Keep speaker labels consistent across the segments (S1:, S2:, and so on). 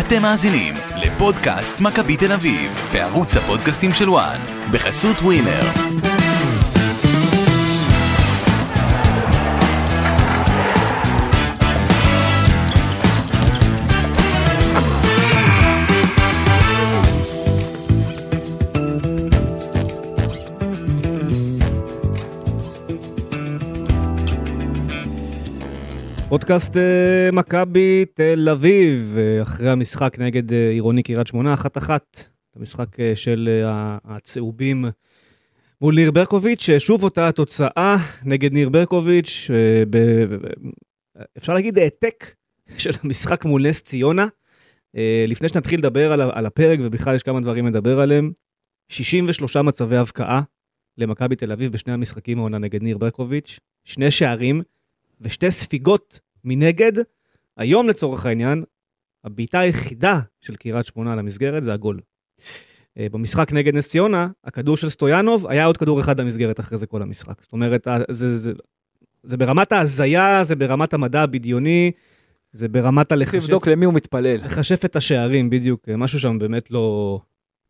S1: אתם מאזינים לפודקאסט מכבי תל אביב, בערוץ הפודקאסטים של וואן, בחסות ווינר.
S2: פודקאסט אה, מכבי תל אביב, אה, אחרי המשחק נגד אה, עירוני קריית שמונה, אחת אחת. המשחק של הצהובים מול ניר ברקוביץ', ששוב אותה התוצאה נגד ניר ברקוביץ', ב- אפשר להגיד העתק של המשחק מול נס ציונה. לפני שנתחיל לדבר על הפרק, ובכלל יש כמה דברים לדבר עליהם, 63 מצבי הבקעה למכבי תל אביב בשני המשחקים העונה נגד ניר ברקוביץ', שני שערים. ושתי ספיגות מנגד. היום לצורך העניין, הבעיטה היחידה של קריית שמונה למסגרת זה הגול. אה, במשחק נגד נס ציונה, הכדור של סטויאנוב, היה עוד כדור אחד למסגרת אחרי זה כל המשחק. זאת אומרת, ה- זה, זה, זה ברמת ההזיה, זה ברמת המדע הבדיוני, זה ברמת הלחשף
S3: לבדוק למי הוא מתפלל.
S2: לחשף את השערים, בדיוק, אה, משהו שם באמת לא...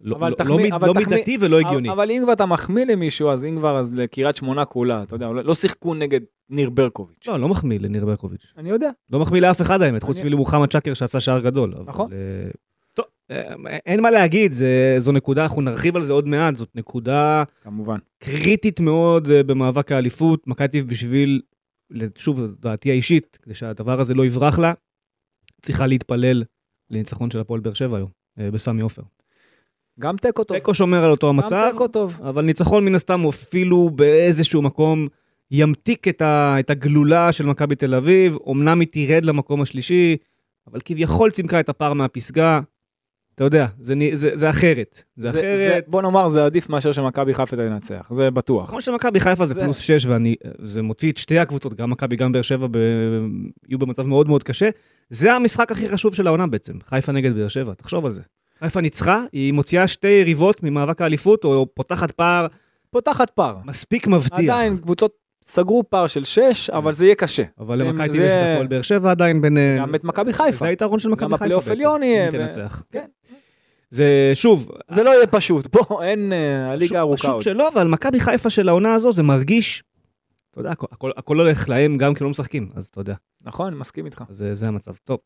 S2: לא,
S3: אבל
S2: לא,
S3: תחמיא-
S2: לא,
S3: אבל
S2: לא
S3: תחמיא-
S2: מידתי ולא הגיוני.
S3: אבל אם כבר אתה מחמיא למישהו, אז אם כבר, אז לקריית שמונה כולה, אתה יודע, לא שיחקו נגד ניר ברקוביץ'.
S2: לא, לא מחמיא לניר ברקוביץ'.
S3: אני יודע.
S2: לא מחמיא לאף אחד האמת, חוץ
S3: אני-
S2: מלמוחמד שקר שעשה שער גדול. אבל,
S3: נכון.
S2: אה, טוב, אה, אין מה להגיד, זה, זו נקודה, אנחנו נרחיב על זה עוד מעט, זאת נקודה
S3: כמובן.
S2: קריטית מאוד אה, במאבק האליפות. מכבי בשביל, שוב, דעתי האישית, כדי שהדבר הזה לא יברח לה, צריכה להתפלל לניצחון של הפועל באר שבע היום, בסמי עופר.
S3: גם תיקו טוב.
S2: תיקו שומר על אותו
S3: גם
S2: המצב,
S3: תיקו טוב.
S2: אבל ניצחון מן הסתם הוא אפילו באיזשהו מקום ימתיק את, ה, את הגלולה של מכבי תל אביב, אמנם היא תרד למקום השלישי, אבל כביכול צימקה את הפער מהפסגה. אתה יודע, זה, נ- זה, זה אחרת. זה,
S3: זה-
S2: אחרת.
S3: זה- בוא נאמר, זה עדיף מאשר שמכבי חיפה תנצח, זה בטוח.
S2: כמו שמכבי חיפה זה,
S3: זה-
S2: פלוס 6, וזה מוציא את שתי הקבוצות, גם מכבי, גם באר שבע, ב... יהיו במצב מאוד מאוד קשה. זה המשחק הכי חשוב של העונה בעצם, חיפה נגד באר שבע, תחשוב על זה. חיפה ניצחה, היא מוציאה שתי יריבות ממאבק האליפות, או פותחת פער
S3: פותחת פער.
S2: מספיק מבטיח.
S3: עדיין קבוצות סגרו פער של 6, אבל זה יהיה קשה.
S2: אבל למכבי תל אביב יש את הפועל באר שבע עדיין בין... אה,
S3: גם את מכבי חיפה.
S2: זה היתרון של מכבי
S3: גם
S2: חיפה
S3: הפלייאוף
S2: בעצם.
S3: עליון יהיה,
S2: תנצח.
S3: כן.
S2: זה שוב,
S3: זה לא יהיה פשוט, בוא, אין, אה, הליגה ארוכה
S2: פשוט
S3: עוד.
S2: שלא, אבל מכבי חיפה של העונה הזו זה מרגיש, אתה יודע, הכל- הכל- הכל הולך להם גם כי לא משחקים, אז אתה יודע,
S3: נכון, מסכים איתך.
S2: אז אה, זה המצב. טוב,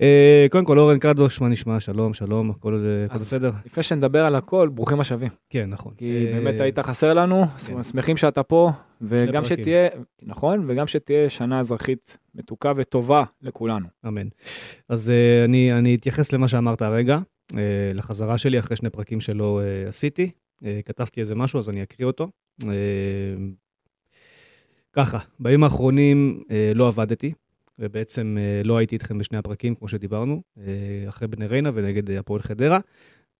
S2: אה, קודם כל אורן קדוש, מה נשמע? שלום, שלום, הכל אה, הכל
S3: אז-
S2: בסדר?
S3: לפני שנדבר על הכל, ברוכים השבים.
S2: כן, נכון.
S3: כי
S2: אה,
S3: באמת היית חסר לנו,
S2: כן.
S3: שמחים שאתה פה, וגם. שתהיה, נכון, וגם שתהיה שנה אזרחית מתוקה וטובה לכולנו.
S2: אמן. אז אה, אני, אני אתייחס למה שאמרת הרגע, אה, לחזרה שלי אחרי שני פרקים שלא אה, עשיתי. אה, כתבתי איזה משהו, אז אני אקריא אותו. אה, ככה, בימים האחרונים אה, לא עבדתי, ובעצם אה, לא הייתי איתכם בשני הפרקים, כמו שדיברנו, אה, אחרי בני ריינה ונגד אה, הפועל חדרה,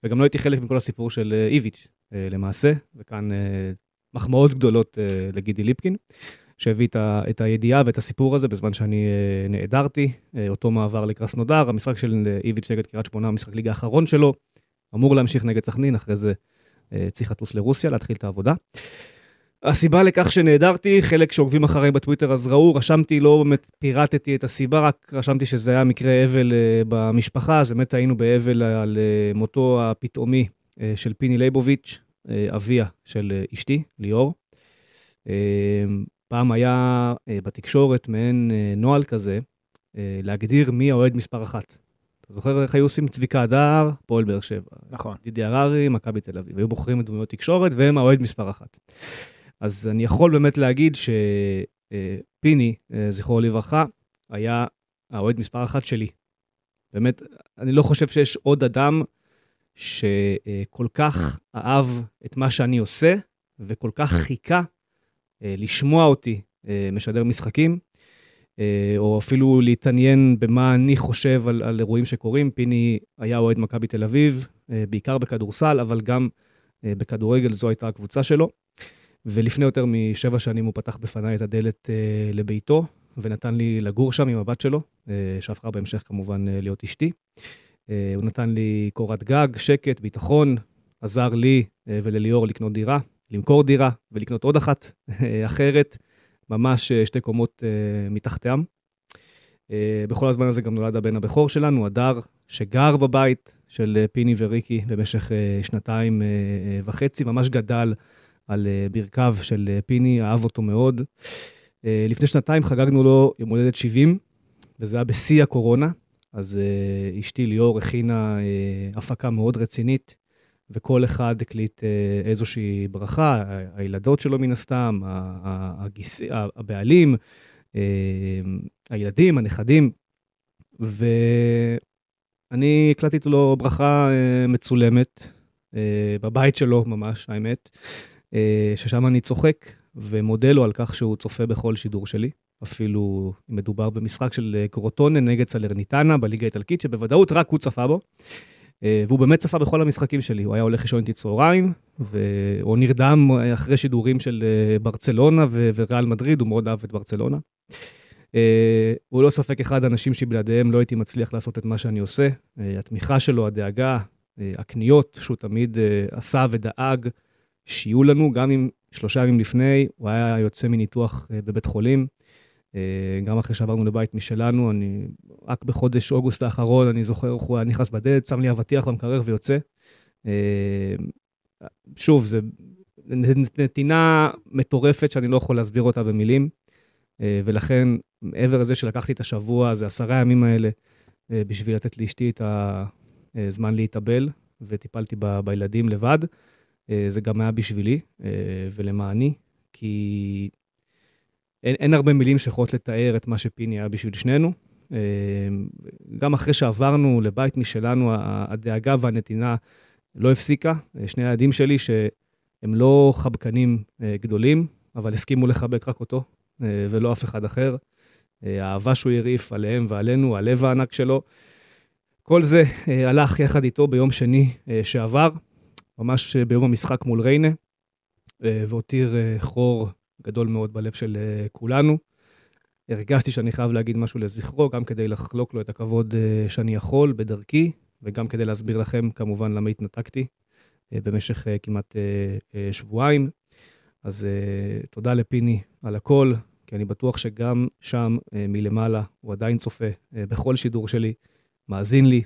S2: וגם לא הייתי חלק מכל הסיפור של אה, איביץ', אה, למעשה, וכאן אה, מחמאות גדולות אה, לגידי ליפקין. שהביא את, ה, את הידיעה ואת הסיפור הזה בזמן שאני אה, נעדרתי, אה, אותו מעבר לקרסנודר, המשחק של אה, איביץ' נגד קריית שמונה, המשחק ליגה האחרון שלו, אמור להמשיך נגד סכנין, אחרי זה אה, צריך לטוס לרוסיה, להתחיל את העבודה. הסיבה לכך שנעדרתי, חלק שעוקבים אחריי בטוויטר אז ראו, רשמתי, לא באמת פירטתי את הסיבה, רק רשמתי שזה היה מקרה אבל אה, במשפחה, אז באמת היינו באבל על אה, מותו הפתאומי אה, של פיני ליבוביץ', אביה של אשתי, ליאור. פעם היה בתקשורת מעין נוהל כזה, להגדיר מי האוהד מספר אחת. אתה זוכר איך היו עושים צביקה הדר, פועל באר שבע,
S3: נכון.
S2: דידי הררי, מכבי תל אביב. היו בוחרים את דמויות תקשורת והם האוהד מספר אחת. אז אני יכול באמת להגיד שפיני, זכרו לברכה, היה האוהד מספר אחת שלי. באמת, אני לא חושב שיש עוד אדם שכל כך אהב את מה שאני עושה, וכל כך חיכה אה, לשמוע אותי אה, משדר משחקים, אה, או אפילו להתעניין במה אני חושב על, על אירועים שקורים. פיני היה אוהד מכבי תל אביב, אה, בעיקר בכדורסל, אבל גם אה, בכדורגל, זו הייתה הקבוצה שלו. ולפני יותר משבע שנים הוא פתח בפניי את הדלת אה, לביתו, ונתן לי לגור שם עם הבת שלו, אה, שהפכה בהמשך כמובן אה, להיות אשתי. אה, הוא נתן לי קורת גג, שקט, ביטחון, עזר לי אה, ולליאור לקנות דירה, למכור דירה ולקנות עוד אחת אה, אחרת, ממש אה, שתי קומות אה, מתחתם. אה, בכל הזמן הזה גם נולד הבן הבכור שלנו, הדר, שגר בבית של אה, פיני וריקי במשך אה, שנתיים אה, אה, וחצי, ממש גדל על אה, ברכיו של אה, פיני, אהב אותו מאוד. אה, לפני שנתיים חגגנו לו יום הולדת 70, וזה היה בשיא הקורונה, אז אשתי ליאור הכינה הפקה מאוד רצינית, וכל אחד הקליט איזושהי ברכה, הילדות שלו מן הסתם, הגיס, הבעלים, הילדים, הנכדים, ואני הקלטתי לו ברכה מצולמת, בבית שלו ממש, האמת, ששם אני צוחק ומודה לו על כך שהוא צופה בכל שידור שלי. אפילו מדובר במשחק של אה, קרוטונה נגד סלרניטנה בליגה האיטלקית, שבוודאות רק הוא צפה בו. אה, והוא באמת צפה בכל המשחקים שלי, הוא היה הולך לישון איתי צהריים, והוא נרדם אחרי שידורים של אה, ברצלונה ו- וריאל מדריד, הוא מאוד אהב את ברצלונה. אה, הוא לא ספק אחד האנשים שבלעדיהם לא הייתי מצליח לעשות את מה שאני עושה. אה, התמיכה שלו, הדאגה, אה, הקניות שהוא תמיד אה, עשה ודאג שיהיו לנו, גם אם שלושה ימים לפני הוא היה יוצא מניתוח אה, בבית חולים. אה, גם אחרי שעברנו לבית משלנו, אני, רק בחודש אוגוסט האחרון, אני זוכר איך הוא היה נכנס בדלת, שם לי אבטיח במקרר ויוצא. אה, שוב, זו נתינה מטורפת שאני לא יכול להסביר אותה במילים, ולכן, מעבר לזה שלקחתי את השבוע, זה עשרה הימים האלה, בשביל לתת לאשתי את הזמן להתאבל, וטיפלתי ב- בילדים לבד, זה גם היה בשבילי אה, ולמעני, כי אין, אין הרבה מילים שיכולות לתאר את מה שפיני היה בשביל שנינו. אה, גם אחרי שעברנו לבית משלנו, הדאגה והנתינה לא הפסיקה. אה, שני הילדים שלי, שהם לא חבקנים אה, גדולים, אבל הסכימו לחבק רק אותו, אה, ולא אף אחד אחר. אה, האהבה שהוא הרעיף עליהם ועלינו, הלב הענק שלו. כל זה אה, הלך יחד איתו ביום שני אה, שעבר, ממש אה, ביום המשחק מול ריינה, אה, והותיר אה, חור גדול מאוד בלב של כולנו. הרגשתי שאני חייב להגיד משהו לזכרו, גם כדי לחלוק לו את הכבוד שאני יכול בדרכי, וגם כדי להסביר לכם כמובן למה התנתקתי במשך כמעט שבועיים. אז תודה לפיני על הכל, כי אני בטוח שגם שם מלמעלה הוא עדיין צופה בכל שידור שלי, מאזין לי.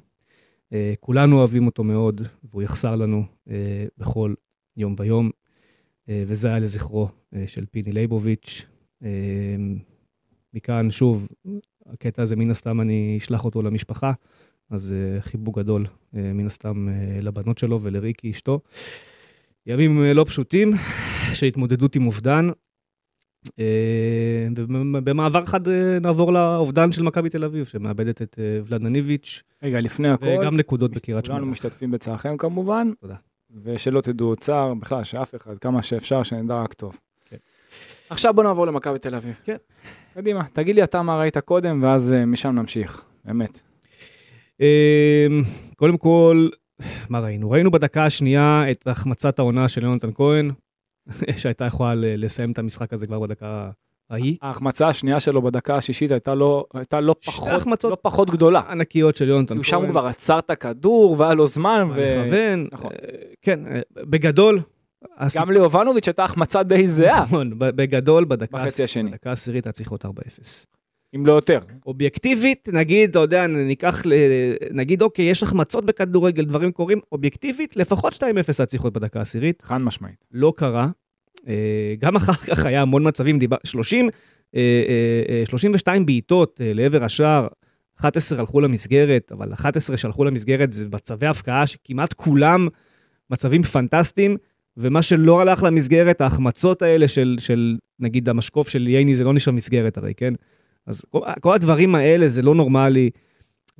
S2: אה, כולנו אוהבים אותו מאוד, והוא יחסר לנו אה, בכל יום ויום. אה, וזה היה לזכרו של פיני ליבוביץ'. מכאן, שוב, הקטע הזה, מן הסתם אני אשלח אותו למשפחה, אז חיבוק גדול, מן הסתם, לבנות שלו ולריקי אשתו. ימים לא פשוטים של התמודדות עם אובדן. אה, ובמעבר חד אה, נעבור לאובדן של מכבי תל אביב, שמאבדת את אה, ולדניביץ',
S3: רגע, לפני הכל,
S2: וגם נקודות בקריית
S3: כולנו
S2: שמונה.
S3: משתתפים בצערכם כמובן.
S2: תודה.
S3: ושלא תדעו צער, בכלל, שאף אחד, כמה שאפשר, שנדע רק טוב.
S2: כן.
S3: עכשיו בוא נעבור למכבי תל אביב.
S2: כן.
S3: קדימה, תגיד לי אתה מה ראית קודם, ואז משם נמשיך, באמת.
S2: אמ, קודם כל, מה ראינו? ראינו בדקה השנייה את החמצת העונה של יונתן כהן, שהייתה יכולה לסיים את המשחק הזה כבר בדקה ההיא.
S3: ההחמצה השנייה שלו בדקה השישית הייתה לא, הייתה לא, פחות. לא פחות גדולה.
S2: ענקיות של יונתן.
S3: שם הוא כבר עצר את הכדור, והיה לו זמן, ו...
S2: מכוון.
S3: נכון.
S2: אה, כן, אה, בגדול.
S3: גם ליובנוביץ' הייתה החמצה די זהה,
S2: נכון, בגדול, בדקה העשירית היה צריך להיות 4-0.
S3: אם לא יותר.
S2: אובייקטיבית, נגיד, אתה יודע, ניקח, נגיד, אוקיי, יש החמצות בכדורגל, דברים קורים, אובייקטיבית, לפחות 2-0 היה צריך להיות בדקה העשירית.
S3: חד משמעית.
S2: לא קרה. אה, גם אחר כך היה המון מצבים, דיבר, 30, אה, אה, אה, 32 בעיטות לעבר השער, 11 הלכו למסגרת, אבל 11 שהלכו למסגרת זה מצבי הפקעה שכמעט כולם מצבים פנטסטיים, ומה שלא הלך למסגרת, ההחמצות האלה של, של נגיד המשקוף של ייני, זה לא נשאר מסגרת הרי, כן? אז כל, כל הדברים האלה זה לא נורמלי.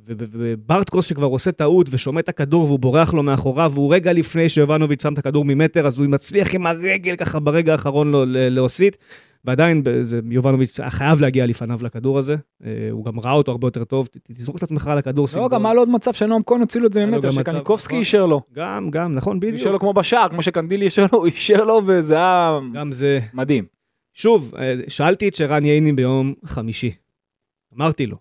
S2: וברטקוס שכבר עושה טעות ושומט את הכדור והוא בורח לו מאחוריו, והוא רגע לפני שיובנוביץ' שם את הכדור ממטר, אז הוא מצליח עם הרגל ככה ברגע האחרון לו, להוסיט, ועדיין יובנוביץ' חייב להגיע לפניו לכדור הזה, אה, הוא גם ראה אותו הרבה יותר טוב, תזרוק את עצמך על הכדור,
S3: לא. גם היה לו עוד מצב שנועם כהן הוציא את זה
S2: לו
S3: ממטר, שקניקובסקי
S2: נכון.
S3: אישר לו.
S2: גם, גם, נכון,
S3: הוא אישר
S2: בדיוק.
S3: לו כמו בשער, כמו שקנדילי אישר לו, הוא אישר לו, וזה היה
S2: גם זה.
S3: מדהים.
S2: שוב, אה, שאלתי את שרן ייני ביום חמישי. אמרתי לו,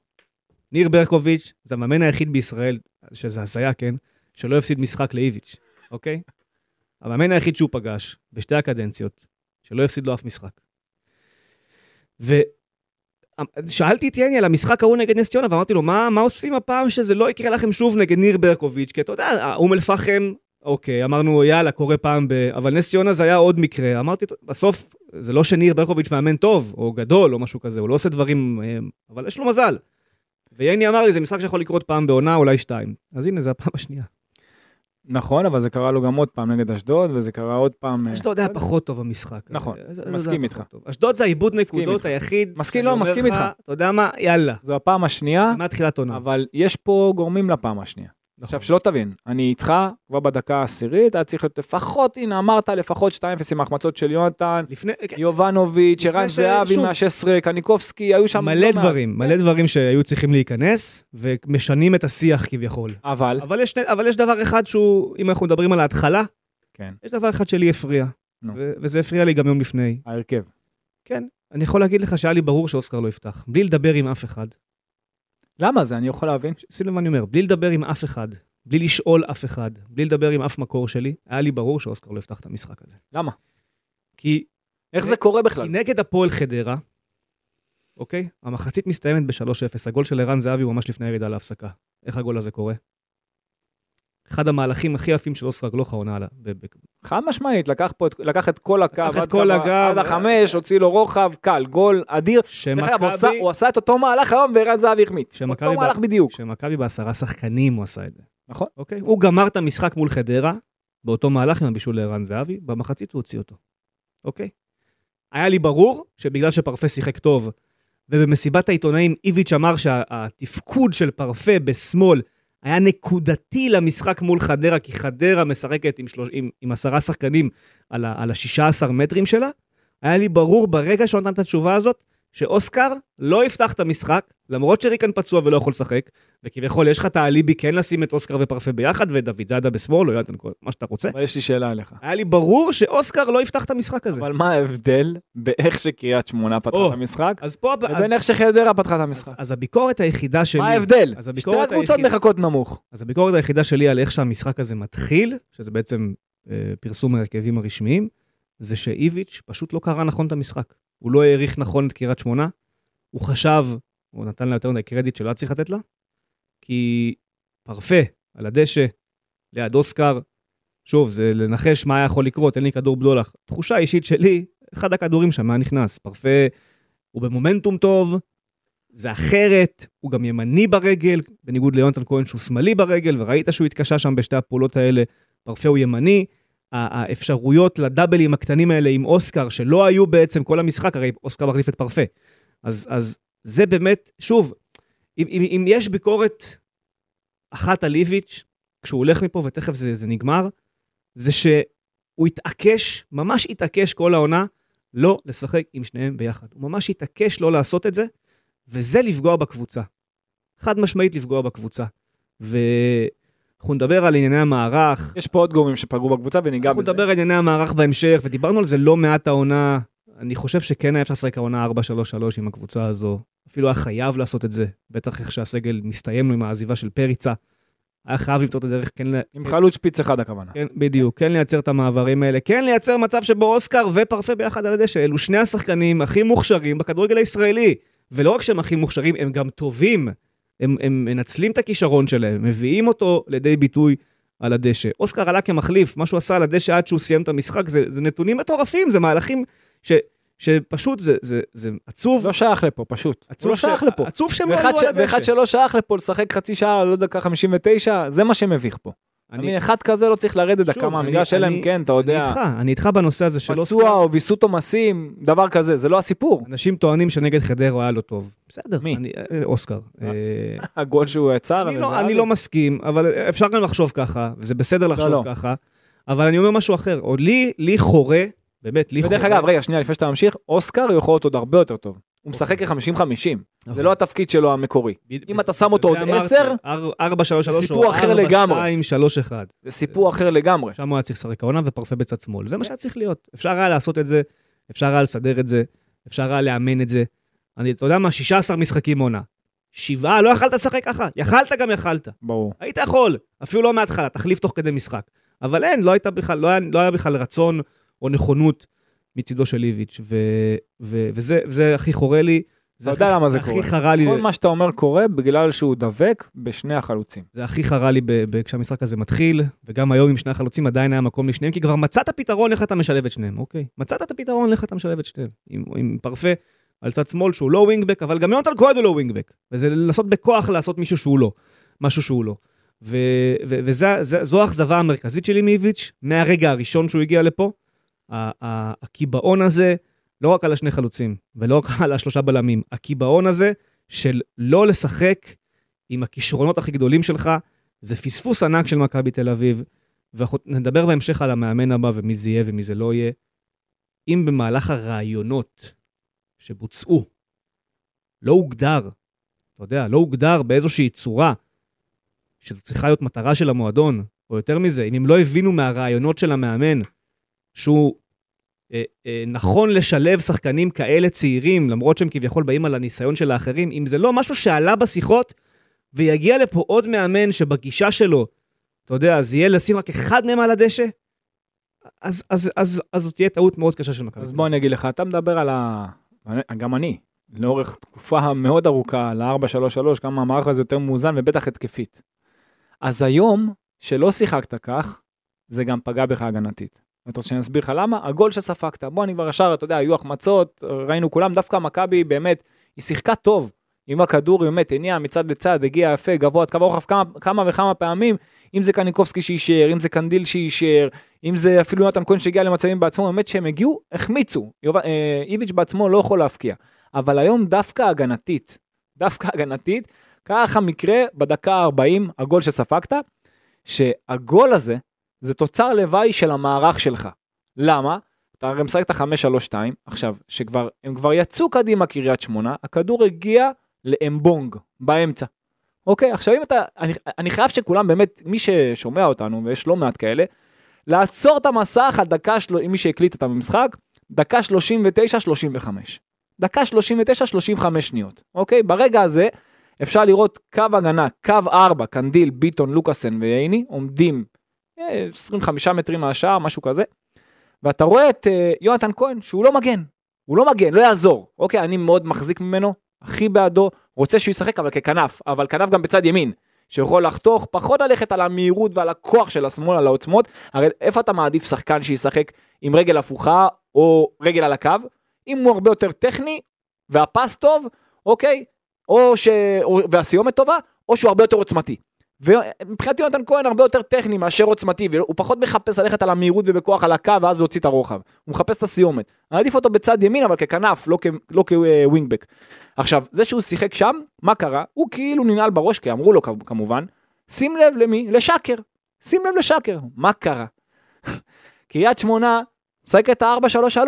S2: ניר ברקוביץ' זה המאמן היחיד בישראל, שזה הזיה, כן, שלא הפסיד משחק לאיביץ', אוקיי? המאמן היחיד שהוא פגש בשתי הקדנציות, שלא הפסיד לו אף משחק. שאלתי את יני על המשחק ההוא נגד נס ציונה, ואמרתי לו, מה, מה עושים הפעם שזה לא יקרה לכם שוב נגד ניר ברקוביץ'? כי אתה יודע, אום אל-פחם, אוקיי, אמרנו, יאללה, קורה פעם ב... אבל נס ציונה זה היה עוד מקרה. אמרתי, "טוב, בסוף, זה לא שניר ברקוביץ' מאמן טוב, או גדול, או משהו כזה, הוא לא עושה דברים, אה, אבל יש לו מזל. וייני אמר לי, זה משחק שיכול לקרות פעם בעונה, אולי שתיים. אז הנה, זה הפעם השנייה.
S3: נכון, אבל זה קרה לו גם עוד פעם נגד אשדוד, וזה קרה עוד פעם... אה,
S2: אשדוד היה פחות טוב במשחק.
S3: נכון, מסכים איתך.
S2: אשדוד זה העיבוד נקודות. היחיד.
S3: מסכים, לא, מסכים איתך.
S2: אתה יודע מה? יאללה.
S3: זו הפעם השנייה,
S2: מהתחילת עונה.
S3: אבל יש פה גורמים לפעם השנייה.
S2: נכון.
S3: עכשיו, שלא תבין, אני איתך כבר בדקה העשירית, היה צריך להיות לפחות, הנה אמרת, לפחות 2-0 עם החמצות של יונתן,
S2: לפני, כן,
S3: יובנוביץ', ערן זהבי
S2: שוב.
S3: מה-16, קניקובסקי, היו שם...
S2: מלא
S3: לא.
S2: דברים, מלא דברים שהיו צריכים להיכנס, ומשנים את השיח כביכול.
S3: אבל,
S2: אבל יש, אבל יש דבר אחד שהוא, אם אנחנו מדברים על ההתחלה,
S3: כן,
S2: יש דבר אחד שלי הפריע.
S3: נו.
S2: ו- וזה הפריע לי גם יום לפני.
S3: ההרכב.
S2: כן, אני יכול להגיד לך שהיה לי ברור שאוסקר לא יפתח, בלי לדבר עם אף אחד.
S3: למה זה? אני יכול להבין.
S2: שים לב מה אני אומר, בלי לדבר עם אף אחד, בלי לשאול אף אחד, בלי לדבר עם אף מקור שלי, היה לי ברור שאוסקר לא יפתח את המשחק הזה.
S3: למה?
S2: כי,
S3: איך זה קורה
S2: כי
S3: בכלל?
S2: נגד הפועל חדרה, אוקיי? המחצית מסתיימת ב-3-0, הגול של ערן זהבי הוא ממש לפני הירידה להפסקה. איך הגול הזה קורה? אחד המהלכים הכי יפים של אוסקר גלוך העונה עלה.
S3: חד משמעית, לקח פה את- לקח את כל הקו,
S2: לקח את
S3: עד
S2: כל הגב.
S3: עד החמש, הוציא לו רוחב, קל, גול אדיר. אגב, הוא עשה-
S2: שמכבי,
S3: הוא עשה את אותו מהלך היום וערן זהבי החמיץ.
S2: שמכבי
S3: אותו מהלך בדיוק.
S2: שמכבי בעשרה שחקנים הוא עשה את זה.
S3: נכון.
S2: אוקיי? הוא גמר את המשחק מול חדרה, באותו מהלך עם הבישול לערן זהבי, במחצית הוא הוציא אותו. אוקיי? היה לי ברור שבגלל שפרפה שיחק טוב, ובמסיבת העיתונאים איביץ' אמר שהתפקוד של פרפה בשמאל היה נקודתי למשחק מול חדרה, כי חדרה משחקת עם, שלוש, עם, עם עשרה שחקנים על, על ה-16 מטרים שלה, היה לי ברור ברגע שהוא נתן את התשובה הזאת, שאוסקר לא יפתח את המשחק, למרות שריקן פצוע ולא יכול לשחק, וכביכול יש לך את האליבי כן לשים את אוסקר ופרפה ביחד, ודוד זאדה בשמאל, או יונתן כהן, מה שאתה רוצה.
S3: אבל יש לי שאלה אליך.
S2: היה לי ברור שאוסקר לא יפתח את המשחק הזה.
S3: אבל מה ההבדל באיך שקריית שמונה פתחה את המשחק,
S2: אז פה... אז,
S3: לבין איך שחדרה פתחה את המשחק?
S2: אז הביקורת היחידה שלי...
S3: מה ההבדל?
S2: אז
S3: שתי הקבוצות מחכות נמוך.
S2: אז הביקורת היחידה שלי על איך שהמשחק הזה מתחיל, שזה בעצם אה, פרסום ההרכבים הרשמיים, זה שאיביץ' פשוט לא קרא נכון את המשחק. הוא לא העריך נכון את קריית שמונה, הוא חשב, הוא נתן לה יותר מדי קרדיט שלא היה צריך לתת לה, כי פרפה על הדשא, ליד אוסקר, שוב, זה לנחש מה היה יכול לקרות, אין לי כדור בדולח. תחושה אישית שלי, אחד הכדורים שם היה נכנס. פרפה הוא במומנטום טוב, זה אחרת, הוא גם ימני ברגל, בניגוד ליונתן כהן שהוא שמאלי ברגל, וראית שהוא התקשה שם בשתי הפעולות האלה. פרפה הוא ימני. האפשרויות לדאבלים הקטנים האלה עם אוסקר, שלא היו בעצם כל המשחק, הרי אוסקר מחליף את פרפה. אז, אז זה באמת, שוב, אם, אם, אם יש ביקורת אחת על איביץ', כשהוא הולך מפה, ותכף זה, זה נגמר, זה שהוא התעקש, ממש התעקש כל העונה, לא לשחק עם שניהם ביחד. הוא ממש התעקש לא לעשות את זה, וזה לפגוע בקבוצה. חד משמעית לפגוע בקבוצה. ואנחנו נדבר על ענייני המערך,
S3: יש פה עוד גורמים שפגעו בקבוצה וניגע
S2: אנחנו
S3: בזה.
S2: נדבר על ענייני המערך בהמשך, ודיברנו על זה לא מעט העונה. אני חושב שכן היה אפשר לשחק העונה 4-3-3 עם הקבוצה הזו. אפילו היה חייב לעשות את זה, בטח איך שהסגל מסתיים לו עם העזיבה של פריצה. היה חייב למצוא את הדרך כן,
S3: עם חלוץ שפיץ אחד הכוונה.
S2: כן, בדיוק, כן לייצר את המעברים האלה, כן לייצר מצב שבו אוסקר ופרפה ביחד על הדשא, אלו שני השחקנים הכי מוכשרים בכדורגל הישראלי. ולא רק שהם הכי מוכשרים, הם גם טובים. הם, הם מנצלים את הכישרון שלהם, מביאים אותו לידי ביטוי על הדשא. אוסקר עלה כמחליף, מה שהוא עשה על הדשא עד שהוא סיים את המשחק, זה, זה נתונים מטורפים, זה מהלכים ש, שפשוט זה, זה, זה עצוב.
S3: לא שייך לפה, פשוט.
S2: עצוב
S3: לא שייך
S2: ש-
S3: לפה.
S2: עצוב שהם לא עלו
S3: ש-
S2: על הדשא.
S3: ואחד שלא שייך לפה לשחק חצי שעה, לא דקה 59, זה מה שמביך פה. אני
S2: אני,
S3: אחד כזה לא צריך לרדת דקה
S2: אני-
S3: מהמגרש, אלא אם
S2: אני-
S3: כן, אתה
S2: אני
S3: יודע,
S2: איתך, אני איתך בנושא הזה של
S3: פצוע או ויסות עומסים, דבר כזה, זה לא הסיפור.
S2: אנשים טוענים שנגד חדרה הוא היה לא טוב. בסדר,
S3: מי?
S2: אני, אה, אוסקר.
S3: אה,
S2: אה,
S3: הגול שהוא יצר,
S2: אני, לא. אני לא מסכים, אבל אפשר גם לחשוב ככה, וזה בסדר לחשוב
S3: לא.
S2: ככה, אבל אני אומר משהו אחר. לי, לי חורה, באמת, לי חורה.
S3: ודרך אגב, רגע, שנייה, לפני שאתה ממשיך, אוסקר יכול להיות עוד הרבה יותר טוב. הוא משחק כ-50-50,
S2: נכון.
S3: זה לא התפקיד שלו המקורי. אם אתה שם אותו עוד
S2: אמרתי,
S3: עשר,
S2: אר- ארבע, שלוש, שלוש,
S3: סיפור
S2: או
S3: אחר לגמרי.
S2: שתיים, שלוש, אחד.
S3: זה סיפור אחר לגמרי.
S2: שם הוא היה צריך לשחק העונה ופרפה בצד שמאל. זה מה שהיה צריך להיות. אפשר היה לעשות את זה, אפשר היה לסדר את זה, אפשר היה לאמן את זה. אני, אתה יודע מה, 16 משחקים עונה. שבעה, לא יכלת לשחק ככה. יכלת גם יכלת.
S3: ברור.
S2: היית יכול, אפילו לא מההתחלה, תחליף תוך כדי משחק. אבל אין, לא, בכלל, לא, היה, לא היה בכלל רצון או נכונות מצידו של איביץ', ו, ו, וזה, וזה הכי חורה לי,
S3: אתה יודע למה זה
S2: הכי
S3: קורה.
S2: חרה לי,
S3: כל מה שאתה אומר קורה בגלל שהוא דבק בשני החלוצים.
S2: זה הכי חרה לי ב- ב- כשהמשחק הזה מתחיל, וגם היום עם שני החלוצים עדיין היה מקום לשניהם, כי כבר מצאת פתרון איך אתה משלב את שניהם, אוקיי? מצאת את הפתרון איך אתה משלב את שניהם. עם, עם פרפה על צד שמאל שהוא לא ווינגבק, אבל גם יונתן כהן הוא לא ווינגבק. וזה לנסות בכוח לעשות מישהו שהוא לא, משהו שהוא לא. וזו האכזבה המרכזית שלי מאיביץ', מהרגע הראשון שהוא הגיע לפה. הקיבעון הזה, לא רק על השני חלוצים, ולא רק על השלושה בלמים, הקיבעון הזה של לא לשחק עם הכישרונות הכי גדולים שלך, זה פספוס ענק של מכבי תל אביב, ואנחנו נדבר בהמשך על המאמן הבא ומי זה יהיה ומי זה לא יהיה. אם במהלך הרעיונות שבוצעו, לא הוגדר, אתה יודע, לא הוגדר באיזושהי צורה, שזו צריכה להיות מטרה של המועדון, או יותר מזה, אם הם לא הבינו מהרעיונות של המאמן, שהוא אה, אה, נכון לשלב שחקנים כאלה צעירים, למרות שהם כביכול באים על הניסיון של האחרים, אם זה לא משהו שעלה בשיחות, ויגיע לפה עוד מאמן שבגישה שלו, אתה יודע, אז יהיה לשים רק אחד מהם על הדשא, אז, אז, אז, אז זאת תהיה טעות מאוד קשה של מכבי.
S3: אז בוא אני אגיד לך, אתה מדבר על ה... גם אני, לאורך תקופה מאוד ארוכה, על ה-4-3-3, כמה המערך הזה יותר מאוזן ובטח התקפית. אז היום, שלא שיחקת כך, זה גם פגע בך הגנתית. אתה רוצה שאני אסביר לך למה? הגול שספגת, בוא אני כבר ישר, אתה יודע, היו החמצות, ראינו כולם, דווקא מכבי באמת, היא שיחקה טוב. עם הכדור באמת הניע מצד לצד, הגיע יפה, גבוה, קו רוחב כמה, כמה וכמה פעמים, אם זה קניקובסקי שאישר, אם זה קנדיל שאישר, אם זה אפילו יונתן כהן שהגיע למצבים בעצמו, באמת שהם הגיעו, החמיצו. יוב... אה, איביץ' בעצמו לא יכול להפקיע. אבל היום דווקא הגנתית, דווקא הגנתית, לך מקרה בדקה ה-40, הגול שספגת, שהגול הזה זה תוצר לוואי של המערך שלך. למה? אתה הרי משחק את ה-5-3-2, עכשיו, שכבר, הם כבר יצאו קדימה קריית שמונה, הכדור הגיע לאמבונג, באמצע. אוקיי, עכשיו אם אתה, אני, אני חייב שכולם באמת, מי ששומע אותנו, ויש לא מעט כאלה, לעצור את המסך על דקה, של... מי שהקליט את המשחק, דקה 39-35. דקה 39-35 שניות, אוקיי? ברגע הזה אפשר לראות קו הגנה, קו 4, קנדיל, ביטון, לוקאסן וייני, עומדים 25 מטרים מהשער, משהו כזה. ואתה רואה את uh, יונתן כהן, שהוא לא מגן. הוא לא מגן, לא יעזור. אוקיי, אני מאוד מחזיק ממנו, הכי בעדו, רוצה שהוא ישחק אבל ככנף, אבל כנף גם בצד ימין. שיכול לחתוך, פחות ללכת על המהירות ועל הכוח של השמאל, על העוצמות. הרי איפה אתה מעדיף שחקן שישחק עם רגל הפוכה או רגל על הקו? אם הוא הרבה יותר טכני והפס טוב, אוקיי, או ש... או... והסיומת טובה, או שהוא הרבה יותר עוצמתי. ומבחינתי יונתן כהן הרבה יותר טכני מאשר עוצמתי, והוא פחות מחפש ללכת על המהירות ובכוח על הקו ואז להוציא את הרוחב. הוא מחפש את הסיומת. אני עדיף אותו בצד ימין אבל ככנף, לא, כ... לא כווינגבק. עכשיו, זה שהוא שיחק שם, מה קרה? הוא כאילו ננעל בראש, כי אמרו לו כמובן, שים לב למי? לשקר. שים לב לשקר. מה קרה? קריית שמונה משחקת ה-4-3-3,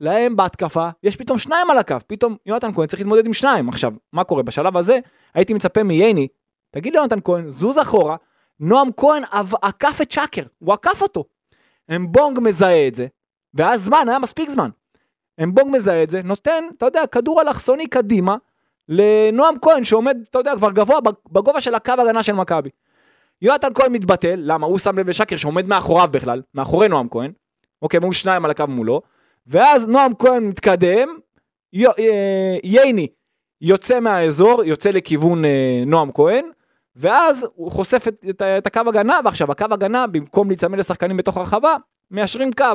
S3: להם בהתקפה יש פתאום שניים על הקו, פתאום יונתן כהן צריך להתמודד עם שניים. עכשיו, מה קורה? בשלב הזה הייתי מצפה מייני, תגיד ליונתן כהן, זוז אחורה, נועם כהן עקף את שקר, הוא עקף אותו. אמבונג מזהה את זה, ואז זמן, היה מספיק זמן. אמבונג מזהה את זה, נותן, אתה יודע, כדור אלכסוני קדימה, לנועם כהן שעומד, אתה יודע, כבר גבוה בגובה של הקו הגנה של מכבי. יונתן כהן מתבטל, למה? הוא שם לב לשקר שעומד מאחוריו בכלל, מאחורי נועם כהן. אוקיי, והוא שניים על הקו מולו. ואז נועם כהן מתקדם, י... אה, ייני יוצא מהאזור, יוצא לכיוון אה, נועם כהן, ואז הוא חושף את, את, את הקו הגנה, ועכשיו הקו הגנה, במקום להיצמד לשחקנים בתוך הרחבה, מיישרים קו.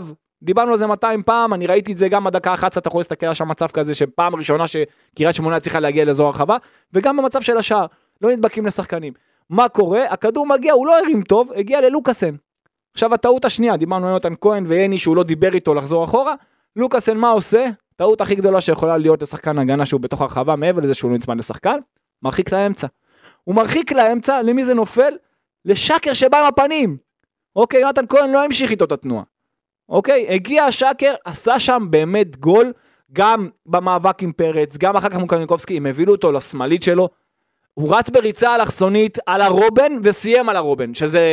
S3: דיברנו על זה 200 פעם, אני ראיתי את זה גם בדקה 11, אתה יכול להסתכל על שם מצב כזה שפעם ראשונה שקריית שמונה צריכה להגיע לאזור הרחבה, וגם במצב של השער, לא נדבקים לשחקנים. מה קורה? הכדור מגיע, הוא לא הרים טוב, הגיע ללוקאסן. עכשיו הטעות השנייה, דיברנו על יונתן כהן ויני שהוא לא דיבר איתו לחזור אחורה, לוקאסן מה עושה? טעות הכי גדולה שיכולה להיות לשחקן הגנה שהוא בתוך הרחבה, מעבר לזה שהוא לא נצמד לשחקן, מרחיק לאמצע. הוא מרחיק לאמצע, למי זה נופל? לשקר שבא עם הפנים. אוקיי, יונתן כהן לא המשיך איתו את התנועה. אוקיי, הגיע השקר, עשה שם באמת גול, גם במאבק עם פרץ, גם אחר כך מול קניקובסקי, הם הבילו אותו לשמאלית שלו. הוא רץ בריצה אלכסונית על הרובן וסיים על הרובן, שזה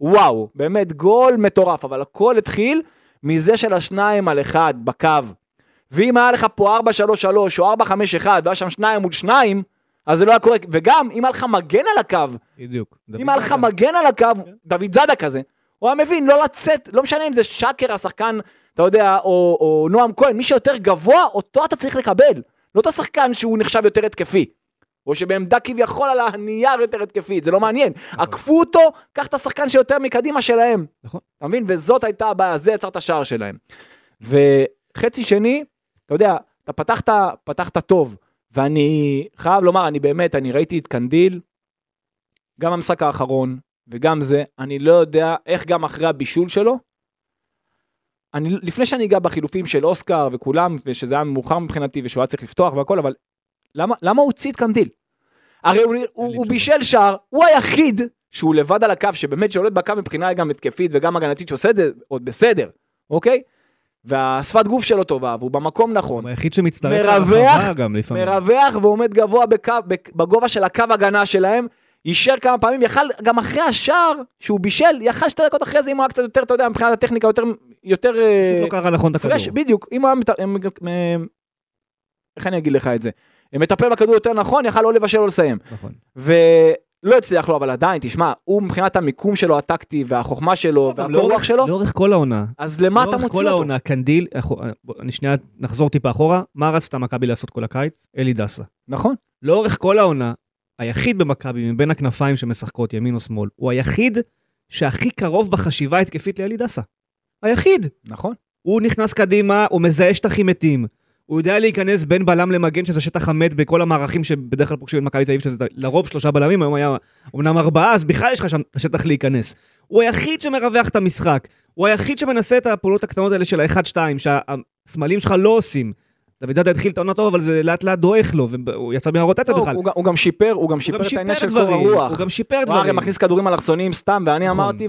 S3: וואו, באמת גול מטורף, אבל הכל התחיל מזה של השניים על אחד בקו. ואם היה לך פה 4-3-3 או 4-5-1 והיה שם שניים מול שניים, אז זה לא היה קורה, וגם אם היה לך מגן על הקו,
S2: בדיוק.
S3: אם היה לך מגן על הקו, דוד זאדה כזה, הוא היה מבין לא לצאת, לא משנה אם זה שקר השחקן, אתה יודע, או, או נועם כהן, מי שיותר גבוה, אותו אתה צריך לקבל. לא את השחקן שהוא נחשב יותר התקפי. או שבעמדה כביכול על הנייר יותר התקפית, זה לא מעניין. עקפו אותו, קח את השחקן שיותר מקדימה שלהם.
S2: נכון.
S3: אתה מבין? וזאת הייתה הבעיה, זה יצר את השער שלהם. וחצי שני, אתה יודע, אתה פתחת, פתחת טוב, ואני חייב לומר, אני באמת, אני ראיתי את קנדיל, גם המשחק האחרון, וגם זה, אני לא יודע איך גם אחרי הבישול שלו, אני, לפני שאני אגע בחילופים של אוסקר וכולם, ושזה היה מאוחר מבחינתי ושהוא היה צריך לפתוח והכל, אבל למה, למה הוא הוציא את קנדיל? הרי הוא, הוא, הוא בישל שער, הוא היחיד שהוא לבד על הקו, שבאמת שולט בקו מבחינה גם התקפית וגם הגנתית שעושה את זה עוד בסדר, אוקיי? והשפת גוף שלו טובה, והוא במקום נכון.
S2: הוא היחיד שמצטרף לרחבה גם לפעמים.
S3: מרווח ועומד גבוה בקו, בגובה של הקו הגנה שלהם, אישר כמה פעמים, יכל גם אחרי השער שהוא בישל, יכל שתי דקות אחרי זה אם הוא היה קצת יותר, אתה יודע, מבחינת הטכניקה יותר, יותר
S2: פשוט לא קרא נכון את הכדור.
S3: בדיוק, אם הוא היה, איך אני אגיד לך את זה? מטפל בכדור יותר נכון, יכל או לבשל או לסיים.
S2: נכון.
S3: ולא הצליח לו, אבל עדיין, תשמע, הוא מבחינת המיקום שלו הטקטי והחוכמה שלו
S2: לאורך-
S3: שלו,
S2: לאורך כל העונה.
S3: אז למה אתה
S2: לאורך
S3: מוציא
S2: כל
S3: אותו?
S2: העונה, קנדיל, אנחנו- בוא, אני שנייה נחזור טיפה אחורה, מה רצתה מכבי לעשות כל הקיץ? אלי דסה.
S3: נכון,
S2: לאורך כל העונה, היחיד במכבי מבין הכנפיים שמשחקות ימין או שמאל, הוא היחיד שהכי קרוב בחשיבה התקפית לאלי דסה. היחיד.
S3: נכון.
S2: הוא נכנס קדימה, הוא מזהה שטחים מתים. הוא יודע להיכנס בין בלם למגן, שזה שטח המת בכל המערכים שבדרך כלל פוגשים את מכבי תל אביב, שזה לרוב שלושה בלמים, היום היה אמנם ארבעה, אז בכלל יש לך שם את השטח להיכנס. הוא היחיד שמרווח את המשחק. הוא היחיד שמנסה את הפעולות הקטנות האלה של האחד-שתיים, שהסמלים שלך לא עושים. דוד זאדה התחיל את העונה טוב, אבל זה לאט לאט דועך לו, והוא יצא מהרוטציה
S3: לא,
S2: בכלל.
S3: הוא גם- שיפר, הוא גם שיפר את העניין של קור
S2: דברים,
S3: הרוח.
S2: הוא גם שיפר
S3: הוא הרי
S2: דברים.
S3: מכניס כדורים אלכסוניים סתם, ואני
S2: נכון.
S3: אמרתי,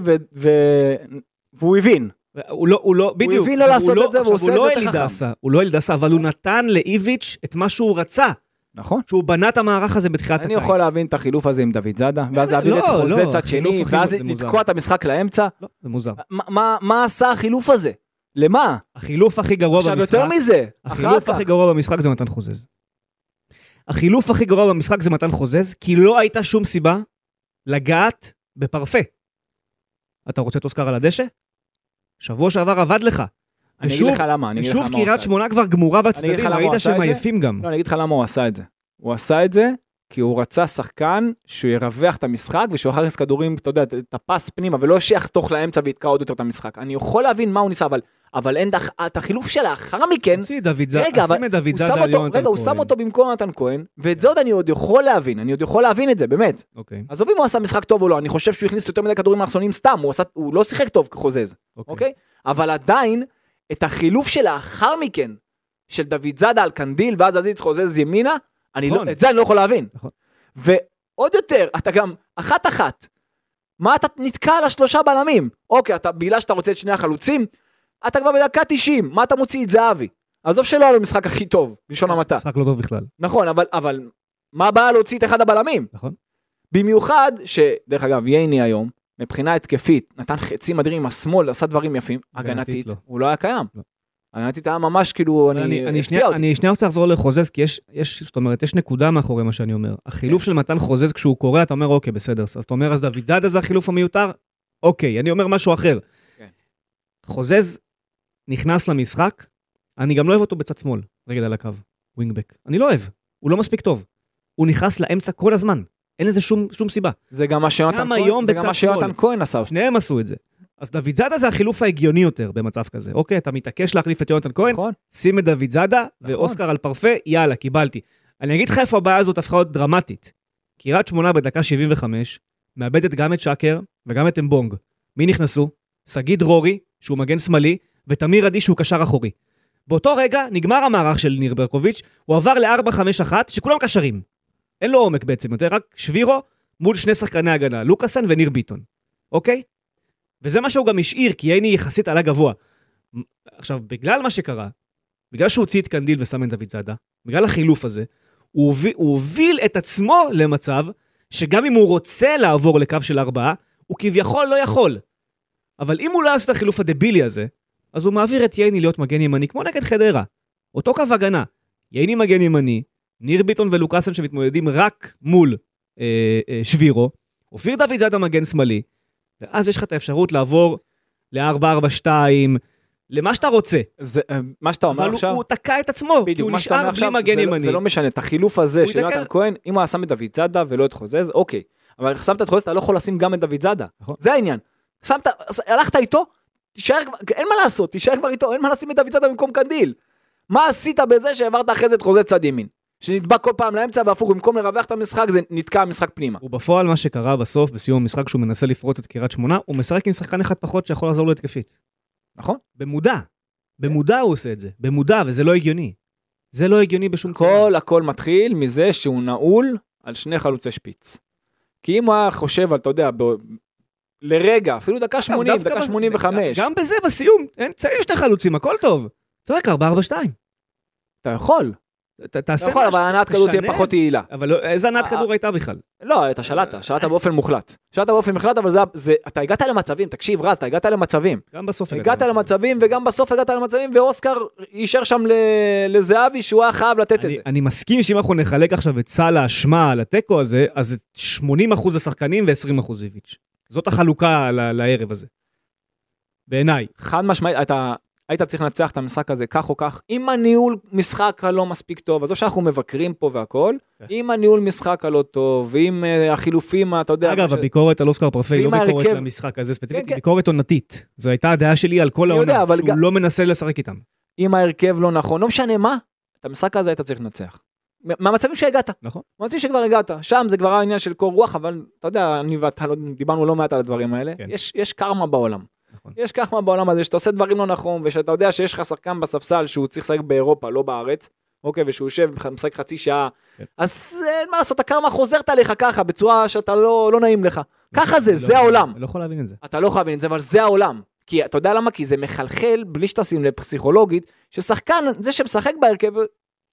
S3: והוא הבין.
S2: הוא לא, הוא לא, בדיוק.
S3: הבין לא לעשות את זה, והוא
S2: עכשיו,
S3: עושה
S2: הוא
S3: את
S2: לא
S3: זה יותר
S2: אלידסה, הוא לא אלידסה, אבל הוא נתן לאיביץ' את מה שהוא רצה,
S3: נכון.
S2: שהוא בנה את המערך הזה בתחילת
S3: אני
S2: הקיץ.
S3: יכול להבין את החילוף הזה עם דוד זאדה, ואז להביא
S2: לא,
S3: את חוזה
S2: לא,
S3: צד
S2: החילוף
S3: שני, ואז. לתקוע את המשחק לאמצע.
S2: לא, זה מוזר.
S3: מה- עשה החילוף הזה? למה?
S2: החילוף הכי גרוע
S3: עכשיו
S2: במשחק,
S3: יותר מזה, אחר
S2: החילוף
S3: כך.
S2: הכי גרוע במשחק זה מתן חוזז. החילוף הכי גרוע במשחק זה מתן חוזז, כי לא הייתה שום סיבה לגעת בפרפה. אתה רוצה את אוסקר על הדשא? שבוע שעבר עבד לך.
S3: אני אגיד
S2: ושוב-
S3: לך למה, אני אגיד לך
S2: ושוב
S3: למה הוא עשה
S2: קריית
S3: את זה.
S2: שמונה כבר גמורה
S3: אגיד
S2: בצדדים, ראית שהם? עייפים גם.
S3: לא, אני אגיד לך למה הוא עשה את זה. הוא עשה את זה כי הוא רצה שחקן שהוא ירווח את המשחק ושהוא יכניס כדורים, אתה יודע, את הפס פנימה, ולא שיחתוך לאמצע ויתקע עוד יותר את המשחק. אני יכול להבין מה הוא ניסה, אבל, אבל אין דח- את החילוף שלאחר מכן,
S2: תוציא דוד זאדה,
S3: רגע, אבל
S2: דוד
S3: הוא
S2: זאדה
S3: שם
S2: על
S3: אותו,
S2: יונתן
S3: רגע, הוא שם. אותו במקום נתן כהן, ואת זה עוד אני עוד יכול להבין, אני עוד יכול להבין את זה, באמת.
S2: אוקיי,
S3: עזוב אם הוא עשה משחק טוב או לא, אני חושב שהוא הכניס יותר מדי כדורים אלכסוניים סתם, הוא, עשה, הוא לא שיחק טוב כחוזז, אוקיי? אבל עדיין, את החילוף שלאחר מכן, של דוד זאדה על קנדיל, ואז עזיז חוזז ימינה, אני
S2: נכון.
S3: לא, את זה אני לא יכול להבין.
S2: נכון.
S3: ועוד יותר, אתה גם אחת-אחת. מה אתה נתקע על השלושה בלמים? אוקיי, אתה, בגלל שאתה רוצה את שני החלוצים, אתה כבר בדקה 90, מה אתה מוציא את זהבי? עזוב שלא היה לו משחק הכי טוב, בלשון המעטה.
S2: משחק לא טוב בכלל,
S3: נכון, אבל, אבל מה הבעיה להוציא את אחד הבלמים?
S2: נכון?
S3: במיוחד, שדרך אגב, ייני היום, מבחינה התקפית, נתן חצים אדירים עם השמאל, עשה דברים יפים,
S2: הגנתית לא.
S3: הוא לא היה קיים.
S2: לא.
S3: הגנתית היה ממש כאילו,
S2: אני,
S3: אני,
S2: אני,
S3: הפתיע אותי.
S2: אני שנייה רוצה לחזור לחוזז, כי יש, יש, זאת אומרת, יש נקודה מאחורי מה שאני אומר. החילוף של מתן חוזז כשהוא קורא, אתה אומר, אוקיי, בסדר. אז אתה אומר, אז דוד זאדה זה החילוף המיותר? אוקיי, אני אומר משהו אחר.
S3: כן.
S2: חוזז נכנס למשחק, אני גם לא אוהב אותו בצד שמאל, רגל על הקו, ווינגבק. אני לא אוהב, הוא לא מספיק טוב. הוא נכנס לאמצע כל הזמן, אין לזה שום, שום סיבה.
S3: זה גם מה שיונתן כהן, זה גם מה שיונתן. כהן עשה.
S2: שניהם עשו את זה. אז דוד זאדה זה החילוף ההגיוני יותר במצב כזה. אוקיי, אתה מתעקש להחליף את יונתן כהן,
S3: נכון?
S2: שים את דוד זאדה
S3: נכון.
S2: ואוסקר על פרפה, יאללה, קיבלתי. אני אגיד לך איפה הבעיה הזאת הפכה להיות דרמטית. קריית שמונה בדקה 75, מאבדת גם את שקר וגם את אמבונג. מי נכנסו? שגיא דרורי, שהוא מגן שמאלי, ותמיר עדי שהוא קשר אחורי. באותו רגע נגמר המערך של ניר ברקוביץ', הוא עבר ל-4-5-1, שכולם קשרים. אין לו עומק בעצם יותר, רק שבירו מול שני שחקני הגנה, לוקאסן וניר ביטון, אוקיי? וזה מה שהוא גם השאיר, כי ייני יחסית עלה גבוה. עכשיו, בגלל מה שקרה, בגלל שהוא הוציא את קנדיל ושם את דוד זאדה, בגלל החילוף הזה, הוא הוביל, הוא הוביל את עצמו למצב שגם אם הוא רוצה לעבור לקו של ארבעה, הוא כביכול לא יכול. אבל אם הוא לא יעשה את החילוף הדבילי הזה, אז הוא מעביר את ייני להיות מגן ימני, כמו נגד חדרה. אותו קו הגנה. ייני מגן ימני, ניר ביטון ולוקאסן שמתמודדים רק מול אה, אה, שבירו, אופיר דוד זאדה מגן שמאלי, ואז יש לך את האפשרות לעבור ל-4-4-2, למה שאתה רוצה.
S3: זה, אה, מה שאתה אומר
S2: אבל הוא-
S3: עכשיו,
S2: הוא תקע את עצמו, כי
S3: בדיוק,
S2: הוא
S3: שאתה אומר
S2: נשאר בלי
S3: עכשיו,
S2: מגן
S3: זה לא-
S2: ימני.
S3: זה לא משנה, את החילוף הזה
S2: הוא
S3: של יונתן כהן, אם הוא היה שם את דוד זאדה ולא את חוזז, אוקיי. אבל שמת את חוזז, אתה לא יכול לשים גם את דוד זאדה.
S2: נכון.
S3: זה העניין. שמת, הלכת איתו, תישאר כבר, אין מה לעשות, תישאר כבר איתו, אין מה לשים את דוד זאדה במקום קנדיל. מה עשית בזה שהעברת אחרי זה את חוזז צד ימין? שנדבק כל פעם לאמצע והפוך, במקום לרווח את המשחק, זה נתקע המשחק פנימה.
S2: ובפועל מה שקרה בסוף, בסיום המשחק, שהוא מנסה לפרוץ את קריית שמונה, הוא משחק עם שחקן אחד פחות שיכול לעזור לו התקפית.
S3: נכון?
S2: במודע. במודע הוא עושה את זה. במודע, וזה לא הגיוני. זה לא הגיוני בשום
S3: הכל הכל מתחיל מזה שהוא נעול על שני חלוצי שפיץ. כי אם הוא היה חושב על, אתה יודע. לרגע, אפילו דקה 80,
S2: דווקא
S3: דקה
S2: בז-
S3: 85,
S2: גם בזה, בסיום, אין, צריך שני חלוצים, הכל טוב. צחק 4-4-2.
S3: אתה יכול.
S2: תעשה
S3: אתה יכול, אבל הנעת כדור תהיה. פחות יעילה.
S2: אבל לא- איזה הנעת
S3: אה,
S2: כדור הייתה בכלל?
S3: לא, אתה שלטת, שלטת באופן מוחלט. שלטת באופן מוחלט, אבל זה, אתה הגעת למצבים, תקשיב רז, אתה הגעת למצבים.
S2: גם בסוף
S3: הגעת למצבים, וגם בסוף הגעת למצבים, ואוסקר אישר שם לזהבי שהוא היה חייב לתת את זה.
S2: אני מסכים שאם אנחנו נחלק עכשיו את סל האשמה על התיקו הזה, אז זה 80% השחקנים ו-20% איביץ'. זאת החלוקה ל- לערב הזה. בעיניי.
S3: חד משמעית, אתה היית צריך לנצח את המשחק הזה כך או כך, עם הניהול משחק הלא מספיק טוב, עזוב שאנחנו מבקרים פה והכל,
S2: כן.
S3: עם הניהול משחק הלא טוב, ועם אה, החילופים, אתה יודע,
S2: אגב,
S3: ש-
S2: הביקורת על אוסקר פרפה היא לא
S3: ואם
S2: ביקורת
S3: ההרכב-
S2: למשחק הזה ספציפית,
S3: כן, כן.
S2: ביקורת עונתית. זו הייתה הדעה שלי על כל העונה, שהוא
S3: גם-
S2: לא מנסה לשחק איתם.
S3: אם ההרכב לא נכון, לא משנה מה, את המשחק הזה היית צריך לנצח. מהמצבים שהגעת,
S2: נכון.
S3: מהמצבים שכבר הגעת, שם זה כבר היה עניין של קור רוח, אבל אתה יודע, אני ואתה לא, דיברנו לא מעט על הדברים האלה,
S2: כן.
S3: יש, יש קרמה בעולם.
S2: נכון.
S3: יש קרמה בעולם הזה, שאתה עושה דברים לא נכון, ושאתה יודע שיש לך שחקן בספסל שהוא צריך לשחק באירופה, לא בארץ, אוקיי, ושהוא יושב, משחק חצי שעה,
S2: כן.
S3: אז אין מה לעשות, הקרמה חוזרת עליך ככה, בצורה שאתה לא, לא נעים לך. ככה זה,
S2: אני
S3: זה
S2: לא-
S3: העולם.
S2: לא יכול להבין את זה.
S3: אתה לא יכול להבין את זה, אבל זה העולם. כי אתה יודע למה? כי זה מחלחל, בלי שתשים לב פסיכולוגית, ששחקן, זה שמשחק בהרכב,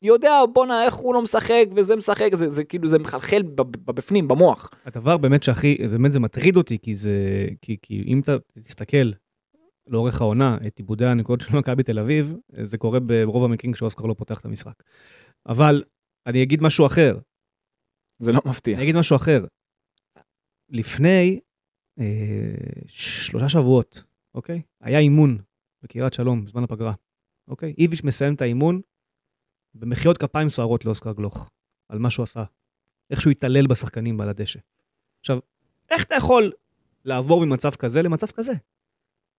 S3: יודע, בואנה, איך הוא לא משחק, וזה משחק, זה, זה כאילו, זה מחלחל בבפנים, במוח.
S2: הדבר באמת שהכי, באמת זה מטריד אותי, כי זה, כי, כי אם אתה תסתכל לאורך העונה, את עיבודי הנקודות של מכבי תל אביב, זה קורה ברוב המקרים כשאוסקר לא פותח את המשחק. אבל אני אגיד משהו אחר,
S3: זה לא מפתיע.
S2: אני אגיד משהו אחר. לפני אה, שלושה שבועות, אוקיי? היה אימון בקריית שלום, בזמן הפגרה, אוקיי? איביץ' מסיים את האימון במחיאות כפיים סוערות לאוסקר גלוך, על מה שהוא עשה. איך שהוא התעלל בשחקנים על הדשא. עכשיו, איך אתה יכול לעבור ממצב כזה למצב כזה?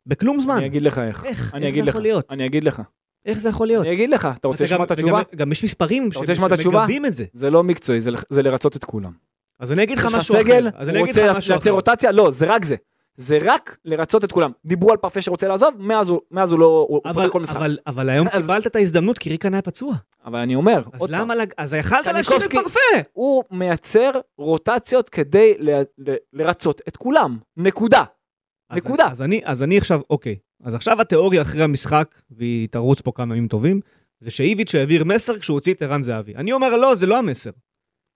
S2: בכלום זמן.
S3: אני אגיד לך איך.
S2: איך?
S3: אני
S2: איך
S3: אגיד
S2: זה
S3: לך.
S2: יכול להיות?
S3: אני אגיד לך.
S2: איך זה יכול להיות?
S3: אני אגיד לך. אתה רוצה לשמוע את התשובה?
S2: וגם- גם יש מספרים
S3: התשובה?
S2: שמגבים את זה.
S3: זה לא מקצועי, זה- זה לרצות את כולם.
S2: אז אני אגיד לך משהו אחר.
S3: סגל, הוא רוצה לייצר. רוטציה? לא, זה רק זה. זה רק לרצות את כולם. דיברו על פרפה שרוצה לעזוב, מאז הוא מאז הוא לא, הוא
S2: אבל,
S3: פותח כל משחק.
S2: אבל, אבל היום
S3: אז-
S2: קיבלת את ההזדמנות כי ריקן היה פצוע.
S3: אבל אני אומר,
S2: אז למה, לג... אז יכלת להשאיר את פרפה.
S3: הוא מייצר רוטציות כדי ל- ל- לרצות את כולם. נקודה.
S2: אז
S3: נקודה.
S2: אני, אז, אני, אז אני עכשיו, אוקיי. אז עכשיו התיאוריה אחרי המשחק, והיא תרוץ פה כמה ימים טובים, זה שאיביץ' העביר מסר כשהוא הוציא את ערן זהבי. אני אומר, לא, זה לא המסר.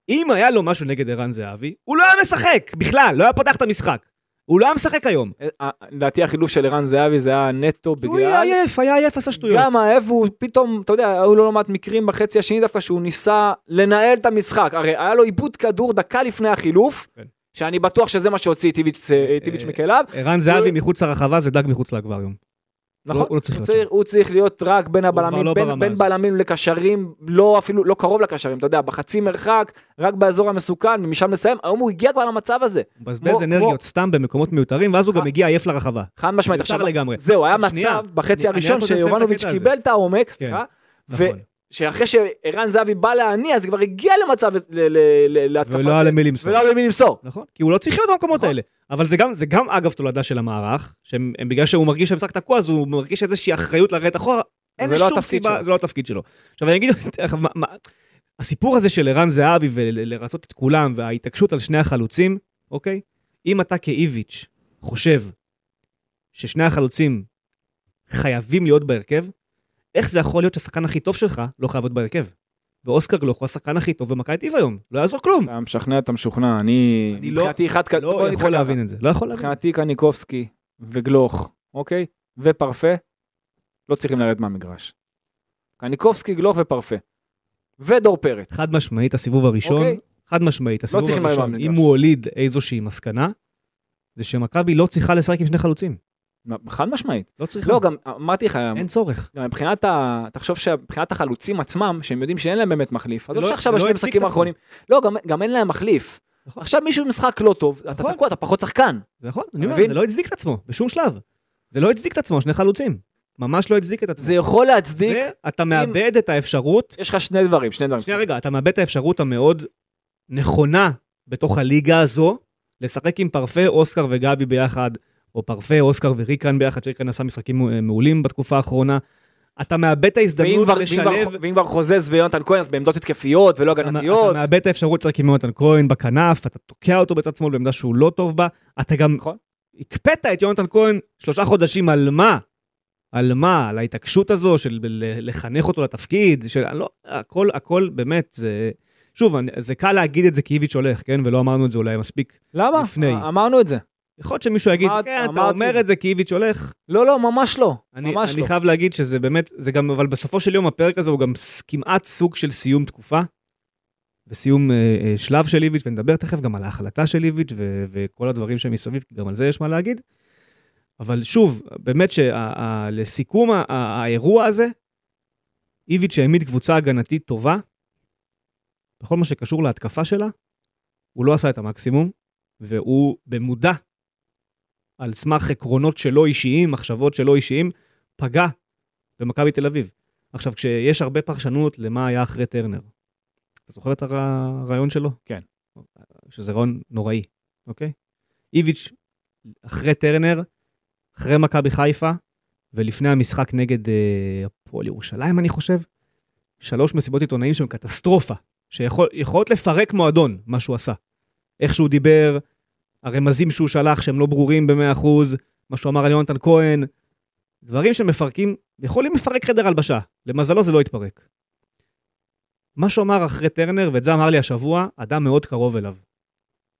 S2: אם היה לו משהו נגד ערן זהבי, הוא לא היה משחק, בכלל, לא היה פותח את המשחק. הוא לא היה משחק היום.
S3: אה, אה, לדעתי החילוף של ערן זהבי זה היה נטו
S2: הוא היה
S3: בגלל...
S2: עייף, היה עייף, עשה שטויות.
S3: גם האב הוא פתאום, אתה יודע, היו לו לא מעט מקרים בחצי השני דווקא שהוא ניסה לנהל את המשחק. הרי היה לו עיבוד כדור דקה לפני החילוף,
S2: כן.
S3: שאני בטוח שזה מה שהוציא איביץ'
S2: אה,
S3: מכליו.
S2: ערן זהבי מחוץ לרחבה זה דג מחוץ לאקווריום.
S3: נכון,
S2: הוא לא צריך
S3: הוא צריך, הוא צריך להיות רק בין הבלמים,
S2: לא
S3: בין, בין. בלמים לקשרים, לא אפילו, לא קרוב לקשרים, אתה יודע, בחצי מרחק, רק באזור המסוכן, ומשם לסיים, היום הוא הגיע כבר למצב הזה.
S2: הוא מבזבז
S3: כמו-
S2: אנרגיות סתם במקומות מיותרים, ואז הוא. גם מגיע עייף לרחבה.
S3: חד משמעית. עכשיו,
S2: לגמרי.
S3: זהו, היה מצב בחצי הראשון שיובנוביץ'. קיבל את העומק, סליחה, ושאחרי שערן זהבי בא להניע, אז כבר הגיע למצב ל- ל- ל- להתקפת...
S2: ולא היה למי למסור.
S3: ולא היה למי למסור.
S2: נכון, כי הוא לא צריך להיות במקומות
S3: נכון.
S2: האלה. אבל זה גם, זה גם אגב תולדה של המערך, שהם הם- בגלל שהוא מרגיש שהמשחק תקוע, אז הוא מרגיש איזושהי אחריות לרדת אחורה. אין
S3: זה לא
S2: שום סיבה. זה לא התפקיד שלו. עכשיו אני אגיד, מה- הסיפור הזה של ערן זהבי ולרצות את כולם, וההתעקשות על שני החלוצים, אוקיי? אם אתה כאיביץ' חושב ששני החלוצים חייבים להיות בהרכב, איך זה יכול להיות שהשחקן הכי טוב שלך לא חייב להיות בהרכב? ואוסקר גלוך הוא השחקן הכי טוב במכבי טיב היום, לא יעזור כלום.
S3: אתה משכנע, אתה משוכנע, אני...
S2: אני לא-
S3: אחד...
S2: לא יכול
S3: ככה.
S2: להבין את זה, לא יכול להבין.
S3: מבחינתי קניקובסקי וגלוך, אוקיי? ופרפה, לא צריכים לרדת מהמגרש. קניקובסקי, גלוך ופרפה. ודור פרץ.
S2: חד משמעית הסיבוב הראשון,
S3: אוקיי.
S2: חד משמעית הסיבוב
S3: לרדת
S2: הראשון. אם הוא הוליד איזושהי מסקנה, זה שמכבי לא צריכה לשחק עם שני חלוצים.
S3: חד משמעית.
S2: לא צריך.
S3: לא, גם אמרתי לך,
S2: אין צורך.
S3: גם מבחינת ה... תחשוב שמבחינת החלוצים עצמם, שהם יודעים שאין להם באמת מחליף.
S2: זה
S3: עזוב שעכשיו
S2: את עצמו.
S3: האחרונים... לא, גם- אין להם מחליף.
S2: נכון.
S3: עכשיו מישהו במשחק לא טוב, אתה
S2: נכון.
S3: תקוע, אתה פחות שחקן.
S2: זה נכון, אני אומר? זה לא הצדיק את עצמו, בשום שלב. זה לא הצדיק את עצמו, שני חלוצים. ממש לא הצדיק את עצמו.
S3: זה יכול להצדיק,
S2: ואתה מאבד את האפשרות,
S3: יש לך שני דברים, שני דברים.
S2: שנייה רגע, אתה מאבד את האפשרות המאוד נכונה בתוך הליגה הזו, לשחק עם פרפה, אוסקר וגבי ביחד, או פרפה, אוסקר וריקן ביחד, שריקן עשה משחקים אה, מעולים בתקופה האחרונה. אתה מאבד את ההזדמנות לשלב,
S3: כבר- ואם כבר חוזז ויונתן כהן, אז בעמדות התקפיות ולא
S2: אתה
S3: הגנתיות.
S2: אתה מאבד את האפשרות לשחק עם יונתן כהן בכנף, אתה תוקע אותו בצד שמאל בעמדה שהוא לא טוב בה, אתה גם
S3: נכון.
S2: הקפאת את יונתן כהן שלושה חודשים על מה? על מה? על ההתעקשות הזו של לחנך אותו לתפקיד, של לא, הכל, הכל באמת, זה... שוב, זה קל להגיד את זה כי איביץ' הולך, כן? ולא אמרנו את זה אולי מספיק.
S3: למה?
S2: לפני.
S3: אמרנו את זה.
S2: יכול להיות שמישהו יגיד,
S3: אמרת-
S2: כן, אתה אומר
S3: זה."
S2: את זה כי איביץ' הולך.
S3: לא, לא, ממש לא.
S2: אני,
S3: ממש
S2: אני
S3: לא.
S2: חייב להגיד שזה באמת, זה גם, אבל בסופו של יום הפרק הזה הוא גם כמעט סוג של סיום תקופה. וסיום אה, אה, שלב של איביץ', ונדבר תכף גם על ההחלטה של איביץ' ו- וכל הדברים שמסביב, כי גם על זה יש מה להגיד. אבל שוב, באמת שלסיכום האירוע הזה, איביץ' העמיד קבוצה הגנתית טובה, בכל מה שקשור להתקפה שלה, הוא לא עשה את המקסימום, והוא במודע, על סמך עקרונות שלו אישיים, מחשבות שלו אישיים, פגע במכבי תל אביב. עכשיו, כשיש הרבה פרשנות למה היה אחרי טרנר, אתה זוכר את הר- הרעיון שלו?
S3: כן.
S2: שזה רעיון נוראי, אוקיי? איביץ', אחרי טרנר, אחרי מכבי חיפה, ולפני המשחק נגד אה, הפועל ירושלים, אני חושב, שלוש מסיבות עיתונאים שהן קטסטרופה, שיכולות לפרק מועדון, מה שהוא עשה. איך שהוא דיבר, הרמזים שהוא שלח שהם לא ברורים ב-100%, מה שהוא אמר על יונתן כהן, דברים שמפרקים, יכולים לפרק חדר הלבשה. למזלו זה לא התפרק. מה שהוא אמר אחרי טרנר, ואת זה אמר לי השבוע, אדם מאוד קרוב אליו,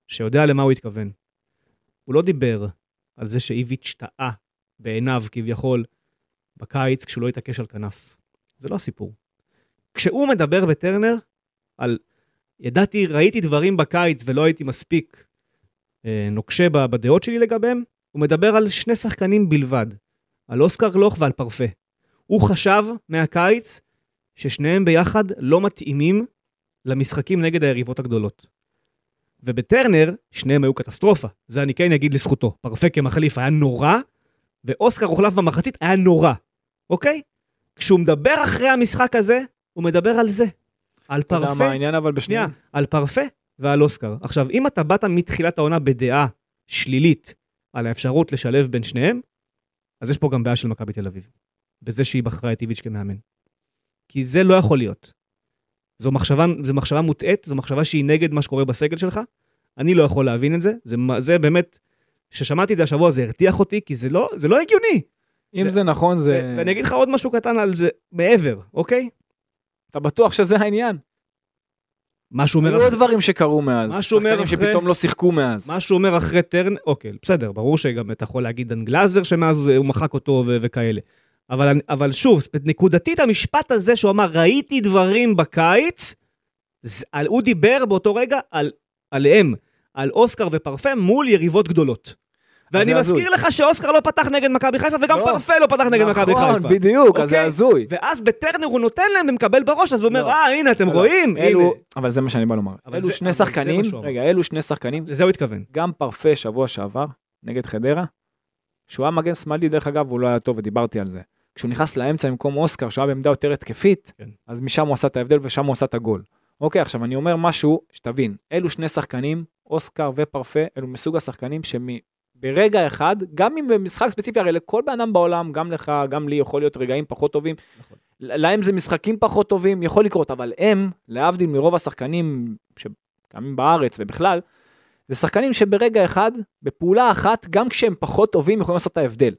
S2: שיודע למה הוא התכוון. הוא לא דיבר על זה שאיביץ' טעה בעיניו כביכול בקיץ כשהוא לא התעקש על כנף. זה לא הסיפור. כשהוא מדבר בטרנר על ידעתי, ראיתי דברים בקיץ ולא הייתי מספיק נוקשה ב- בדעות שלי לגביהם, הוא מדבר על שני שחקנים בלבד, על אוסקר גלוך ועל פרפה. הוא חשב מהקיץ ששניהם ביחד לא מתאימים למשחקים נגד היריבות הגדולות. ובטרנר, שניהם היו קטסטרופה, זה אני כן אגיד לזכותו. פרפה כמחליף היה נורא, ואוסקר הוחלף במחצית היה נורא, אוקיי? כשהוא מדבר אחרי המשחק הזה, הוא מדבר על זה. על
S3: אתה יודע
S2: פרפה,
S3: מה העניין אבל
S2: שנייה,
S3: בשנייה?
S2: על פרפה ועל אוסקר. עכשיו, אם אתה באת מתחילת העונה בדעה שלילית על האפשרות לשלב בין שניהם, אז יש פה גם בעיה של מכבי תל אביב. בזה שהיא בחרה את איביץ' כמאמן. כי זה לא יכול להיות. זו מחשבה, זו מחשבה מוטעית, זו מחשבה שהיא נגד מה שקורה בסגל שלך. אני לא יכול להבין את זה. זה, זה באמת, כששמעתי את זה השבוע זה הרתיח אותי, כי זה לא, זה לא הגיוני.
S3: אם
S2: זה-
S3: זה נכון, זה...
S2: ואני אגיד לך עוד משהו קטן על זה מעבר, אוקיי?
S3: אתה בטוח שזה העניין?
S2: מה שהוא אומר,
S3: היו עוד דברים שקרו מאז.
S2: מה שהוא אומר
S3: שחקנים
S2: אחרי-
S3: שפתאום לא שיחקו מאז.
S2: מה שהוא אומר אחרי טרנר, אוקיי, בסדר, ברור שגם אתה יכול להגיד דן גלאזר שמאז הוא מחק אותו ו- וכאלה. אבל, אבל שוב, נקודתית המשפט הזה שהוא אמר, ראיתי דברים בקיץ, הוא דיבר באותו רגע על, עליהם, על אוסקר ופרפה מול יריבות גדולות. ואני. מזכיר לך שאוסקר לא פתח נגד מכבי חיפה, וגם
S3: לא.
S2: פרפה לא פתח נגד מכבי חיפה.
S3: נכון, בדיוק, אז זה
S2: אוקיי?
S3: הזוי.
S2: ואז בטרנר הוא נותן להם ומקבל בראש, אז הוא אומר,
S3: לא.
S2: אה, הנה, אתם
S3: לא,
S2: רואים?
S3: אבל זה מה שאני בא לומר. אלו שני שחקנים. רגע, אלו שני שחקנים,
S2: לזה הוא התכוון.
S3: גם פרפה שבוע שעבר, נגד חדרה, שהוא היה מגן שמאלי, דרך אגב, הוא לא היה טוב, ודיברתי על זה. כשהוא נכנס לאמצע במקום אוסקר, שהוא היה בעמדה יותר התקפית,
S2: כן.
S3: אז משם הוא עשה את ההבדל ושם הוא עשה את הגול. אוקיי, עכשיו אני אומר משהו, שתבין, אלו שני שחקנים, אוסקר ופרפה, אלו מסוג השחקנים שברגע אחד, גם אם במשחק ספציפי, הרי לכל בן אדם בעולם, גם לך, גם לי, יכול להיות רגעים פחות טובים.
S2: נכון.
S3: להם זה משחקים פחות טובים, יכול לקרות, אבל הם, להבדיל מרוב השחקנים שקיימים בארץ ובכלל, זה שחקנים שברגע אחד, בפעולה אחת, גם כשהם פחות טובים, יכולים לעשות את ההבדל.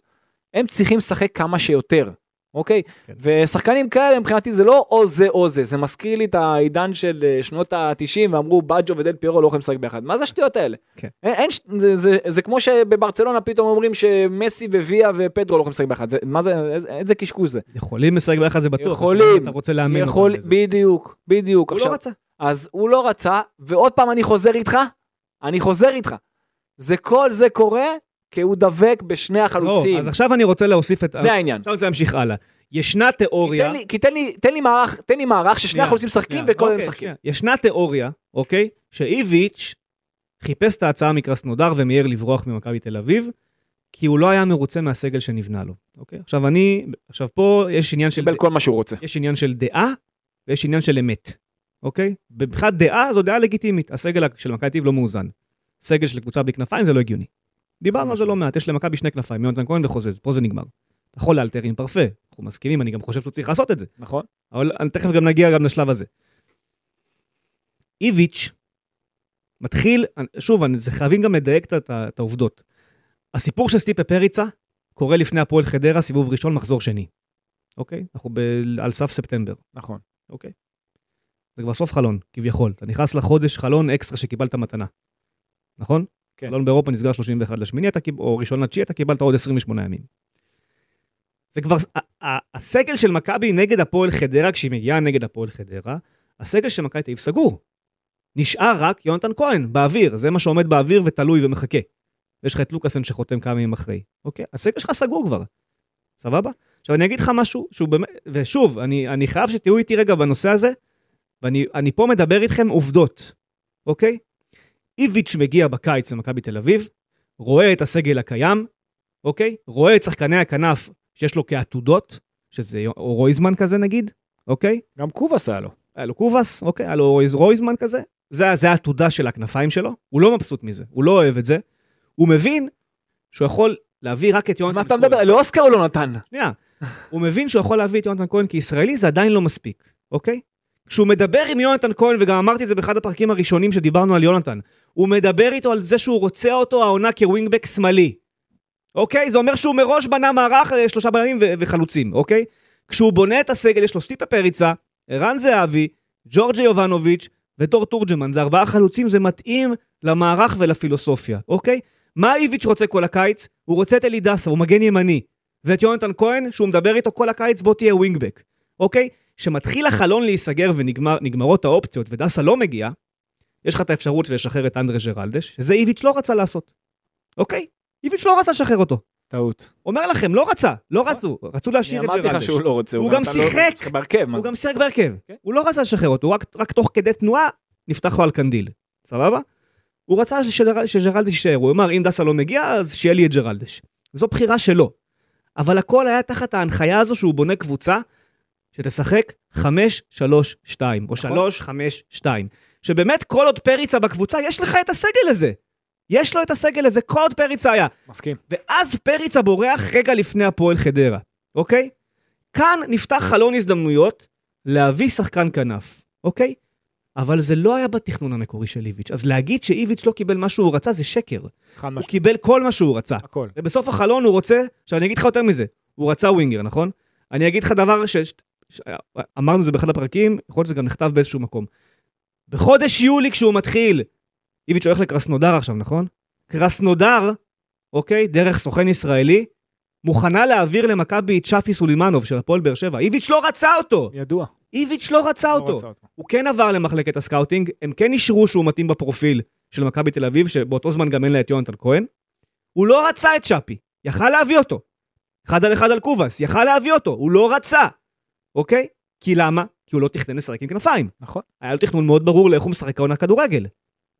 S3: הם צריכים לשחק כמה שיותר, אוקיי?
S2: כן.
S3: ושחקנים כאלה, מבחינתי זה לא או זה או זה, זה מזכיר לי את העידן של אה, שנות ה-90, ואמרו בג'ו ודל פירו לא יכולים לשחק ביחד. מה זה השטויות האלה?
S2: כן.
S3: אין, אין, ש- זה, זה, זה כמו שבברצלונה פתאום אומרים שמסי וויה ופדרו לא יכולים לשחק ביחד. זה, מה זה, איזה, איזה קשקוש זה?
S2: יכולים לשחק ביחד זה בטוח.
S3: יכולים.
S2: אתה רוצה לאמן אותם
S3: יכול. בדיוק, בדיוק.
S2: הוא לא רצה.
S3: אז הוא לא רצה, ועוד פעם אני חוזר איתך, אני חוזר איתך. זה כל זה קורה כי הוא דבק בשני החלוצים.
S2: לא, אז עכשיו אני רוצה להוסיף את...
S3: זה העניין.
S2: עכשיו רוצה להמשיך הלאה. ישנה
S3: כי
S2: תיאוריה...
S3: תן לי- כי תן לי, תן לי מערך, תן לי מערך ששני החלוצים משחקים וכל הם
S2: אוקיי,
S3: משחקים.
S2: ישנה תיאוריה, אוקיי, שאיביץ' חיפש את ההצעה מקרסנודר ומיהר לברוח ממכבי תל אביב, כי הוא לא היה מרוצה מהסגל שנבנה לו, אוקיי? עכשיו אני, עכשיו פה יש עניין של,
S3: קיבל כל מה שהוא רוצה.
S2: יש עניין של דעה ויש עניין של אמת, אוקיי? מבחינת דעה זו דעה לגיטימית, הסגל של מכבי תל אביב לא מאוזן. סגל של קבוצה בלי כנפיים זה לא הגיוני. דיברנו על זה לא מעט, יש למכבי שני כנפיים, יונתן כהן וחוזז, פה זה נגמר. אתה יכול לאלתר עם פרפה, אנחנו מסכימים, אני גם חושב שהוא צריך לעשות את זה.
S3: נכון?
S2: אבל תכף גם נגיע גם לשלב הזה. איביץ' מתחיל, שוב, אני- זה חייבים גם לדייק את העובדות. הסיפור של סטיפה פריצה קורה לפני הפועל חדרה, סיבוב ראשון, מחזור שני. אוקיי? אנחנו ב- על סף ספטמבר,
S3: נכון.
S2: אוקיי? זה כבר סוף חלון, כביכול. אתה נכנס לחודש חלון אקסטרה שקיבלת מתנה. נכון?
S3: כן.
S2: חלון באירופה נסגר 31 לשמיני, אתה, או ראשון לתשיעי, אתה קיבלת עוד 28 ימים. זה כבר, הסגל של מכבי נגד הפועל חדרה, כשהיא מגיעה נגד הפועל חדרה, הסגל של מכבי תל אביב סגור. נשאר רק יונתן כהן, באוויר, זה מה שעומד באוויר ותלוי ומחכה. ויש לך את לוקאסן שחותם כמה ימים אחרי. אוקיי? הסגל שלך סגור כבר. סבבה? עכשיו אני אגיד לך משהו שהוא באמת, ושוב, אני, אני חייב שתהיו איתי רגע בנושא הזה, ואני אני פה מדבר איתכם עובדות, אוקיי? איביץ' מגיע בקיץ למכבי תל אביב, רואה את הסגל הקיים, אוקיי? רואה את שחקני הכנף שיש לו כעתודות, שזה רויזמן כזה נגיד, אוקיי?
S3: גם קובאס היה לו.
S2: היה לו קובאס, אוקיי? היה לו רויז- רויזמן כזה. זה, זה העתודה של הכנפיים שלו, הוא לא מבסוט מזה, הוא לא אוהב את זה. הוא מבין שהוא יכול להביא רק את יונתן
S3: מה אתה מדבר? לאוסקר הוא לא נתן.
S2: שנייה. הוא מבין שהוא יכול להביא את יונתן כהן כישראלי, זה עדיין לא מספיק, אוקיי? כשהוא מדבר עם יונתן כהן, וגם אמרתי את זה באחד הפרקים הראשונים שדיברנו על יונתן, הוא מדבר איתו על זה שהוא רוצה אותו העונה כווינגבק שמאלי. אוקיי? זה אומר שהוא מראש בנה מערך אה, שלושה בלמים ו- וחלוצים, אוקיי? כשהוא בונה את הסגל, יש לו סטיפה פריצה, ערן זהבי, ג'ורג'י יובנוביץ' ודור תורג'מן. זה ארבעה חלוצים, זה מתאים למערך ולפילוסופיה, אוקיי? מה איביץ' רוצה כל הקיץ? הוא רוצה את אלי דסה, הוא מגן ימני. ואת יונתן כהן, שהוא מדבר איתו כל הקיץ, בוא תהיה ווינגבק, אוקיי? כשמתחיל החלון להיסגר ונגמרות האופציות ודסה לא מגיע, יש לך את האפשרות של לשחרר את אנדרה ג'רלדש, שזה איביץ' לא רצה לעשות, אוקיי? איביץ' לא רצה לשחרר אותו.
S3: טעות.
S2: אומר לכם, לא רצה, לא רצו, רצו
S3: אני
S2: להשאיר את
S3: אמרתי לך
S2: ג'רלדש.
S3: שהוא לא רוצה.
S2: הוא גם
S3: לו-
S2: שיחק. הוא? גם שיחק בהרכב.
S3: כן.
S2: הוא לא רצה לשחרר אותו, רק, תוך כדי תנועה נפתח לו על קנדיל. סבבה? הוא רצה שג'ר- שג'רלדש יישאר, הוא אמר אם דסה לא מגיע אז שיהיה לי את ג'רלדש. זו בחירה שלו. אבל הכל היה תחת ההנחיה הזו שהוא בונה קבוצה שתשחק 5-3-2 או
S3: נכון.
S2: 3-5-2. שבאמת כל עוד פריצה בקבוצה יש לך את הסגל הזה. יש לו את הסגל הזה, כל עוד פריצה היה.
S3: מסכים.
S2: ואז פריצה בורח רגע לפני הפועל חדרה, אוקיי? כאן נפתח חלון הזדמנויות להביא שחקן כנף, אוקיי? אבל זה לא היה בתכנון המקורי של איביץ'. אז להגיד שאיביץ' לא קיבל מה שהוא רצה זה שקר.
S3: חד
S2: הוא
S3: משמעית.
S2: קיבל כל מה שהוא רצה.
S3: הכל.
S2: ובסוף החלון הוא רוצה, עכשיו אני אגיד לך יותר מזה, הוא רצה ווינגר, נכון? אני אגיד לך דבר ש... אמרנו זה באחד הפרקים, יכול להיות שזה גם נכתב באיזשהו מקום. בחודש יולי כשהוא מתחיל, איביץ' הולך לקרסנודר עכשיו, נכון? קרסנודר, אוקיי, דרך סוכן ישראלי, מוכנה להעביר למכבי את שפי סולימנוב של הפועל באר שבע. איביץ' לא רצה אותו!
S3: ידוע.
S2: איביץ' לא רצה
S3: לא
S2: אותו.
S3: רצה אותו.
S2: הוא כן עבר למחלקת ה scouting, הם כן אישרו שהוא מתאים בפרופיל של מכבי תל אביב, שבאותו זמן גם אין לה את יונתן כהן. הוא לא רצה את שפי, יכל להביא אותו. אחד על אחד על קובאס, יכל להביא אותו, הוא לא רצה, אוקיי? כי למה? כי הוא לא תכנן לשחק עם כנפיים.
S3: נכון.
S2: היה לו תכנון מאוד ברור לאיך הוא משחק העונה כדורגל.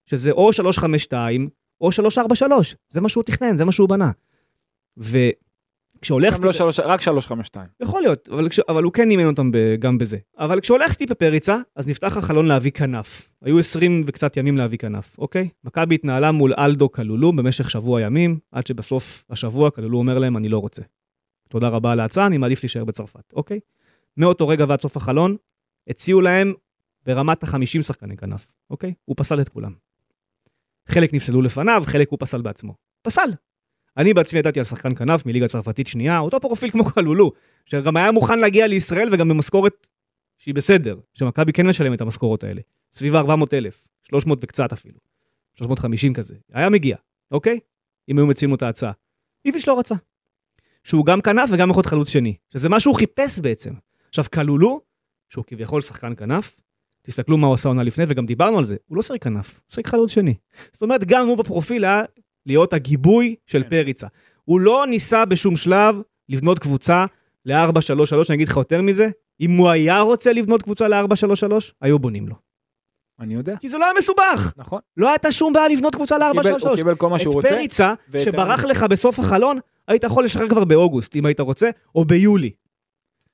S2: שזה או 352 או 343, זה מה שהוא תכנן, זה מה שהוא בנה. וכשהולך...
S3: גם לא שלוש- רק 352.
S2: יכול להיות, אבל, כש, אבל הוא כן אימן אותם ב, גם בזה. אבל כשהולך סטיפה פריצה, אז נפתח החלון להביא כנף. היו 20 וקצת ימים להביא כנף, אוקיי? מכבי התנהלה מול אלדו קלולו במשך שבוע ימים, עד שבסוף השבוע קלולו אומר להם, אני לא רוצה. תודה רבה על ההצעה, אני מעדיף להישאר בצרפת, אוקיי? מאותו רגע ועד סוף החלון, הציעו להם ברמת ה-50 שחקני כנף, אוקיי? הוא פסל את כולם. חלק נפסלו לפניו, חלק הוא פסל בעצמו. פסל. אני בעצמי ידעתי על שחקן כנף מליגה צרפתית שנייה, אותו פרופיל כמו קלולו, שגם היה מוכן להגיע לישראל וגם במשכורת שהיא בסדר, שמכבי כן משלם את המשכורות האלה. סביב 400 אלף, 300 וקצת אפילו, 350 כזה. היה מגיע, אוקיי? אם היו מציעים לו את ההצעה. איביץ' לא רצה. שהוא גם כנף וגם יכול חלוץ שני, שזה מה שהוא חיפש בעצם. עכשיו, קלולו, שהוא כביכול שחקן כנף, תסתכלו מה הוא עשה עונה לפני, וגם דיברנו על זה, הוא לא שחק כנף, הוא שחק חלוץ שני. זאת אומרת, גם הוא בפרופיל היה להיות הגיבוי של
S3: כן.
S2: פריצה. הוא לא ניסה בשום שלב לבנות קבוצה ל-4-3-3, אני אגיד לך יותר מזה, אם הוא היה רוצה לבנות קבוצה ל-4-3-3, היו בונים לו.
S3: אני יודע.
S2: כי זה לא היה מסובך.
S3: נכון.
S2: לא הייתה שום בעיה לבנות קבוצה
S3: הוא קיבל- הוא
S2: ל-4-3-3.
S3: קיבל כל מה שהוא רוצה.
S2: את פריצה, שברח. לך בסוף החלון, היית יכול לשחרר כבר באוגוסט, אם היית רוצה, או ביולי.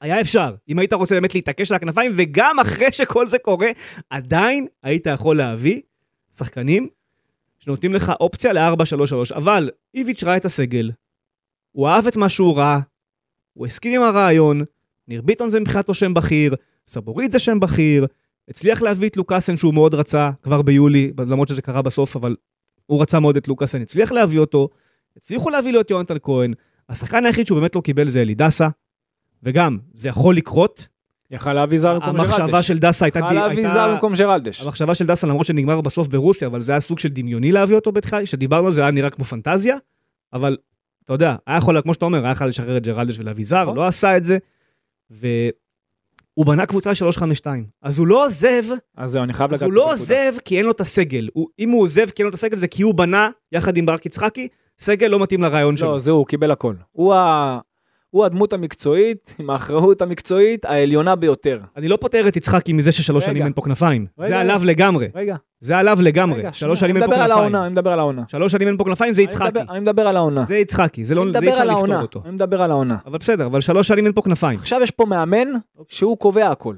S2: היה אפשר, אם היית רוצה באמת להתעקש על הכנפיים, וגם אחרי שכל זה קורה, עדיין היית יכול להביא שחקנים שנותנים לך אופציה ל-4-3-3. אבל איביץ' ראה את הסגל, הוא אהב את מה שהוא ראה, הוא הסכים עם הרעיון, ניר ביטון זה מבחינתו שם בכיר, סבורית זה שם בכיר, הצליח להביא את לוקאסן שהוא מאוד רצה כבר ביולי, למרות שזה קרה בסוף, אבל הוא רצה מאוד את לוקאסן, הצליח להביא אותו, הצליחו להביא לו את יונתן כהן, השחקן היחיד שהוא באמת לא קיבל זה אלי דסה, וגם, זה יכול לקרות,
S3: יכל להביא זר במקום ג'רלדש.
S2: המחשבה של דסה הייתה...
S3: יכל להביא זר במקום ג'רלדש.
S2: המחשבה של דסה, למרות שנגמר בסוף ברוסיה, אבל זה היה סוג של דמיוני להביא אותו בתחילה, שדיברנו על זה, היה נראה כמו פנטזיה, אבל אתה יודע, היה יכול, כמו שאתה אומר, היה יכול לשחרר את ג'רלדש ולהביא זר,
S3: נכון.
S2: לא עשה את זה, והוא בנה קבוצה 352. אז הוא לא עוזב,
S3: אז זהו, אני חייב
S2: אז
S3: לגעת
S2: הוא לא. עוזב כי אין לו את הסגל. אם הוא עוזב כי אין לו את הסגל, זה כי הוא בנה, יחד עם ברק יצחקי, סגל לא מתאים לרעיון שלו.
S3: לא, זהו, הוא קיבל הכל. הוא ה- הוא הדמות המקצועית, עם האחריות המקצועית העליונה ביותר.
S2: אני לא פותר את יצחקי מזה ששלוש. שנים אין פה כנפיים. זה. עליו לגמרי.
S3: רגע,
S2: זה עליו לגמרי. שלוש שנים אין
S3: אני
S2: פה כנפיים.
S3: אני מדבר על העונה.
S2: שלוש שנים אין פה כנפיים, זה
S3: אני
S2: יצחקי.
S3: אני מדבר על העונה.
S2: זה יצחקי, זה לא
S3: אני
S2: זה אי אפשר לפתור. אותו.
S3: אני מדבר על העונה.
S2: אבל בסדר, אבל שלוש שנים אין פה כנפיים.
S3: עכשיו יש פה מאמן שהוא קובע הכל.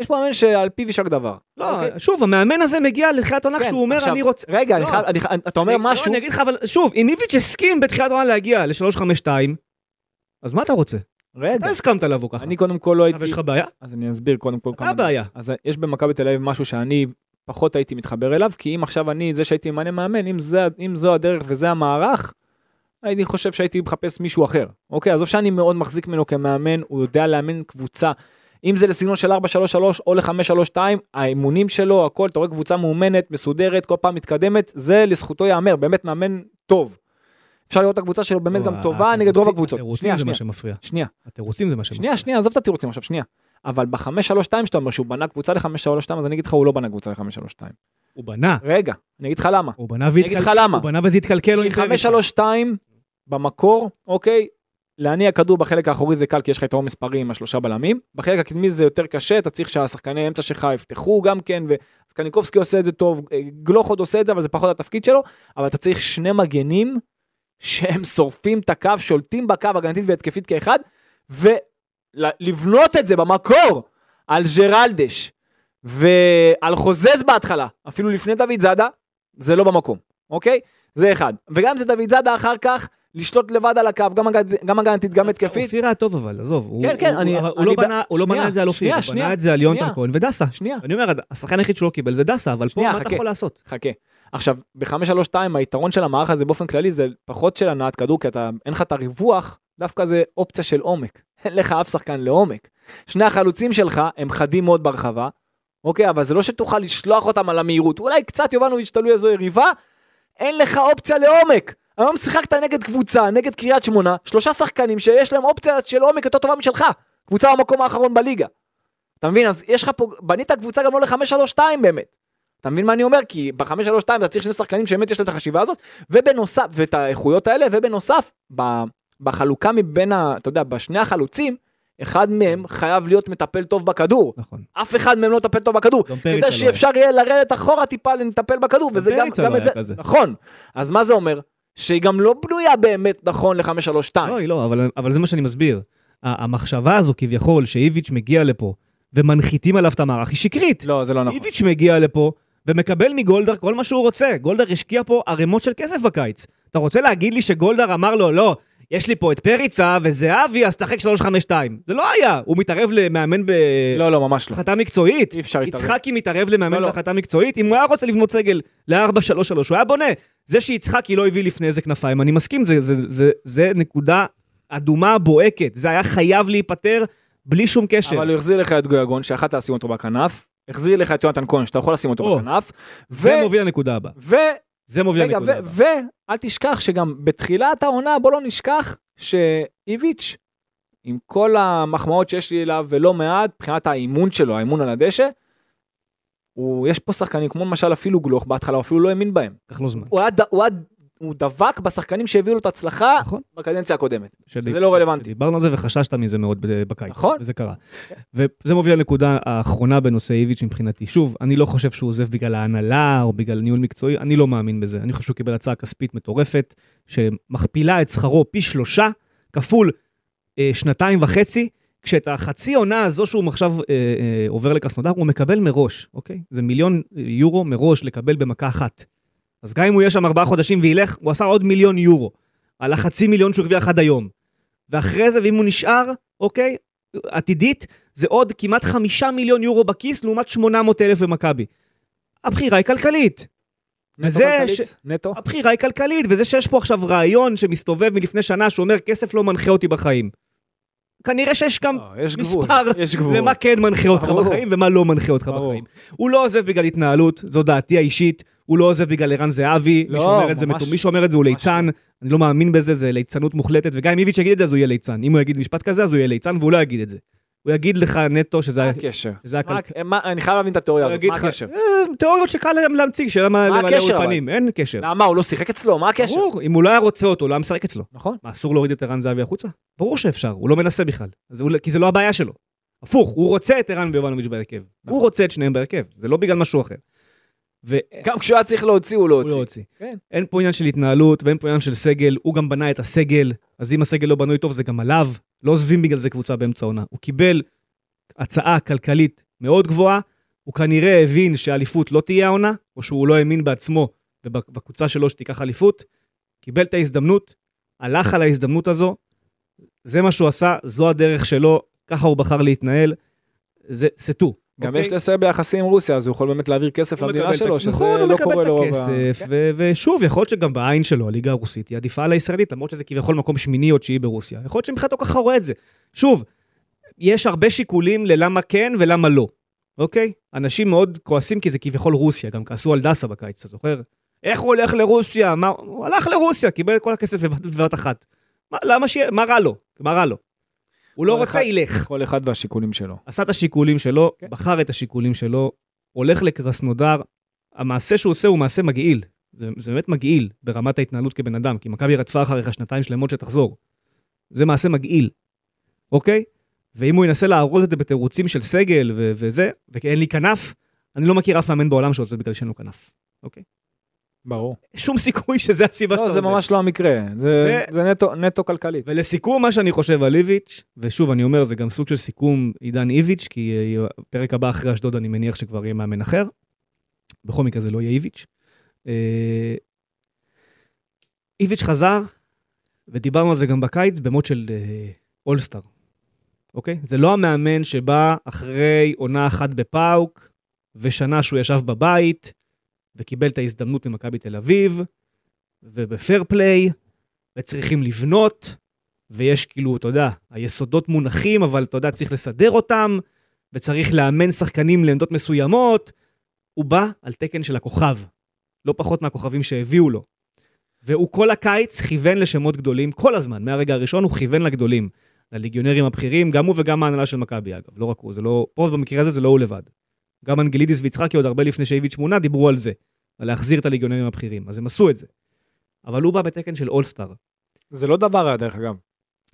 S3: יש פה מאמן שעל פיו יישק דבר.
S2: לא,
S3: אוקיי?
S2: שוב, המאמן הזה מגיע לתחילת עונה
S3: כן,
S2: כשהוא אומר,
S3: עכשיו,
S2: אני רוצה...
S3: רגע, אני
S2: לא.
S3: אני חייב- אתה אומר
S2: אני- לא,
S3: משהו,
S2: אני אגיד לך, אבל שוב, אם איביץ' הסכים בתחילת העונה להגיע ל-352, אז מה אתה רוצה?
S3: רגע,
S2: אתה הסכמת לבוא ככה.
S3: אני קודם כל לא הייתי,
S2: אבל יש לך בעיה?
S3: אז אני אסביר קודם כל כמה
S2: הבעיה.
S3: אז יש במכבי תל אביב משהו שאני פחות הייתי מתחבר אליו, כי אם עכשיו אני זה שהייתי ממנה מאמן, אם, זה, אם זו הדרך וזה המערך, הייתי חושב שהייתי מחפש מישהו אחר. אוקיי, עזוב שאני מאוד מחזיק ממנו כמאמן, הוא יודע לאמן קבוצה. אם זה לסגנון של 4-3-3 או ל-5-3-2, האימונים שלו, הכל, אתה רואה קבוצה מאומנת, מסודרת, כל פעם מתקדמת, זה לזכותו ייאמר, באמת מאמן טוב. אפשר לראות את הקבוצה שלו באמת
S2: לא,
S3: גם טובה נגד רוב הקבוצות.
S2: התירוצים זה מה שמפריע.
S3: שנייה.
S2: התירוצים זה מה שמפריע.
S3: שנייה, שנייה, עזוב את התירוצים עכשיו, שנייה. אבל ב-5-3-2 שאתה אומר שהוא בנה קבוצה ל-5-3-2, אז אני אגיד לך, הוא לא בנה קבוצה ל-5-3-2.
S2: הוא בנה.
S3: רגע, אני אגיד לך למה.
S2: הוא בנה
S3: אני אגיד לך. למה.
S2: הוא בנה וזה התקלקל לו
S3: כי
S2: עם פריצה.
S3: 5-3-2 במקור, אוקיי, להניע כדור בחלק האחורי זה קל כי יש לך יתרון מספרי עם השלושה בלמים. בחלק הקדמי זה יותר קשה, אתה צריך שהשחקני אמצע שלך יפתחו גם כן, וסקניקובסקי עושה את זה טוב, אה, גלוך עוד עושה את זה, אבל זה פחות התפקיד שלו, אבל אתה צריך שני מגנים שהם שורפים את הקו, שולטים בקו הגנתית והתקפית כאחד, ולבנות את זה במקור על ג'רלדש ועל חוזז בהתחלה, אפילו לפני דוד זאדה, זה לא במקום, אוקיי? זה אחד. וגם אם זה דוד זאדה אחר כך, לשלוט לבד על הקו, גם הגנ- גם הגנתית, גם התקפית.
S2: אופיר היה טוב אבל, עזוב.
S3: כן, כן, אני-
S2: הוא לא בנה- לא בנה את זה על אופיר, הוא בנה את זה על יונתן. כהן ודסה.
S3: שנייה,
S2: אני אומר, השחקן היחיד שלא קיבל זה דסה, אבל פה מה אתה. יכול לעשות?
S3: חכה. עכשיו, ב-532 היתרון של המערך הזה באופן כללי זה פחות של הנעת כדור, כי אתה, אין לך את הריווח, דווקא זה אופציה של עומק. אין לך אף שחקן לעומק. שני החלוצים שלך הם חדים מאוד ברחבה, אוקיי, אבל זה לא שתוכל לשלוח אותם על המהירות. אולי קצת יובנוביץ' תלוי איזו יריבה, אין לך אופציה לעומק. היום שיחקת נגד קבוצה, נגד קריית שמונה, שלושה שחקנים שיש להם אופציה של עומק יותר טובה משלך. קבוצה במקום האחרון בליגה. אתה מבין? אז יש לך פה, בנית קבוצה גם לא ל-532 באמת. אתה מבין מה אני אומר? כי ב-532 אתה צריך שני שחקנים שבאמת יש להם את החשיבה הזאת, ובנוסף, ואת האיכויות האלה, ובנוסף, בחלוקה מבין, ה, אתה יודע, בשני החלוצים, אחד מהם חייב להיות מטפל טוב בכדור.
S2: נכון.
S3: אף אחד מהם לא מטפל טוב בכדור. כדי
S2: לא
S3: שאפשר יהיה לרדת אחורה טיפה לטפל בכדור, וזה גם, גם
S2: לא
S3: את זה,
S2: כזה.
S3: נכון. אז מה זה אומר? שהיא גם לא בנויה באמת נכון ל-532.
S2: לא, היא לא, אבל, אבל זה מה שאני מסביר. המחשבה הזו כביכול שאיביץ' מגיע לפה ומנחיתים עליו את המערך היא שקרית.
S3: לא, זה לא נכון.
S2: איביץ' מגיע לפה ומקבל מגולדהר כל מה שהוא רוצה. גולדהר השקיע פה ערימות של כסף בקיץ. אתה רוצה להגיד לי שגולדהר אמר לו, לא, יש לי פה את פריצה וזהבי, אז תשחק 352. זה לא היה, הוא מתערב למאמן
S3: לא, לא, ממש לא.
S2: בהחלטה מקצועית.
S3: אי אפשר להתערב.
S2: יצחקי מתערב למאמן
S3: לא, לא.
S2: בהחלטה מקצועית, אם הוא היה רוצה לבנות סגל ל-4-3-3, הוא היה בונה. זה שיצחקי לא הביא לפני איזה כנפיים, אני מסכים, זה, זה, זה, זה נקודה אדומה בוהקת, זה היה חייב להיפתר בלי שום קשר.
S3: אבל הוא החזיר לך את גויגון, שיכלת לשים אותו בכנף, החזיר לך את יונתן כהן, שאתה יכול לשים אותו
S2: או,
S3: בכנף,
S2: זה מוביל לנקודה הבאה. זה מוביל
S3: רגע,
S2: לנקודה.
S3: ואל תשכח שגם בתחילת העונה, בוא לא נשכח שאיביץ', עם כל המחמאות שיש לי אליו ולא מעט, מבחינת האימון שלו, האימון על הדשא, הוא, יש פה שחקנים כמו למשל אפילו גלוך, בהתחלה הוא אפילו לא האמין בהם.
S2: לקח לו זמן.
S3: הוא היה, הוא היה הוא דבק בשחקנים שהביאו לו את ההצלחה
S2: נכון.
S3: בקדנציה הקודמת.
S2: שדי-
S3: זה לא רלוונטי.
S2: דיברנו על זה וחששת מזה מאוד בקיץ.
S3: נכון.
S2: וזה קרה. וזה מוביל לנקודה האחרונה בנושא איביץ' מבחינתי. שוב, אני לא חושב שהוא עוזב בגלל ההנהלה או בגלל ניהול מקצועי, אני לא מאמין בזה. אני חושב שהוא קיבל הצעה כספית מטורפת, שמכפילה את שכרו פי שלושה, כפול אה, שנתיים וחצי, כשאת החצי עונה הזו שהוא עכשיו אה, אה, עובר לקרסנודר, הוא מקבל מראש, אוקיי? זה מיליון יורו מראש לקבל במכה אחת. אז גם אם הוא יהיה שם ארבעה חודשים וילך, הוא עשה עוד מיליון יורו. על החצי מיליון שהוא הרוויח עד היום. ואחרי זה, ואם הוא נשאר, אוקיי, עתידית, זה עוד כמעט חמישה מיליון יורו בכיס לעומת 800 אלף במכבי. הבחירה היא כלכלית.
S3: נטו כלכלית?
S2: ש-
S3: נטו?
S2: הבחירה היא כלכלית, וזה שיש פה עכשיו רעיון שמסתובב מלפני שנה שאומר כסף לא מנחה אותי בחיים. כנראה שיש גם
S3: לא, יש גבול.
S2: מספר
S3: יש גבול.
S2: ומה כן מנחה אותך
S3: ברור.
S2: בחיים ומה לא מנחה אותך
S3: ברור.
S2: בחיים. הוא לא עוזב בגלל התנהלות, זו דעתי האישית, הוא לא עוזב בגלל ערן זהבי,
S3: לא,
S2: מי שאומר את זה,
S3: ממש-
S2: מטו- מי שאומר את זה הוא ליצן, אני לא מאמין בזה, זה ליצנות מוחלטת, וגם אם איביץ' יגיד את זה אז הוא יהיה ליצן. אם הוא יגיד משפט כזה אז הוא יהיה ליצן והוא לא יגיד את זה. הוא יגיד לך נטו שזה
S3: מה. הקשר?
S2: שזה
S3: מה-
S2: כלכ-
S3: מה- אני חייב להבין את התיאוריה הזאת, מה הקשר?
S2: "אה, תיאוריות שקל להמציא, שאלה מה
S3: הקשר,
S2: אולפנים, אין קשר.
S3: למה, הוא לא שיחק אצלו? מה הקשר?
S2: ברור, אם הוא לא היה רוצה אותו, הוא לא היה משחק אצלו.
S3: נכון.
S2: מה, אסור להוריד את ערן זהבי החוצה? ברור שאפשר, הוא לא מנסה בכלל. אז הוא- כי זה לא הבעיה שלו. הפוך, הוא רוצה את ערן ויובנוביץ' בהרכב.
S3: נכון.
S2: הוא רוצה את שניהם בהרכב, זה לא בגלל משהו אחר. והוא
S3: גם כשהוא היה צריך להוציא, הוא לא
S2: לא
S3: הוציא.
S2: הוציא.
S3: כן.
S2: אין פה עניין של התנהלות ואין פה עניין של סגל, הוא גם בנה את הסגל, אז אם הסגל לא בנוי טוב זה גם עליו, לא עוזבים בגלל זה קבוצה באמצע עונה. הוא קיבל הצעה כלכלית מאוד גבוהה, הוא כנראה הבין שאליפות לא תהיה העונה, או שהוא לא האמין בעצמו ובקבוצה שלו שתיקח אליפות, קיבל את ההזדמנות, הלך על ההזדמנות הזו, זה מה שהוא עשה, זו הדרך שלו, ככה הוא בחר להתנהל, זה סטו.
S3: גם יש לסייע ביחסים עם רוסיה, אז הוא יכול באמת להעביר כסף
S2: הוא
S3: למדינה
S2: מקבל את
S3: שלו, שזה
S2: נכון, הוא
S3: לא
S2: מקבל
S3: קורה
S2: את
S3: לרוב ה...
S2: הכסף,
S3: כן.
S2: ו- ושוב, יכול להיות שגם בעין שלו, הליגה הרוסית היא עדיפה על הישראלית, למרות שזה כביכול מקום שמיני או תשיעי ברוסיה. יכול להיות שמבחינתו ככה רואה את זה. שוב, יש הרבה שיקולים ללמה כן ולמה לא, אוקיי? אנשים מאוד כועסים כי זה כביכול רוסיה, גם כעסו על דסה בקיץ, אתה זוכר? איך הוא הולך לרוסיה? מה... הוא הלך לרוסיה, קיבל את כל הכסף בבת אחת. מה, למה שיהיה? מה רע לו? מה רע לו? הוא לא רוצה,
S3: אחד-
S2: ילך.
S3: כל אחד והשיקולים שלו.
S2: עשה את השיקולים שלו,
S3: כן.
S2: בחר את השיקולים שלו, הולך לקרסנודר, המעשה שהוא עושה הוא מעשה מגעיל. זה, זה באמת מגעיל ברמת ההתנהלות כבן אדם, כי מכבי רדפה אחריך שנתיים שלמות שתחזור. זה מעשה מגעיל, אוקיי? ואם הוא ינסה לארוז את זה בתירוצים של סגל ו- וזה, ואין לי כנף, אני לא מכיר אף מאמן בעולם שעושה בגלל שאין לו כנף.
S3: ברור.
S2: שום סיכוי שזה הסיבה
S3: לא, זה. ממש לא המקרה. זה
S2: ו-
S3: זה נטו- נטו כלכלית.
S2: ולסיכום מה שאני חושב על איביץ', ושוב אני אומר זה גם סוג של סיכום עידן איביץ', כי אה, פרק הבא אחרי אשדוד אני מניח שכבר יהיה מאמן אחר. בכל מקרה זה לא יהיה איביץ'. אה, איביץ' חזר, ודיברנו על זה גם בקיץ, במוד של אה, אולסטאר, אוקיי? זה לא המאמן שבא אחרי עונה אחת בפאוק, ושנה שהוא ישב בבית, וקיבל את ההזדמנות ממכבי תל אביב, ובפייר פליי, וצריכים לבנות, ויש כאילו, אתה יודע, היסודות מונחים, אבל אתה יודע, צריך לסדר אותם, וצריך לאמן שחקנים לעמדות מסוימות. הוא בא על תקן של הכוכב, לא פחות מהכוכבים שהביאו לו. והוא כל הקיץ כיוון לשמות גדולים, כל הזמן, מהרגע הראשון הוא כיוון לגדולים. לליגיונרים הבכירים, גם הוא וגם ההנהלה של מכבי אגב, לא רק הוא, זה לא, פה במקרה הזה זה לא הוא לבד. גם אנגלידיס ויצחקי עוד הרבה לפני שאיביץ' מונה דיברו על זה, על להחזיר את הליגיונרים הבכירים, אז הם עשו את זה. אבל הוא בא בתקן של אולסטאר.
S3: זה לא דבר רע, דרך אגב.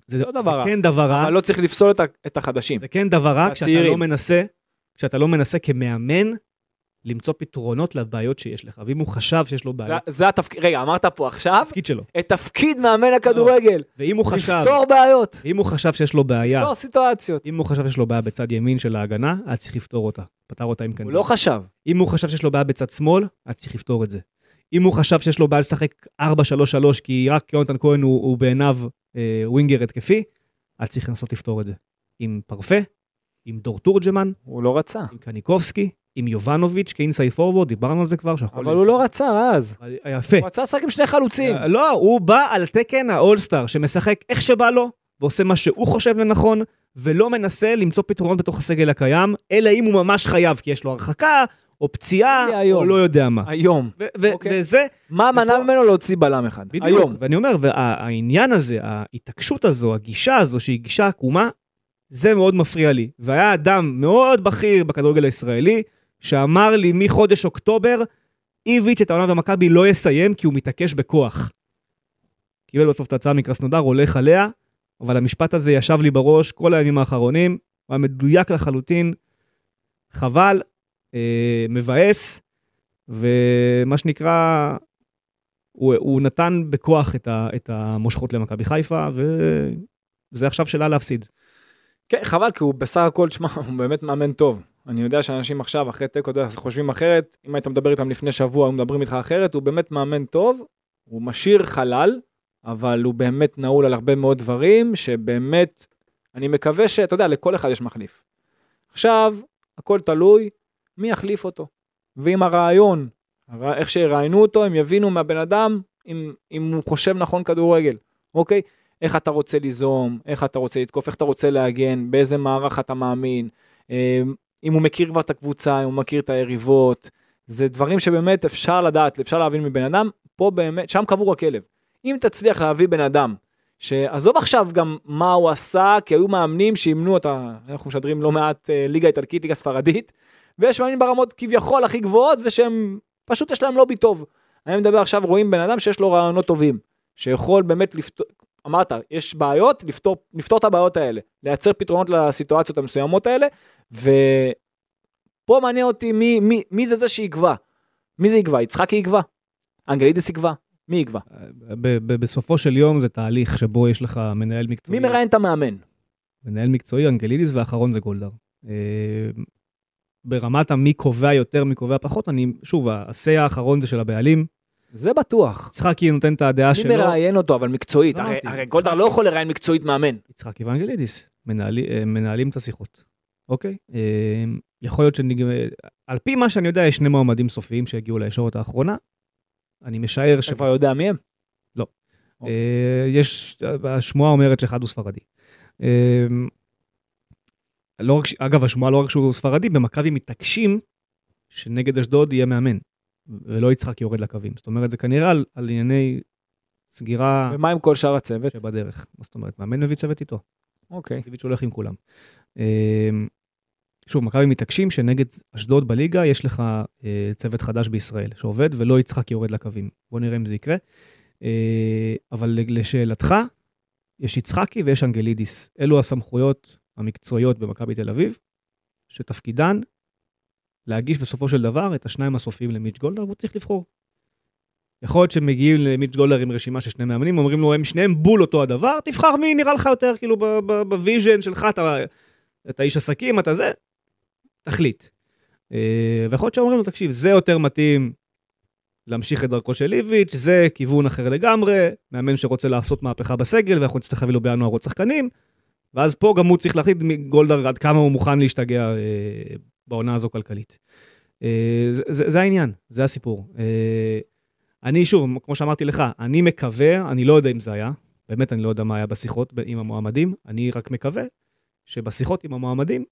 S2: זה,
S3: לא דבר רע.
S2: זה כן דבר רע,
S3: אבל לא צריך לפסול את את החדשים.
S2: זה כן דבר רע כשאתה. לא מנסה, כשאתה לא מנסה כמאמן למצוא פתרונות לבעיות שיש לך. ואם הוא חשב שיש לו
S3: זה-
S2: בעיות,
S3: זה התפקיד, רגע, אמרת פה עכשיו,
S2: התפקיד שלו.
S3: את תפקיד מאמן הכדורגל.
S2: ואם הוא חשב,
S3: לפתור בעיות,
S2: אם הוא חשב שיש לו בעיה,
S3: לפתור סיטואציות.
S2: אם הוא חשב שיש לו בעיה בצד ימין של ההגנה, היה צריך לפתור אותה. פתר אותה עם
S3: הוא
S2: קנדל.
S3: לא חשב.
S2: אם הוא חשב שיש לו בעיה בצד שמאל, היה צריך לפתור את זה. אם הוא חשב שיש לו בעיה לשחק 4-3-3 כי רק יונתן כהן הוא, הוא בעיניו אה, ווינגר התקפי, היה צריך לנסות לפתור את זה. עם פרפה, עם דור תורג'מן,
S3: הוא לא רצה.
S2: עם קניקובסקי, עם יובנוביץ' כאינסאי פורוורד, דיברנו על זה כבר.
S3: אבל הוא לא רצה אז.
S2: יפה.
S3: הוא רצה לשחק עם שני חלוצים.
S2: אה, לא, הוא בא על תקן האולסטאר, שמשחק איך שבא לו, ועושה מה שהוא חושב לנכון, ולא מנסה למצוא פתרונות בתוך הסגל הקיים, אלא אם הוא ממש חייב, כי יש לו הרחקה, או פציעה,
S3: היום.
S2: או לא יודע מה.
S3: היום.
S2: ו- ו-
S3: אוקיי.
S2: וזה,
S3: מה מנע
S2: ופה-
S3: ממנו להוציא בלם אחד?
S2: בדיוק.
S3: היום.
S2: ואני אומר, והעניין הזה, ההתעקשות הזו, הגישה הזו, שהיא גישה עקומה, זה מאוד מפריע לי. והיה אדם מאוד בכיר בכדורגל הישראלי, שאמר לי מחודש אוקטובר, איביץ' את העונה במכבי לא יסיים כי הוא מתעקש בכוח. קיבל בסוף את ההצעה מקרסנודר, הולך עליה, אבל המשפט הזה ישב לי בראש כל הימים האחרונים, הוא היה מדויק לחלוטין, חבל, אה, מבאס, ומה שנקרא, הוא, הוא נתן בכוח את, ה, את המושכות למכבי חיפה, וזה עכשיו שלה להפסיד.
S3: כן, חבל, כי הוא בסך הכל, תשמע, הוא באמת מאמן טוב. אני יודע שאנשים עכשיו, אחרי תיקו, חושבים אחרת. אם היית מדבר איתם לפני שבוע, הם מדברים איתך אחרת. הוא באמת מאמן טוב, הוא משאיר חלל, אבל הוא באמת נעול על הרבה מאוד דברים, שבאמת, אני מקווה שאתה יודע, לכל אחד יש מחליף. עכשיו, הכל תלוי מי יחליף אותו. ואם הרעיון, הר- איך שיראיינו אותו, הם יבינו מהבן אדם אם, אם הוא חושב נכון כדורגל, אוקיי? איך אתה רוצה ליזום, איך אתה רוצה לתקוף, איך אתה רוצה להגן, באיזה מערך אתה מאמין, אה, אם הוא מכיר כבר את הקבוצה, אם הוא מכיר את היריבות, זה דברים שבאמת אפשר לדעת, אפשר להבין מבן אדם, פה באמת, שם קבור הכלב. אם תצליח להביא בן אדם, שעזוב עכשיו גם מה הוא עשה, כי היו מאמנים שאימנו אותה, אנחנו משדרים לא מעט אה, ליגה איטלקית, ליגה ספרדית, ויש מאמנים ברמות כביכול הכי גבוהות, ושהם, פשוט יש להם לובי טוב. אני מדבר עכשיו, רואים בן אדם שיש לו רעיונות טובים, שיכול באמת לפתור, אמרת, יש בעיות, לפתור, לפתור את הבעיות האלה, לייצר פתרונות לסיטואציות המסוימות האלה, ופה מעניין אותי מי, מי, מי זה זה שיקבע. מי זה יקבע? יצחקי יקבע? אנגלידיס יקבע? מי יקבע?
S2: בסופו של יום זה תהליך שבו יש לך מנהל מקצועי.
S3: מי מראיין את המאמן?
S2: מנהל מקצועי, אנגלידיס, והאחרון זה גולדהר. אה, ברמת המי קובע יותר, מי קובע פחות, אני, שוב, ה-say האחרון זה של הבעלים.
S3: זה בטוח.
S2: יצחקי נותן את הדעה
S3: מי
S2: שלו.
S3: מראיין אותו, אבל מקצועית? הרי, הרי. גולדהר לא יכול לראיין מקצועית מאמן.
S2: יצחקי ואנגלידיס מנהלי, אה, מנהלים את השיחות, אוקיי? אה, יכול להיות שנג... על פי מה שאני יודע, יש שני מועמדים סופיים שהגיעו לישורת האחרונה. אני משער ש...
S3: אתה כבר יודע מי הם?
S2: אה, יש, השמועה אומרת שאחד הוא ספרדי. אה, לא רק, אגב, השמועה לא רק שהוא ספרדי, במכבי מתעקשים שנגד אשדוד יהיה מאמן, ולא יצחק יורד לקווים. זאת אומרת, זה כנראה על, על ענייני סגירה
S3: ומה עם כל שאר הצוות?
S2: שבדרך. מה זאת אומרת, מאמן מביא צוות איתו.
S3: אוקיי.
S2: איביץ' הולך עם כולם. שוב, מכבי מתעקשים שנגד אשדוד בליגה יש לך אה, צוות חדש בישראל שעובד ולא יצחק יורד לקווים. בוא נראה אם זה יקרה. אה, אבל לשאלתך, יש יצחקי ויש אנגלידיס. אלו הסמכויות המקצועיות במכבי תל אביב, שתפקידן להגיש בסופו של דבר את השניים הסופיים למיץ' גולדהר, והוא צריך לבחור. יכול להיות שהם מגיעים למיץ' גולדהר עם רשימה של שני מאמנים, אומרים לו, הם שניהם בול אותו הדבר, תבחר מי נראה לך יותר, כאילו, ב vision שלך, אתה, אתה איש עסקים, אתה זה, תחליט. אה, ויכול להיות שאומרים לו, תקשיב, זה יותר מתאים להמשיך את דרכו של איביץ', זה כיוון אחר לגמרי, מאמן שרוצה לעשות מהפכה בסגל, ואנחנו נצטרך להביא לו בינואר עוד שחקנים, ואז פה גם הוא צריך להחליט מגולדהר עד כמה הוא מוכן להשתגע אה, בעונה הזו כלכלית. אה, זה, זה, זה העניין, זה הסיפור. אה, אני שוב, כמו שאמרתי לך, אני מקווה, אני לא יודע אם זה היה, באמת אני לא יודע מה היה בשיחות עם המועמדים, אני רק מקווה שבשיחות עם המועמדים,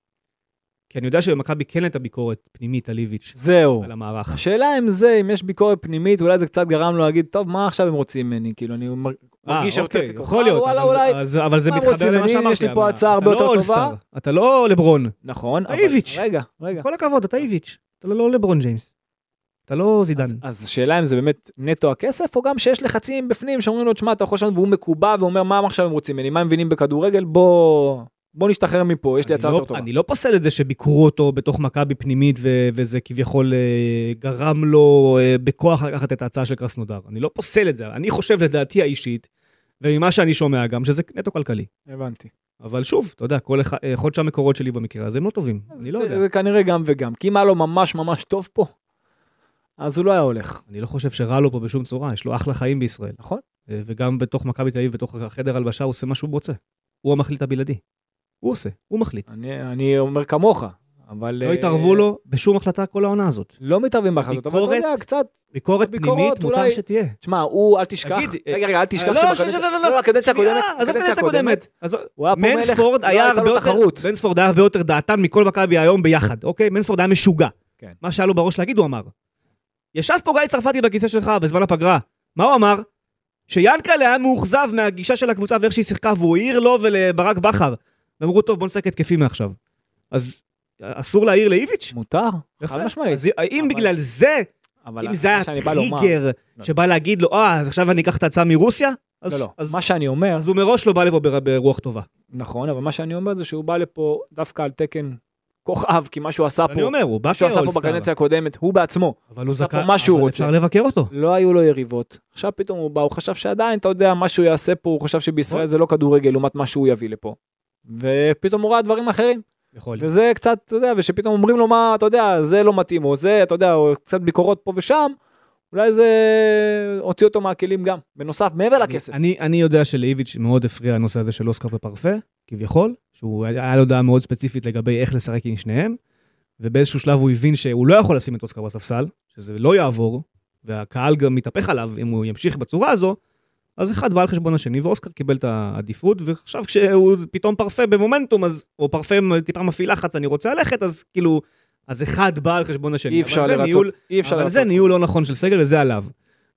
S2: כי אני יודע שבמכבי כן הייתה ביקורת פנימית על איביץ'
S3: זהו.
S2: על המערך.
S3: השאלה אם זה, אם יש ביקורת פנימית, אולי זה קצת גרם לו להגיד, טוב, מה עכשיו הם רוצים ממני? כאילו, אני מר- מרגיש
S2: אה,
S3: יותר
S2: אוקיי,
S3: ככוכב, וואלה,
S2: אבל,
S3: אולי,
S2: אבל זה מתחבר למה? שאמרתי.
S3: יש לי פה הצעה הרבה יותר
S2: לא
S3: טובה.
S2: אתה לא לברון.
S3: נכון,
S2: אתה
S3: אבל...
S2: איביץ'.
S3: רגע, רגע.
S2: כל הכבוד, אתה איביץ'. אתה לא לברון ג'יימס. אתה לא זידן.
S3: אז, אז השאלה אם זה באמת נטו הכסף, או גם שיש לחצים בפנים שאומרים לו, תשמע, אתה יכול לשנות, והוא מקובע ואומר, מה עכשיו הם רוצים ממני? מה הם מבינים בכדורגל? בוא, בוא נשתחרר מפה, יש לי הצעה
S2: לא-
S3: יותר טובה.
S2: אני לא פוסל את זה שביקרו אותו בתוך מכבי פנימית ו- וזה כביכול אה, גרם לו אה, בכוח לקחת את ההצעה של קרסנודר. אני לא פוסל את זה, אני חושב לדעתי האישית, וממה שאני שומע גם, שזה נטו כלכלי.
S3: הבנתי.
S2: אבל שוב, אתה יודע, כל אחד, יכול להיות שהמקורות שלי במקרה הזה הם לא טובים, אני לא
S3: זה,
S2: יודע.
S3: זה כנראה גם וגם, כי אם היה לו ממש ממש טוב פה, אז הוא לא היה הולך,
S2: אני לא חושב שרע לו פה בשום צורה, יש לו אחלה חיים בישראל.
S3: נכון?
S2: אה, וגם בתוך מכבי תל אביב, בתוך החדר הלבשה, הוא עושה מה שהוא רוצה. הוא המחליט הבלעדי. הוא עושה, הוא מחליט.
S3: אני, אני אומר כמוך, אבל...
S2: לא
S3: אה,
S2: התערבו לו בשום החלטה כל העונה הזאת.
S3: לא מתערבים בהחלטות, אבל אתה יודע, קצת,
S2: ביקורת פנימית מותר
S3: אולי-
S2: שתהיה.
S3: תשמע, הוא, אל תשכח,
S2: תגיד,
S3: רגע, רגע, אל תשכח
S2: לא,
S3: שבקדנציה,
S2: לא, לא,
S3: לא,
S2: לא.
S3: הקודמת,
S2: עזוב את הקדנציה הקודמת. מנספורד היה הרבה יותר,
S3: תחרות.
S2: מנספורד היה הרבה יותר דעתן מכל מכבי היום ביחד, אוקיי? מנספורד היה משוגע.
S3: כן.
S2: מה שהיה לו בראש להגיד הוא אמר. ישב פה גיא צרפתי בכיסא שלך בזמן הפגרה, מה הוא אמר? שיאנקל'ה היה מאוכזב מהגישה של הקבוצה ואיך שהיא שיחקה והוא העיר לו ולברק בכר. ואמרו טוב בוא נשחק התקפי מעכשיו. אז אסור להעיר לאיביץ'?
S3: מותר. חד משמעית.
S2: אז אם
S3: אבל-
S2: בגלל זה
S3: אבל
S2: אם זה היה טריגר
S3: לא.
S2: שבא להגיד לו, אה, אז עכשיו אני אקח את ההצעה מרוסיה? אז-
S3: לא, לא,
S2: אז
S3: מה שאני אומר,
S2: אז הוא מראש לא בא לפה בר- ברוח טובה.
S3: נכון, אבל מה שאני אומר זה שהוא בא לפה דווקא על תקן כוכב, כי מה שהוא עשה
S2: אני
S3: פה,
S2: אומר, הוא בא
S3: שהוא עשה פה בקדנציה הקודמת, הוא בעצמו,
S2: אבל הוא
S3: עשה פה מה שהוא רוצה.
S2: אפשר לבקר אותו.
S3: לא היו לו יריבות. עכשיו פתאום הוא בא, הוא חשב שעדיין, אתה יודע, מה שהוא יעשה פה, הוא חשב שבישראל
S2: נכון.
S3: זה לא כדורגל לעומת מה שהוא יביא לפה. ופתאום הוא ראה דברים אחרים,
S2: יכול להיות.
S3: וזה קצת, אתה יודע, ושפתאום אומרים לו מה, אתה יודע, זה לא מתאים, או זה, אתה יודע, או קצת ביקורות פה ושם, אולי זה הוציא אותו מהכלים גם, בנוסף, מעבר לכסף.
S2: אני, אני יודע שלאיביץ' מאוד הפריע הנושא הזה של אוסקר ופרפה, כביכול, שהוא היה לו דעה מאוד ספציפית לגבי איך לשחק עם שניהם, ובאיזשהו שלב הוא הבין שהוא לא יכול לשים את אוסקר בספסל, שזה לא יעבור, והקהל גם מתהפך עליו אם הוא ימשיך בצורה הזו, אז אחד בא על חשבון השני, ואוסקר קיבל את העדיפות, ועכשיו כשהוא פתאום פרפה במומנטום, אז, או פרפה טיפה מפעיל לחץ, אני רוצה ללכת, אז כאילו, אז אחד בא על חשבון השני.
S3: אי
S2: אבל
S3: אפשר לרצות,
S2: ניהול-
S3: אי אפשר
S2: אבל
S3: לרצות.
S2: זה ניהול לא נכון של סגל וזה עליו.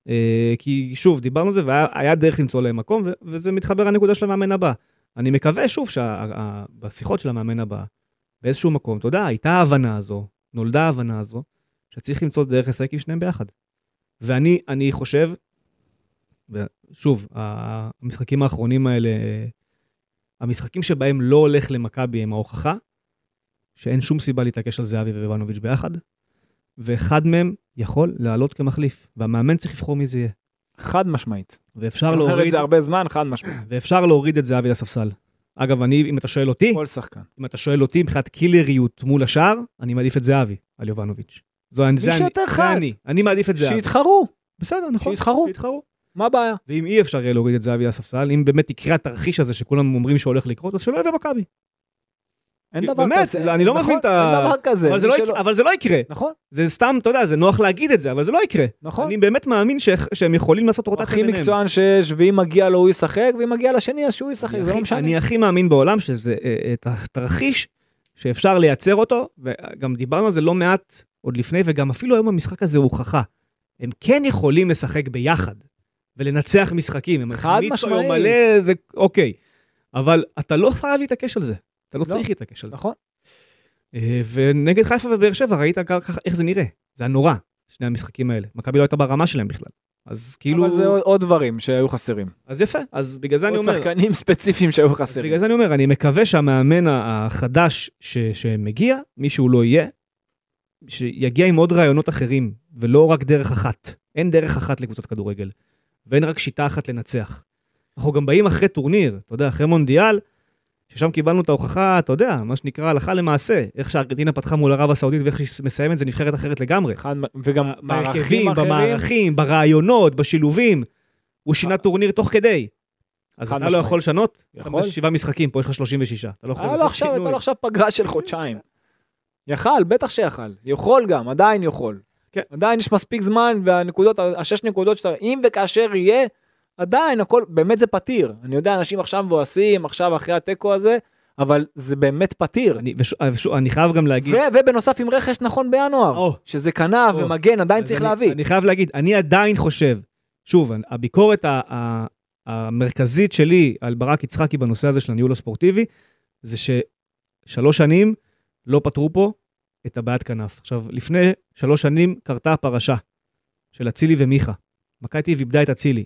S2: אה, כי שוב, דיברנו על זה והיה היה דרך למצוא להם מקום, ו- וזה מתחבר לנקודה של המאמן הבא. אני מקווה שוב שבשיחות של המאמן הבא, באיזשהו מקום, אתה יודע, הייתה ההבנה הזו, נולדה ההבנה הזו, שצריך למצוא דרך לשחק עם שניהם ביחד. ואני אני חושב, שוב, המשחקים האחרונים האלה, המשחקים שבהם לא הולך למכבי הם ההוכחה, שאין שום סיבה להתעקש על זהבי ובנוביץ' ביחד, ואחד מהם יכול לעלות כמחליף, והמאמן צריך לבחור מי זה יהיה.
S3: חד משמעית.
S2: ואפשר
S3: אני אומר את
S2: להוריד,
S3: זה הרבה זמן, חד משמעית.
S2: ואפשר להוריד את זהבי לספסל. אגב, אני, אם אתה שואל אותי,
S3: כל שחקן.
S2: אם אתה שואל אותי מבחינת קילריות מול השאר, אני מעדיף את זהבי על יובנוביץ'. זו זה אני, זה. אני, אני מעדיף את זהבי.
S3: שיתחרו,
S2: בסדר, נכון.
S3: שיתחרו.
S2: שיתחרו.
S3: מה הבעיה?
S2: ואם אי אפשר יהיה להוריד את זהבי לספסל, אם באמת יקרה התרחיש הזה שכולם אומרים שהולך לקרות, אז שלא יביא מכבי.
S3: אין דבר
S2: באמת,
S3: כזה.
S2: אני לא
S3: נכון,
S2: מבין את ה-
S3: אין דבר כזה.
S2: אבל זה, לא
S3: שלא-
S2: יקרה, אבל זה לא יקרה.
S3: נכון,
S2: זה סתם, אתה יודע, זה נוח להגיד את זה, אבל זה לא יקרה.
S3: נכון.
S2: אני באמת מאמין ש... שהם יכולים לעשות רוטציה
S3: הכי
S2: ביניהם.
S3: מקצוען שיש, ואם מגיע לו הוא ישחק, ואם מגיע לשני אז שהוא ישחק, זה לא
S2: הכי-
S3: משנה.
S2: אני הכי מאמין בעולם שזה אה, את התרחיש שאפשר לייצר אותו, וגם דיברנו על זה לא מעט עוד לפני, וגם אפילו היום המשחק הזה הוא הוכחה. הם כן יכולים לשחק ביחד ולנצח משחקים. הם
S3: חד משמעית.
S2: מלא, זה אוקיי. אבל אתה לא חייב להתעקש על זה. אתה לא
S3: לא.
S2: צריך להתעקש על זה.
S3: נכון.
S2: אה, ונגד חיפה ובאר שבע ראית ככה איך זה נראה. זה היה נורא, שני המשחקים האלה. מכבי לא הייתה ברמה שלהם בכלל. אז כאילו...
S3: אבל זה עוד- עוד דברים שהיו חסרים.
S2: אז יפה, אז בגלל זה אני
S3: עוד
S2: אומר...
S3: שחקנים ספציפיים שהיו חסרים.
S2: בגלל זה אני אומר, אני מקווה שהמאמן החדש ש, שמגיע, מי שהוא לא יהיה, שיגיע עם עוד רעיונות אחרים, ולא רק דרך אחת. אין דרך אחת לקבוצת כדורגל, ואין רק שיטה אחת לנצח. אנחנו גם באים אחרי טורניר, אתה יודע, אחרי מונדיאל, ששם קיבלנו את ההוכחה, אתה יודע, מה שנקרא הלכה למעשה, איך שארגנטינה פתחה מול ערב הסעודית ואיך שהיא מסיימת זה נבחרת אחרת לגמרי.
S3: וגם מערכים אחרים.
S2: במערכים, ברעיונות, בשילובים. הוא שינה טורניר תוך כדי. אז אתה לא. יכול לשנות?
S3: יכול.
S2: אתה שבעה משחקים, פה יש לך 36. אתה לא יכול
S3: לו
S2: לעשות
S3: עכשיו, הייתה
S2: שינוי.
S3: לו עכשיו פגרה של חודשיים. יכל, בטח שיכל. יכול גם, עדיין יכול.
S2: כן.
S3: עדיין יש מספיק זמן, והנקודות, השש נקודות שאתה, אם וכאשר יהיה, עדיין הכל, באמת זה פתיר. אני יודע, אנשים עכשיו מבואסים, עכשיו אחרי התיקו הזה, אבל זה באמת פתיר.
S2: אני, וש, ושוב, אני חייב גם להגיד...
S3: ו- ובנוסף עם רכש נכון בינואר,
S2: או.
S3: שזה כנף
S2: או.
S3: ומגן, עדיין צריך
S2: אני,
S3: להביא.
S2: אני חייב להגיד, אני עדיין חושב, שוב, הביקורת ה, ה, המרכזית שלי על ברק יצחקי בנושא הזה של הניהול הספורטיבי, זה ששלוש שנים לא פתרו פה את הבעיית כנף. עכשיו, לפני שלוש שנים קרתה הפרשה של אצילי ומיכה. מכבי איבדה את אצילי.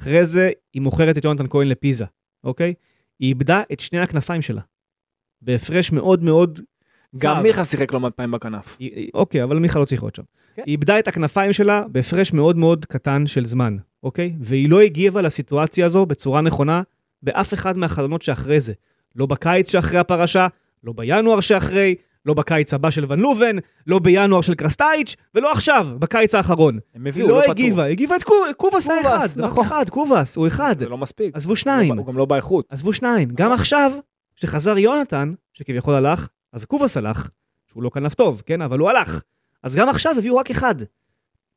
S2: אחרי זה היא מוכרת את יונתן כהן לפיזה, אוקיי? היא איבדה את שני הכנפיים שלה. בהפרש מאוד מאוד
S3: גם
S2: צר.
S3: מיכה שיחק לא מעט פעמים בכנף.
S2: היא- אוקיי, אבל מיכה לא צריך להיות שם.
S3: כן.
S2: היא איבדה את הכנפיים שלה בהפרש מאוד מאוד קטן של זמן, אוקיי? והיא לא הגיבה לסיטואציה הזו בצורה נכונה באף אחד מהחלונות שאחרי זה. לא בקיץ שאחרי הפרשה, לא בינואר שאחרי, לא בקיץ הבא של ון לובן, לא בינואר של קרסטייץ', ולא עכשיו, בקיץ האחרון.
S3: הם
S2: היא
S3: הביאו,
S2: לא
S3: לא פתרו.
S2: הגיבה, היא הגיבה את קו- קובאס האחד, רק
S3: נכון.
S2: אחד, קובאס, הוא אחד.
S3: זה לא מספיק.
S2: עזבו שניים.
S3: הוא גם לא באיכות.
S2: עזבו שניים. גם עכשיו, כשחזר יונתן, שכביכול הלך, אז קובאס הלך, שהוא לא כנף טוב, כן? אבל הוא הלך. אז גם עכשיו הביאו רק אחד.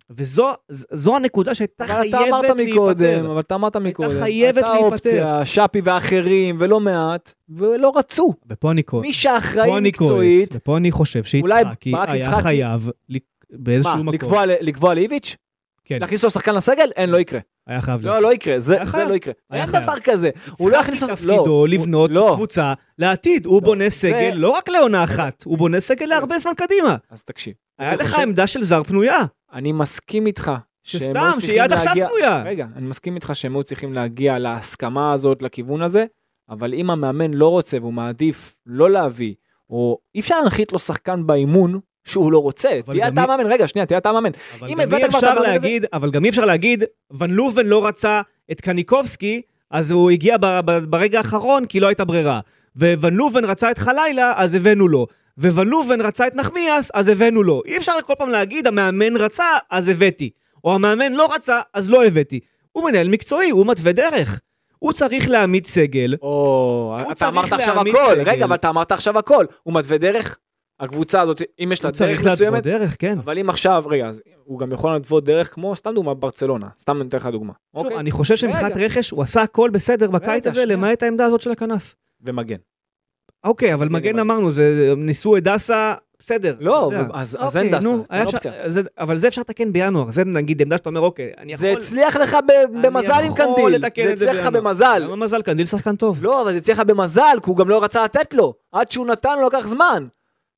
S2: וזו הנקודה שהייתה
S3: אבל
S2: חייבת
S3: אתה אמרת מקודם. אבל אתה אמרת מקודם,
S2: חייבת
S3: הייתה
S2: להיפטר.
S3: אופציה, שפי ואחרים, ולא מעט, ולא רצו.
S2: ופה אני כועס.
S3: מי שאחראי מקצועית,
S2: ופה אני חושב שיצחקי היה חייב באיזשהו
S3: מה,
S2: מקום.
S3: ל- לקבוע לאיביץ'?
S2: כן,
S3: להכניס לו שחקן לסגל? אין, לא יקרה.
S2: היה חייב.
S3: לא. לא יקרה, זה זה. לא יקרה.
S2: היה
S3: אין. דבר כזה. הוא לא יכניס...
S2: יצחקי
S3: לא,
S2: תפקידו לבנות
S3: לא.
S2: קבוצה לעתיד. הוא בונה סגל לא רק לעונה אחת, הוא בונה סגל להרבה זמן קדימה.
S3: אז תקשיב,
S2: היה לך עמדה של זר פנויה.
S3: אני מסכים איתך.
S2: שסתם, שהיא
S3: צריכים
S2: עד עכשיו פנויה.
S3: רגע, אני מסכים איתך שהם היו צריכים להגיע להסכמה הזאת, לכיוון הזה, אבל אם המאמן לא רוצה והוא מעדיף לא להביא, או אי אפשר להנחית לו שחקן באימון שהוא לא רוצה, תהיה אתה המאמן, רגע, שנייה, תהיה אתה המאמן. אם הבאת כבר את המאמן הזה-
S2: אבל גם אי אפשר להגיד, ון לובן לא רצה את קניקובסקי, אז הוא הגיע ברגע האחרון כי לא הייתה ברירה. וון לובן רצה את חלילה, אז הבאנו לו. וון לובן רצה את נחמיאס, אז הבאנו לו. אי אפשר כל פעם להגיד, המאמן רצה, אז הבאתי. או המאמן לא רצה, אז לא הבאתי. הוא מנהל מקצועי, הוא מתווה דרך. הוא צריך להעמיד סגל.
S3: או,
S2: הוא
S3: אתה אמרת עכשיו הכל. רגע, אבל אתה אמרת עכשיו הכל. הוא מתווה דרך, הקבוצה הזאת, אם יש לה
S2: הוא
S3: דרך
S2: צריך להתוות
S3: מסוימת,
S2: דרך, כן.
S3: אבל אם עכשיו, רגע, הוא גם יכול להתוות דרך כמו, סתם דוגמה, ברצלונה. סתם אני אתן לך דוגמה.
S2: שוב,
S3: אוקיי?
S2: אני חושב שמבחינת. רכש, הוא עשה הכל בסדר בקיץ הזה. למעט העמדה הזאת של הכנף.
S3: ומגן.
S2: אוקיי, אבל
S3: כן,
S2: מגן אמרנו, זה ניסו את דסה, בסדר.
S3: לא. אז- אז
S2: אוקיי,
S3: אין דסה,
S2: נו,
S3: אין אופציה.
S2: זה- אבל זה אפשר לתקן בינואר, זה נגיד עמדה שאתה אומר, אוקיי, אני יכול...
S3: זה הצליח לך ב- במזל עם קנדיל. זה הצליח לך. במזל.
S2: למה מזל? קנדיל שחקן טוב.
S3: לא, אבל זה הצליח לך במזל, כי הוא גם לא רצה לתת לו. עד שהוא נתן לו לקח זמן.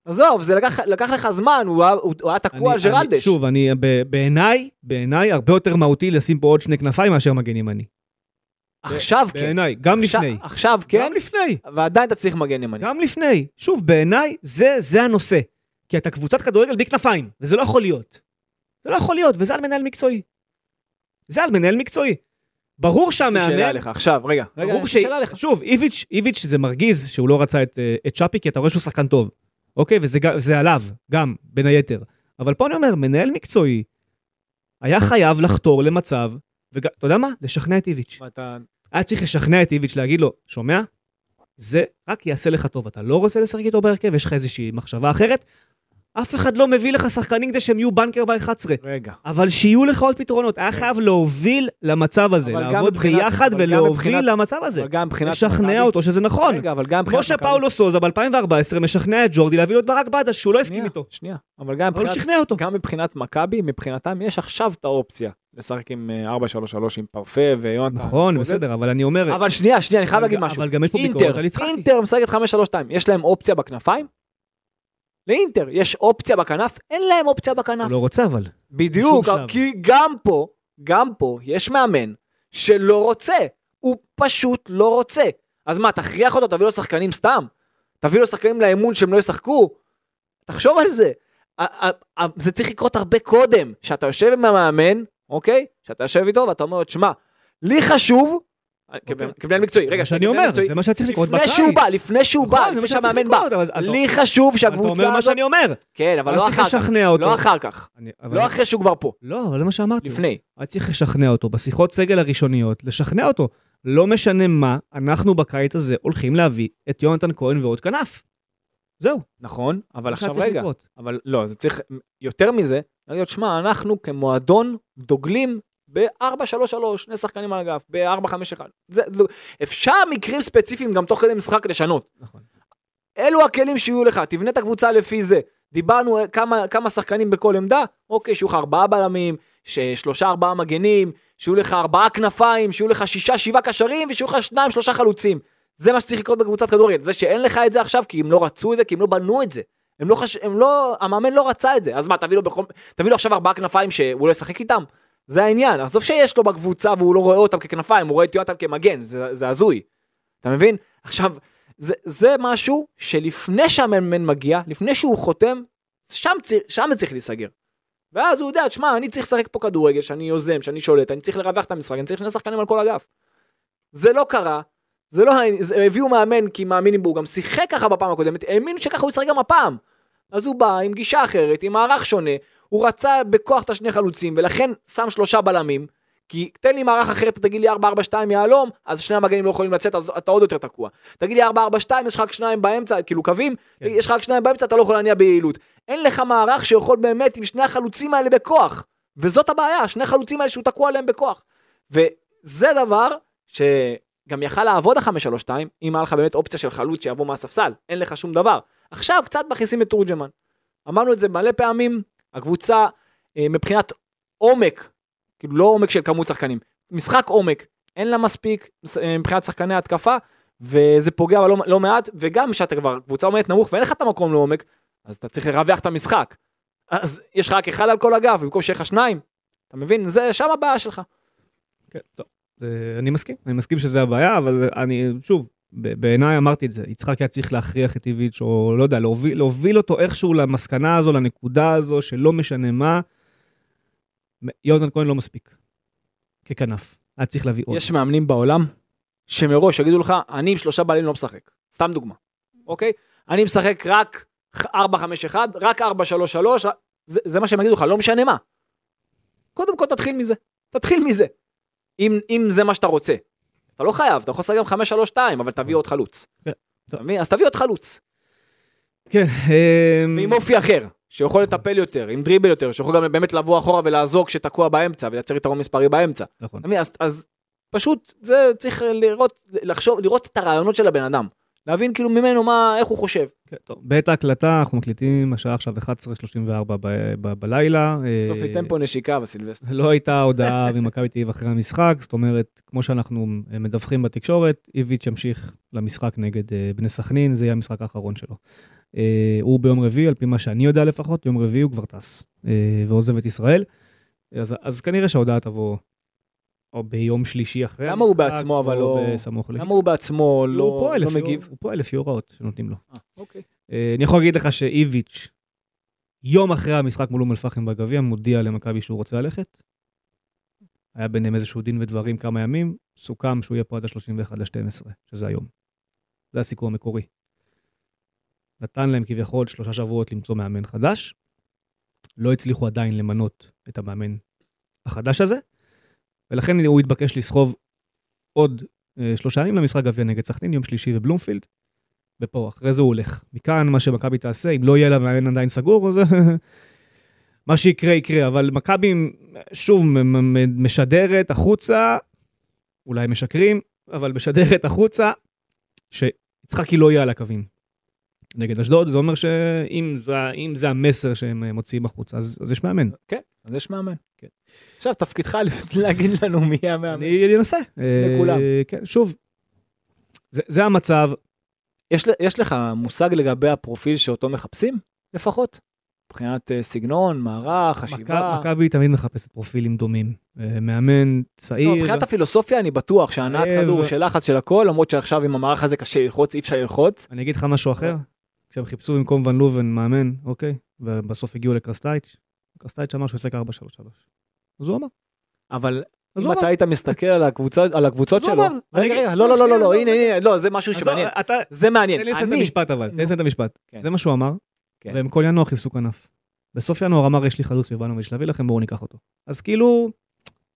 S3: עזוב, זה לקח, לקח לך זמן, הוא היה, הוא, הוא היה תקוע על ג'רלדש.
S2: שוב, אני, בעיניי, בעיניי, הרבה יותר מהותי לשים פה עוד שני כנפיים מאשר מגן ימני.
S3: עכשיו כן.
S2: בעיניי, גם
S3: עכשיו-
S2: לפני.
S3: עכשיו כן,
S2: גם לפני.
S3: ועדיין אתה צריך מגן ימני.
S2: גם לפני. שוב, בעיניי, זה, זה הנושא. כי אתה קבוצת כדורגל בלי כנפיים, וזה לא יכול להיות. זה לא יכול להיות, וזה על מנהל מקצועי. זה על מנהל מקצועי. ברור
S3: יש לי שאלה
S2: שהמאמן...
S3: אליך, עכשיו, רגע, רגע,
S2: ברור
S3: יש לי שאלה אליך.
S2: שוב, איביץ', איביץ' זה מרגיז שהוא לא רצה את, אה, את שפי, כי אתה רואה שהוא שחקן טוב. אוקיי? וזה עליו, גם, בין היתר. אבל פה אני אומר, מנהל מקצועי היה חייב לחתור למצב, ואתה יודע מה? לשכנע את איביץ'.
S3: ואתה-
S2: היה צריך לשכנע את איביץ' להגיד לו, שומע? זה רק יעשה לך טוב. אתה לא רוצה לשחק איתו בהרכב, יש לך איזושהי מחשבה אחרת. אף אחד לא מביא לך שחקנים כדי שהם יהיו בנקר ב-11.
S3: רגע.
S2: אבל שיהיו לך עוד פתרונות. היה חייב להוביל למצב הזה, לעבוד ביחד ולהוביל למצב הזה.
S3: אבל גם מבחינת...
S2: לשכנע אותו שזה נכון.
S3: רגע, אבל גם
S2: כמו
S3: מבחינת... מכבי-
S2: שפאולו סוזה ב-2014 משכנע את ג'ורדי להביא לו את ברק בדש, שהוא לא הסכים איתו.
S3: שנייה, אבל גם מבחינת... גם מבחינת מכבי, מבחינתם יש עכשיו את האופציה לשחק עם אה, 4-3-3 עם פרפה ויונתן.
S2: נכון. בסדר, אבל אני אומר...
S3: אבל שנייה, שנייה, אני חייב להגיד משהו.
S2: אבל גם יש פה ביקורת על יצחקי.
S3: אינטר משחקת 5-3-2, יש להם אופציה בכנפיים? לאינטר יש אופציה בכנף? אין להם אופציה בכנף.
S2: לא רוצה אבל.
S3: בדיוק. כי גם פה, גם פה יש מאמן שלא רוצה, הוא פשוט לא רוצה. אז מה, תכריח אותו, תביא לו שחקנים סתם? תביא לו שחקנים לאמון שהם לא ישחקו? תחשוב על זה. זה צריך לקרות הרבה קודם, שאתה יושב עם המאמן, אוקיי? שאתה יושב איתו ואתה אומר לו, תשמע, לי חשוב, כמנהל- מקצועי,
S2: אוקיי. זה
S3: רגע,
S2: שאני אומר,
S3: מקצועי,
S2: זה מה שהיה צריך לקרות בקיץ.
S3: לפני שהוא בא, לפני שהוא
S2: נכון,
S3: בא, לפני שהמאמן בא,
S2: אתה-
S3: לי חשוב
S2: אתה
S3: שהקבוצה
S2: אומר מה
S3: הזאת,
S2: שאני אומר.
S3: כן, אבל לא
S2: צריך
S3: אחר כך. לא אחר כך, לא אחרי שהוא כבר פה,
S2: לא, אבל זה מה שאמרתי.
S3: לפני.
S2: היה צריך לשכנע אותו בשיחות סגל הראשוניות, לשכנע אותו. לא משנה מה, אנחנו בקיץ הזה הולכים להביא את יונתן כהן ועוד כנף. זהו.
S3: נכון, אבל עכשיו רגע,
S2: לקרות.
S3: אבל לא, זה צריך, יותר מזה, להגיד, שמע, אנחנו כמועדון דוגלים ב-4-3-3, שני שחקנים על אגף, ב-4-5-1. זה- זה- אפשר מקרים ספציפיים גם תוך כדי משחק לשנות.
S2: נכון.
S3: אלו הכלים שיהיו לך, תבנה את הקבוצה לפי זה. דיברנו אה, כמה, כמה שחקנים בכל עמדה, אוקיי, שיהיו לך ארבעה בלמים, שלושה ארבעה מגנים, שיהיו לך ארבעה כנפיים, שיהיו לך שישה שבעה קשרים, ושיהיו לך שניים שלושה חלוצים. זה מה שצריך לקרות בקבוצת כדורגל. זה שאין לך את זה עכשיו, כי הם לא רצו את זה, כי הם לא בנו את זה. הם לא חש... הם לא... המאמן לא רצה את זה. אז מה, תביא לו, בכל... תביא לו עכשיו ארבעה כנפיים שהוא לא ישחק איתם? זה העניין. עזוב שיש לו בקבוצה והוא לא רואה אותם ככנפיים, הוא רואה את יונתן כמגן, זה, זה הזוי. אתה מבין? עכשיו, זה, זה משהו שלפני שהמאמן מגיע, לפני שהוא חותם, שם, ציר, שם צריך להיסגר. ואז הוא יודע, שמע, אני צריך לשחק פה כדורגל, שאני יוזם, שאני שולט, אני צריך לרווח את המשחק, אני צריך שני שחקנים על כל אגף. זה לא קרה, זה לא, זה, הביאו מאמן כי מאמינים בו, הוא גם שיחק ככה בפעם הקודמת, האמינו שככה הוא ישחק גם הפעם. אז הוא בא עם גישה אחרת, עם מערך שונה, הוא רצה בכוח את השני חלוצים, ולכן שם שלושה בלמים, כי תן לי מערך אחר, תגיד לי 4-4-2 יהלום, אז שני המגנים לא יכולים לצאת, אז אתה עוד יותר תקוע. תגיד לי 4-4-2, יש לך רק שניים באמצע, כאילו קווים,
S2: כן.
S3: יש לך רק שניים באמצע, אתה לא יכול להניע ביעילות. אין לך מערך שיכול באמת עם שני החלוצים האלה בכוח. וזאת הבעיה, שני החלוצים האלה שהוא תקוע עליהם בכוח. וזה דבר שגם יכל לעבוד ה-5-3-2, אם היה לך באמת אופציה של חלוץ שיבוא מהספסל, אין לך שום דבר. עכשיו קצת מכניסים את תורג'מן. אמרנו את זה מלא פעמים, הקבוצה אה, מבחינת עומק, כאילו לא עומק של כמות שחקנים, משחק עומק, אין לה מספיק אה, מבחינת שחקני התקפה, וזה פוגע לא, לא מעט, וגם כשאתה כבר קבוצה עומדת נמוך ואין לך את המקום לעומק, אז אתה צריך לרווח את המשחק. אז יש לך רק אחד על כל הגב, במקום שיהיה לך שניים. אתה מבין? זה שם הבעיה שלך.
S2: כן, טוב. אה, אני מסכים, אני מסכים שזה הבעיה, אבל אני, שוב, בעיניי אמרתי את זה, יצחק היה צריך להכריח את איביץ', או לא יודע, להוביל, להוביל אותו איכשהו למסקנה הזו, לנקודה הזו, שלא משנה מה, יונתן כהן לא מספיק. ככנף. היה צריך להביא עוד.
S3: יש מאמנים בעולם שמראש יגידו לך, אני עם שלושה בעלים לא משחק. סתם דוגמה, אוקיי? אני משחק רק 4-5-1, רק 4-3-3, זה, זה מה שהם יגידו לך, לא משנה מה. קודם כל תתחיל מזה, תתחיל מזה. אם, אם זה מה שאתה רוצה. אתה לא חייב, אתה יכול לשחק גם 5-3-2, אבל תביא עוד חלוץ.
S2: כן,
S3: אתה מבין? אז תביא עוד חלוץ.
S2: כן, אמ,
S3: ועם אופי אחר, שיכול לטפל יותר, עם דריבל יותר, שיכול גם באמת לבוא אחורה ולעזור כשתקוע באמצע, ולייצר יתרון מספרי באמצע.
S2: נכון.
S3: אז, אז פשוט זה צריך לראות, לחשוב, לראות את הרעיונות של הבן אדם. להבין כאילו ממנו מה, איך הוא חושב.
S2: כן, טוב, בעת ההקלטה אנחנו מקליטים, השעה עכשיו 11:34 ב- ב- בלילה. אה,
S3: בסוף ייתן פה נשיקה בסילבסטר.
S2: לא הייתה הודעה ממכבי תל אביב אחרי המשחק, זאת אומרת, כמו שאנחנו אה, מדווחים בתקשורת, איביץ' ימשיך למשחק נגד אה, בני סכנין, זה יהיה המשחק האחרון שלו. אה, הוא ביום רביעי, על פי מה שאני יודע לפחות, יום רביעי הוא כבר טס אה, ועוזב את ישראל. אז, אז כנראה שההודעה תבוא או ביום שלישי אחרי
S3: למה הוא בעצמו, אבל לא-
S2: בסמוך.
S3: למה הוא בעצמו לא, לא מגיב?
S2: הוא פועל לפי הוראות שנותנים לו.
S3: אה, אוקיי.
S2: אה, אני יכול להגיד לך שאיביץ', יום אחרי המשחק מול אום אל-פחם בגביע, מודיע למכבי שהוא רוצה ללכת. היה ביניהם איזשהו דין ודברים כמה ימים, סוכם שהוא יהיה פה עד ה-31 ל-12, שזה היום. זה הסיכום המקורי. נתן להם כביכול שלושה שבועות למצוא מאמן חדש. לא הצליחו עדיין למנות את המאמן החדש הזה, ולכן הוא התבקש לסחוב עוד אה, שלושה ימים למשחק גביע נגד סכנין, יום שלישי בבלומפילד. ופה, אחרי זה הוא הולך. מכאן מה שמכבי תעשה, אם לא יהיה לה מאמן עדיין סגור, אז מה שיקרה יקרה, אבל מכבי שוב משדרת החוצה, אולי משקרים, אבל משדרת החוצה, שיצחקי לא יהיה על הקווים. נגד אשדוד, זה אומר שאם זה, זה המסר שהם אה, מוציאים החוצה, אז, אז יש מאמן.
S3: כן, אז יש מאמן.
S2: כן.
S3: עכשיו תפקידך להגיד לנו מי המאמן.
S2: אני אנסה. אה, כן, שוב, זה, זה המצב,
S3: יש, לך מושג לגבי הפרופיל שאותו מחפשים, לפחות? מבחינת אה, סגנון, מערך, חשיבה?
S2: מכבי תמיד מחפשת פרופילים דומים. אה, מאמן צעיר.
S3: לא, מבחינת הפילוסופיה אני בטוח שהנעת כדור של לחץ של הכל, למרות שעכשיו עם המערך הזה קשה ללחוץ, אי אפשר ללחוץ.
S2: אני אגיד לך משהו אחר, כשהם חיפשו במקום ון לובן מאמן, אוקיי, ובסוף הגיעו לקרסטייץ', קרסטייץ' אמר שהוא עושה 4-3-3. אז הוא אמר.
S3: אבל אם. אתה היית מסתכל על הקבוצות, על הקבוצות שלו, רגע, רגע, לא, לא, לא, לא, לא, הנה,
S2: לא,
S3: הנה, לא, זה משהו שמעניין. זה מעניין.
S2: תן לי לסיים את המשפט אבל, תן לי לסיים את המשפט.
S3: כן.
S2: זה מה שהוא אמר,
S3: כן.
S2: והם כל ינואר חיפשו כנף. בסוף ינואר אמר, יש לי חלוץ ובאנו להביא לכם, בואו ניקח אותו. אז כאילו,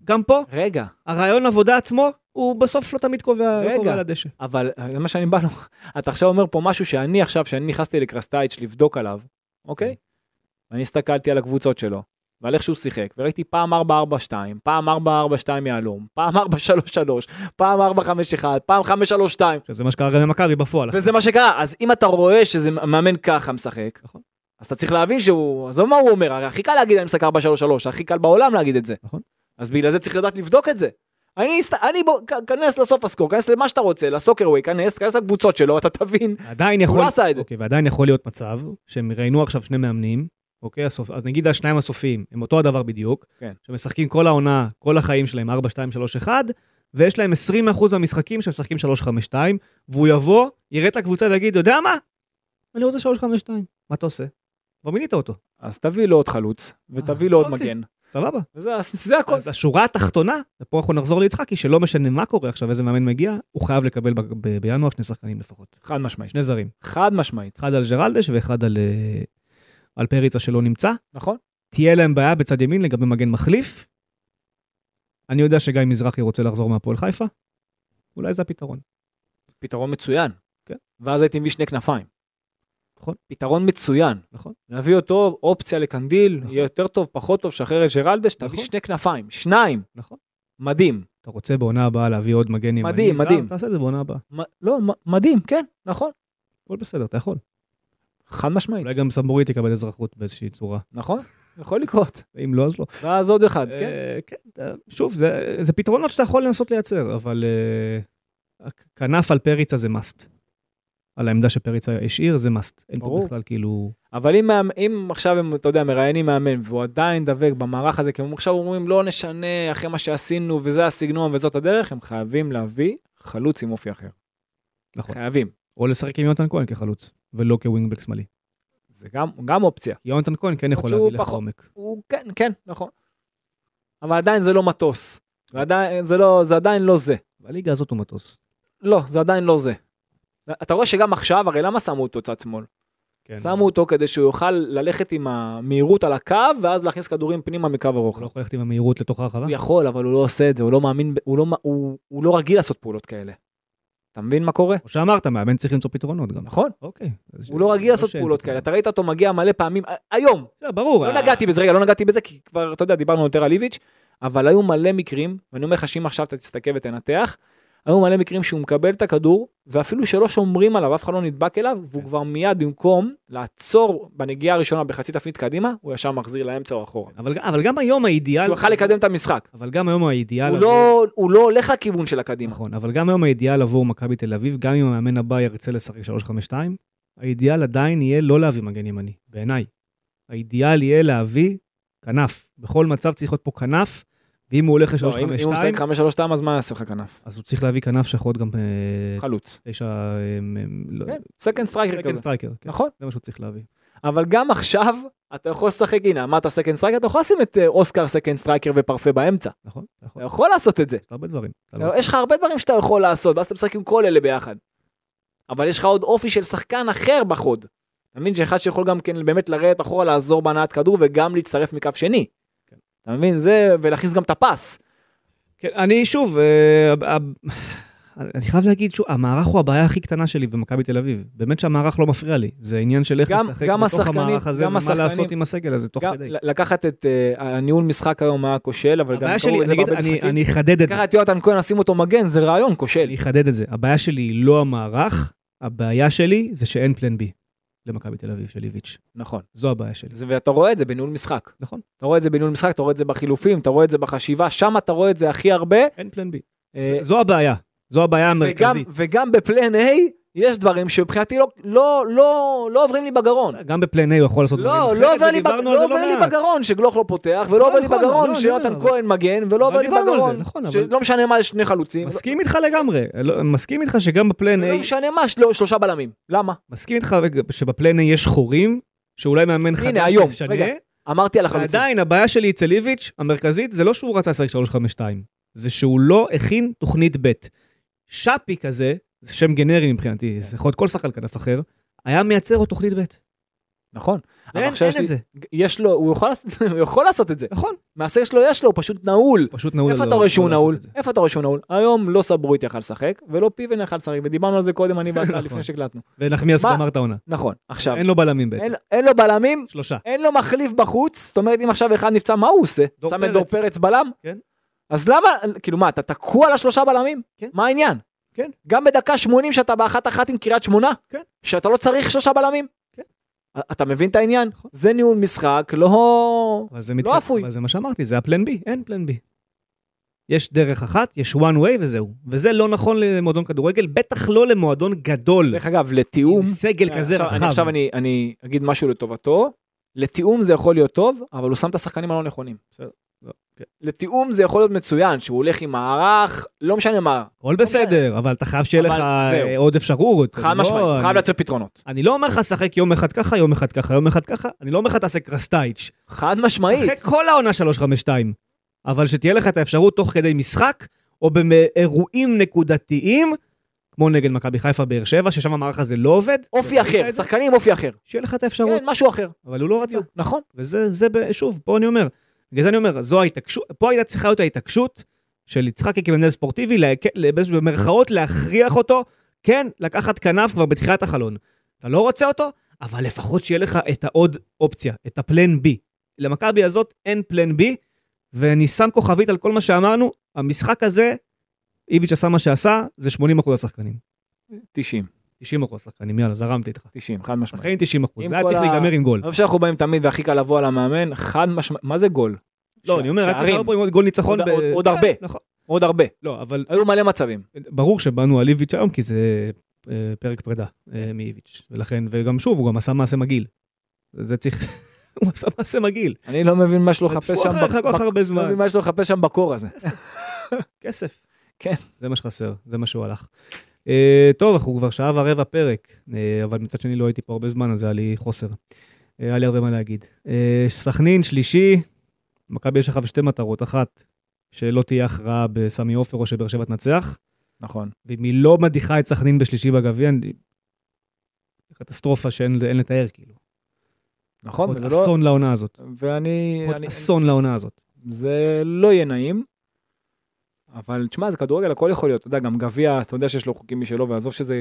S2: גם פה,
S3: רגע,
S2: הרעיון עבודה עצמו, הוא בסוף לא תמיד קובע. לא על הדשא.
S3: אבל אה, זה מה שאני בא לו, אתה עכשיו אומר פה משהו שאני עכשיו, שאני נכנסתי לקרסטייץ' לבדוק עליו, אוקיי? ואני הסתכלתי על הקבוצות שלו, ועל איך שהוא שיחק, וראיתי פעם 4-4-2, פעם 4-4-2 יהלום, פעם 4-3-3, פעם 4-5-1, פעם 5-3-2,
S2: שזה מה שקרה גם במכבי בפועל.
S3: וזה מה שקרה. אז אם אתה רואה שזה מאמן ככה משחק,
S2: נכון.
S3: אז אתה צריך להבין שהוא, עזוב מה הוא אומר, הרי הכי קל להגיד אני משחק 4-3-3, הכי קל בעולם להגיד את זה.
S2: נכון.
S3: אז בגלל זה צריך לדעת לבדוק את זה. אני, אני בוא, כנס לסוף הסקור, כנס למה שאתה רוצה, לסוקרווי, כנס, כנס לקבוצות שלו, אתה תבין.
S2: עדיין
S3: הוא
S2: יכול...
S3: לא עשה את זה.
S2: אוקיי, ועדיין יכול להיות מצב שהם ראיינו עכשיו שני מאמנים, אוקיי, הסופ... אז נגיד השניים הסופיים, הם אותו הדבר בדיוק,
S3: כן.
S2: שמשחקים כל העונה, כל החיים שלהם 4, 2, 3, 1, ויש להם 20% מהמשחקים שהם משחקים 3, 5, 2, והוא יבוא, יראה את הקבוצה ויגיד, יודע מה? אני רוצה 3, 5, 2. מה אתה עושה? כבר מינית אותו,
S3: אז תביא לו עוד חלוץ, ותביא לו עוד
S2: אוקיי.
S3: מגן.
S2: סבבה.
S3: וזה זה הכל.
S2: אז השורה התחתונה, ופה אנחנו נחזור ליצחקי, שלא משנה מה קורה עכשיו, איזה מאמן מגיע, הוא חייב לקבל ב- ב- בינואר שני שחקנים לפחות.
S3: חד משמעית.
S2: שני זרים.
S3: חד משמעית.
S2: אחד על ג'רלדש ואחד על, אה, על פריצה שלא נמצא.
S3: נכון?
S2: תהיה להם בעיה בצד ימין לגבי מגן מחליף. אני יודע שגיא מזרחי רוצה לחזור מהפועל חיפה. אולי זה הפתרון.
S3: פתרון מצוין.
S2: כן.
S3: ואז הייתי מביא שני כנפיים.
S2: נכון.
S3: פתרון מצוין.
S2: נכון.
S3: נביא אותו, אופציה לקנדיל,
S2: נכון.
S3: יהיה יותר טוב, פחות טוב, שחרר את ג'רלדש, תביא
S2: נכון.
S3: שני כנפיים, שניים,
S2: נכון.
S3: מדהים.
S2: אתה רוצה בעונה הבאה להביא עוד מגן ימני
S3: מדהים,
S2: זר,
S3: מדהים.
S2: תעשה את זה בעונה הבאה.
S3: מ- לא, מ- מדהים, כן, נכון.
S2: הכל בסדר, אתה יכול.
S3: חד משמעית,
S2: אולי גם סמבורית יקבל אזרחות באיזושהי צורה.
S3: נכון? יכול לקרות.
S2: ואם לא, אז לא.
S3: ואז עוד אחד, כן.
S2: אה, כן, אה, שוב, זה, זה פתרונות שאתה יכול לנסות לייצר, אבל אה, הכנף על פריצה זה must. על העמדה שפריצה השאיר, זה must. אין פה. בכלל כאילו...
S3: אבל אם, אם עכשיו הם, אתה יודע, מראיינים מאמן, והוא עדיין דבק במערך הזה, כי הם עכשיו אומרים, לא נשנה אחרי מה שעשינו, וזה הסגנון וזאת הדרך, הם חייבים להביא חלוץ עם אופי אחר.
S2: נכון.
S3: חייבים.
S2: או לשחק עם יונתן כהן כחלוץ, ולא כווינגבק שמאלי.
S3: זה גם, גם אופציה.
S2: יונתן כהן כן יכול להביא לך עומק.
S3: הוא, כן, כן, נכון. אבל עדיין זה לא מטוס. ועדיין, זה לא, זה עדיין לא זה.
S2: בליגה הזאת הוא מטוס.
S3: לא, זה עדיין לא זה. אתה רואה שגם עכשיו, הרי למה שמו אותו צד שמאל?
S2: כן.
S3: שמו אותו כדי שהוא יוכל ללכת עם המהירות על הקו, ואז להכניס כדורים פנימה מקו
S2: הוא
S3: הרוחב.
S2: לא יכול ללכת עם המהירות לתוך הרחבה?
S3: הוא יכול, אבל הוא לא עושה את זה, הוא לא מאמין, הוא לא, הוא, הוא לא רגיל לעשות פעולות כאלה. אתה מבין מה קורה?
S2: כמו שאמרת, מאמן צריך למצוא פתרונות גם.
S3: נכון.
S2: אוקיי.
S3: הוא לא רגיל לעשות
S2: שאין
S3: פעולות. כאלה. אתה ראית אותו מגיע מלא פעמים, היום,
S2: ברור.
S3: לא נגעתי בזה, רגע, לא נגעתי בזה, כי כבר, אתה יודע, דיברנו יותר על איביץ', אבל היו מלא מקרים, ואני אומר לך שאם עכשיו אתה תסתכל ותנתח, היו מלא מקרים שהוא מקבל את הכדור, ואפילו שלא שומרים עליו, אף אחד לא נדבק אליו, והוא
S2: כן.
S3: כבר מיד במקום לעצור בנגיעה הראשונה בחצי תפנית קדימה, הוא ישר מחזיר לאמצע או אחורה.
S2: אבל, אבל גם היום האידיאל...
S3: שהוא יכל לקדם את המשחק.
S2: אבל גם היום האידיאל...
S3: הוא
S2: עבור-
S3: לא, הוא לא הולך לכיוון של הקדימה.
S2: נכון, אבל גם היום האידיאל עבור מכבי תל אביב, גם אם המאמן הבא ירצה לשחק 3-5-2, האידיאל עדיין יהיה לא להביא מגן ימני, בעיניי. האידיאל יהיה להביא כנף. בכל מצב צריך להיות פה כנף, ואם הוא הולך
S3: לא, אם אם הוא
S2: ל-3-5-2,
S3: משחק 5-3-2 אז מה יעשה לך כנף?
S2: אז הוא צריך להביא כנף שיכול גם אה,
S3: חלוץ.
S2: תשע... אה, אה,
S3: כן, second striker
S2: second
S3: כזה.
S2: striker, כן,
S3: נכון.
S2: זה מה שהוא צריך להביא.
S3: אבל גם עכשיו אתה יכול לשחק, הנה אמרת second striker, אתה יכול לשים את אה, אוסקר second striker ופרפה באמצע.
S2: נכון? אתה יכול.
S3: אתה יכול לעשות את זה.
S2: הרבה דברים. אתה לא
S3: יש לך הרבה דברים שאתה יכול לעשות, ואז אתה משחק עם כל אלה ביחד. אבל יש לך עוד אופי של שחקן אחר בחוד. אתה מבין שאחד שיכול גם כן באמת לרדת אחורה, לעזור בהנעת כדור וגם להצטרף מקו שני. אתה מבין? זה, ולהכניס גם את הפס.
S2: כן, אני שוב, אה, אני חייב להגיד שוב, המערך הוא הבעיה הכי קטנה שלי במכבי תל אביב. באמת שהמערך לא מפריע לי. זה עניין של איך
S3: גם-
S2: לשחק
S3: גם
S2: בתוך
S3: השחקנים-
S2: המערך הזה, ומה
S3: השחקנים-
S2: לעשות עם הסגל הזה תוך
S3: גם
S2: כדי.
S3: לקחת את אה, הניהול משחק היום היה כושל, אבל גם קראו את זה בהרבה משחקים.
S2: אני אחדד את זה.
S3: לקחת יונתן כהן, לשים אותו מגן, זה רעיון כושל.
S2: אני אחדד את זה. הבעיה שלי היא לא המערך, הבעיה שלי זה שאין פלן בי למכבי תל אביב של איביץ'.
S3: נכון.
S2: זו הבעיה שלי.
S3: זה- ואתה רואה את זה בניהול משחק.
S2: נכון.
S3: אתה רואה את זה בניהול משחק, אתה רואה את זה בחילופים, אתה רואה את זה בחשיבה, שם אתה רואה את זה הכי הרבה.
S2: אין פלן בי.
S3: אה,
S2: זו הבעיה. זו הבעיה
S3: וגם,
S2: המרכזית.
S3: וגם בפלן A יש דברים שמבחינתי לא, לא, לא, לא עוברים לי בגרון.
S2: גם A הוא יכול לעשות
S3: לא,
S2: דברים
S3: לא עובר לי, בג... לא
S2: זה
S3: עובר לי. בגרון שגלוך לא פותח, ולא
S2: נכון,
S3: עובר לי
S2: נכון,
S3: בגרון
S2: לא,
S3: שיונתן כהן מגן, ולא עובר לי בגרון,
S2: נכון,
S3: שלא משנה מה, יש שני חלוצים.
S2: מסכים איתך לגמרי. לא- מסכים איתך שגם בפלן
S3: לא משנה מה, שלושה בלמים. למה?
S2: מסכים איתך שבפלן A יש חורים, שאולי מאמן חדש
S3: הנה, היום,
S2: ישנה,
S3: רגע, אמרתי על החלוצים.
S2: ועדיין הבעיה שלי אצל איביץ' המרכזית זה לא שהוא רצה לשחק 352, זה שהוא לא הכין תוכנית ב'. שפי כזה, זה שם גנרי מבחינתי, זה יכול להיות כל שחקן כנף אחר, היה מייצר לו תוכנית ב'.
S3: נכון.
S2: אין
S3: לי-
S2: את זה,
S3: יש לו, הוא יכול הוא יכול לעשות את זה.
S2: נכון.
S3: מעשה שלו יש לו, הוא פשוט נעול.
S2: פשוט נעול.
S3: איפה
S2: לא-
S3: אתה רואה שהוא
S2: לא לעשות
S3: נעול? איפה אתה רואה שהוא נעול? היום לא סבורית יכל לשחק, ולא פיבן יכל לשחק, ודיברנו על זה קודם, אני ואתה
S2: נכון.
S3: לפני שהקלטנו.
S2: ונחמיאס? גמר את העונה.
S3: נכון, עכשיו,
S2: אין לו בלמים בעצם.
S3: אין- אין לו בלמים,
S2: שלושה.
S3: אין לו מחליף בחוץ, זאת אומרת אם עכשיו אחד נפצע, מה הוא עושה? שם את דור.
S2: פרץ
S3: בלם?
S2: כן.
S3: אז למה, כאילו מה, אתה תקוע על השלושה בלמים?
S2: כן.
S3: מה העניין?
S2: כן.
S3: גם בדקה 80 שאתה באחת אחת עם קריית שמונה?
S2: כן.
S3: שאתה לא צריך שלושה בלמים?
S2: כן.
S3: אתה מבין את העניין?
S2: נכון.
S3: זה ניהול משחק, לא... לא אפוי.
S2: אבל זה מה שאמרתי, זה הפלן בי, אין פלן בי. יש דרך אחת, יש one way וזהו. וזה לא נכון למועדון כדורגל, בטח לא למועדון גדול.
S3: דרך אגב, לתיאום...
S2: עם סגל כזה
S3: עכשיו,
S2: רחב.
S3: אני, עכשיו אני, אני אגיד משהו לטובתו. לתיאום זה יכול להיות טוב, אבל הוא שם את השחקנים הלא נכונים.
S2: בסדר. לא.
S3: לתיאום זה יכול להיות מצוין, שהוא הולך עם מערך, לא משנה מה,
S2: הכל בסדר, אבל אתה חייב שיהיה לך
S3: זהו.
S2: אה, עוד אפשרות.
S3: חד
S2: לא-
S3: משמעית,
S2: אני-
S3: חייב לייצר פתרונות.
S2: אני לא אומר לך שחק יום אחד ככה, יום אחד ככה, יום אחד ככה, אני לא אומר לך תעשה קרסטייץ'.
S3: חד משמעית.
S2: שחק כל העונה 352. אבל שתהיה לך את האפשרות תוך כדי משחק, או באירועים נקודתיים, כמו נגד מכבי חיפה באר שבע, ששם המערך הזה לא עובד.
S3: אופי אחר? שחקנים אופי אחר.
S2: שיהיה לך את האפשרות.
S3: כן, משהו אחר.
S2: אבל הוא לא רצה.
S3: נכון.
S2: וזה, שוב, פה אני אומר, בגלל זה אני אומר, זו ההתעקשות, פה הייתה צריכה להיות ההתעקשות של יצחקי כמנהל ספורטיבי, באיזשהו- במרכאות להכריח אותו, כן, לקחת כנף כבר בתחילת החלון. אתה לא רוצה אותו, אבל לפחות שיהיה לך את העוד אופציה, את הפלן בי. למכבי הזאת אין פלן בי, ואני שם כוכבית על כל מה שאמרנו, המשחק הזה, איביץ' עשה מה שעשה, זה 80% השחקנים.
S3: 90,
S2: 90% השחקנים, יאללה, זרמתי איתך.
S3: 90, חד משמעית.
S2: שחקנים 90%,
S3: עם
S2: זה היה צריך להיגמר עם גול.
S3: אני חושב שאנחנו באים תמיד והכי קל לבוא על המאמן, חד משמעית, מה זה גול?
S2: לא, אני אומר, היה צריך. לבוא עם גול ניצחון.
S3: עוד- הרבה.
S2: נכון.
S3: עוד הרבה.
S2: לא, אבל
S3: היו מלא מצבים.
S2: ברור שבאנו על איביץ' היום, כי זה אה, פרק פרידה אה, מאיביץ', ולכן, וגם שוב, הוא גם עשה מעשה מגעיל. זה צריך, הוא עשה מעשה מגעיל.
S3: אני לא מבין מה יש לו לחפש שם, לא. מבין מה יש לו לחפש שם בקור הזה.
S2: כסף.
S3: כן.
S2: זה מה שחסר, זה מה שהוא הלך. Uh, טוב, אנחנו כבר שעה ורבע פרק, uh, אבל מצד שני לא הייתי פה הרבה זמן, אז היה לי חוסר. Uh, היה לי הרבה מה להגיד. Uh, סכנין, שלישי, מכבי יש לך שתי מטרות, אחת, שלא תהיה הכרעה בסמי עופר או שבאר שבע תנצח,
S3: נכון.
S2: ואם היא לא מדיחה את סכנין בשלישי בגביע, אני- קטסטרופה שאין אין לתאר, כאילו.
S3: נכון, וזה לא...
S2: אסון לעונה הזאת.
S3: ואני...
S2: עוד
S3: אני-
S2: אסון לעונה הזאת.
S3: זה לא יהיה נעים, אבל תשמע, זה כדורגל, הכל יכול להיות. אתה יודע, גם גביע, אתה יודע שיש לו חוקים משלו, ועזוב שזו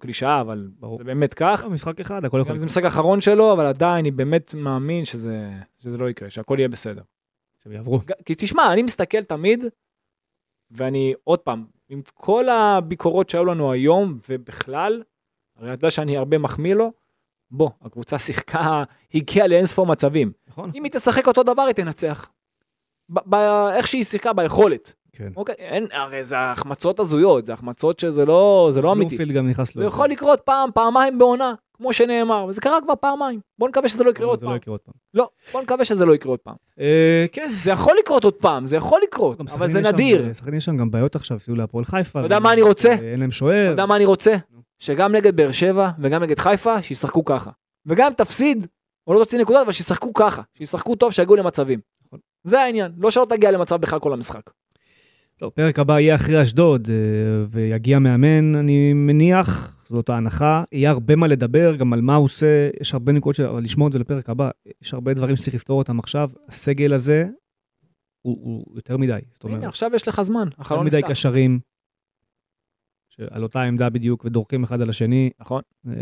S3: קלישאה, אבל
S2: ברור.
S3: זה באמת כך.
S2: לא, משחק אחד, הכל יכול
S3: גם זה
S2: להיות.
S3: משחק אחרון שלו, אבל עדיין אני באמת מאמין שזה, שזה לא יקרה, שהכל יהיה בסדר.
S2: שהם יעברו.
S3: כי תשמע, אני מסתכל תמיד, ואני, עוד פעם, עם כל הביקורות שהיו לנו היום, ובכלל, הרי אתה יודע שאני הרבה מחמיא לו, בוא, הקבוצה שיחקה, הגיעה לאינספור מצבים.
S2: נכון?
S3: אם היא תשחק אותו דבר, היא תנצח. ב- ב- איך שהיא שיחקה, ביכולת.
S2: כן.
S3: אוקיי, אין, הרי זה החמצות הזויות, זה החמצות שזה לא, זה לא אמיתי.
S2: בלומפילד גם נכנס
S3: זה יכול לקרות פעם, פעמיים בעונה, כמו שנאמר, וזה קרה כבר פעמיים. בוא נקווה שזה לא יקרה עוד
S2: לא
S3: פעם.
S2: עוד פעם.
S3: לא, בוא נקווה שזה לא יקרה עוד פעם.
S2: אה, כן.
S3: זה יכול לקרות עוד פעם, זה יכול לקרות, אבל זה נדיר.
S2: סכנין יש שם גם בעיות עכשיו, אפילו להפועל חיפה.
S3: אתה יודע מה אני רוצה?
S2: אין להם שוער.
S3: אתה יודע מה אני רוצה? שגם נגד באר שבע וגם נגד חיפה, שישחקו ככה. וגם תפסיד, או לא תוציא נקודות, אבל שישחקו ככה. שישחקו טוב, שיגיעו למצבים.
S2: נכון.
S3: זה העניין, לא שלא תגיע למצב בכלל כל המשחק.
S2: טוב, פרק הבא יהיה אחרי אשדוד, אה, ויגיע מאמן, אני מניח, זאת ההנחה. יהיה הרבה מה לדבר, גם על מה הוא עושה, יש הרבה נקודות, של- אבל לשמור את זה לפרק הבא. יש הרבה דברים שצריך לפתור אותם עכשיו. הסגל הזה הוא, הוא יותר מדי. זאת
S3: הנה,
S2: אומרת,
S3: עכשיו יש לך זמן,
S2: יותר
S3: החלון
S2: מדי
S3: נפתח.
S2: קשרים, על אותה עמדה בדיוק, ודורקים אחד על השני.
S3: נכון.
S2: אה,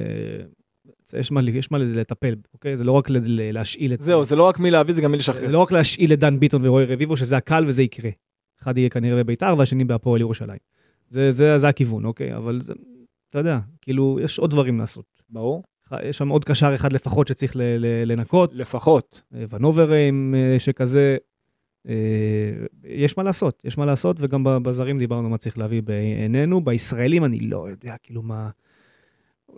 S2: יש מה, יש מה לטפל, אוקיי? זה לא רק להשאיל את
S3: זהו, זה לא רק מי להביא, זה גם מי
S2: זה
S3: לשחרר.
S2: לא רק להשאיל את דן ביטון ורועי רביבו, שזה הקל וזה יקרה. אחד יהיה כנראה בביתר והשני בהפועל ירושלים. זה, זה, זה הכיוון, אוקיי? אבל זה, אתה יודע, כאילו, יש עוד דברים לעשות.
S3: ברור.
S2: יש שם עוד קשר אחד לפחות שצריך ל, ל, לנקות,
S3: לפחות.
S2: אה, ונוברים אה, שכזה. אה, יש מה לעשות, יש מה לעשות, וגם בזרים דיברנו מה צריך להביא בעינינו. בישראלים אני לא יודע, כאילו מה...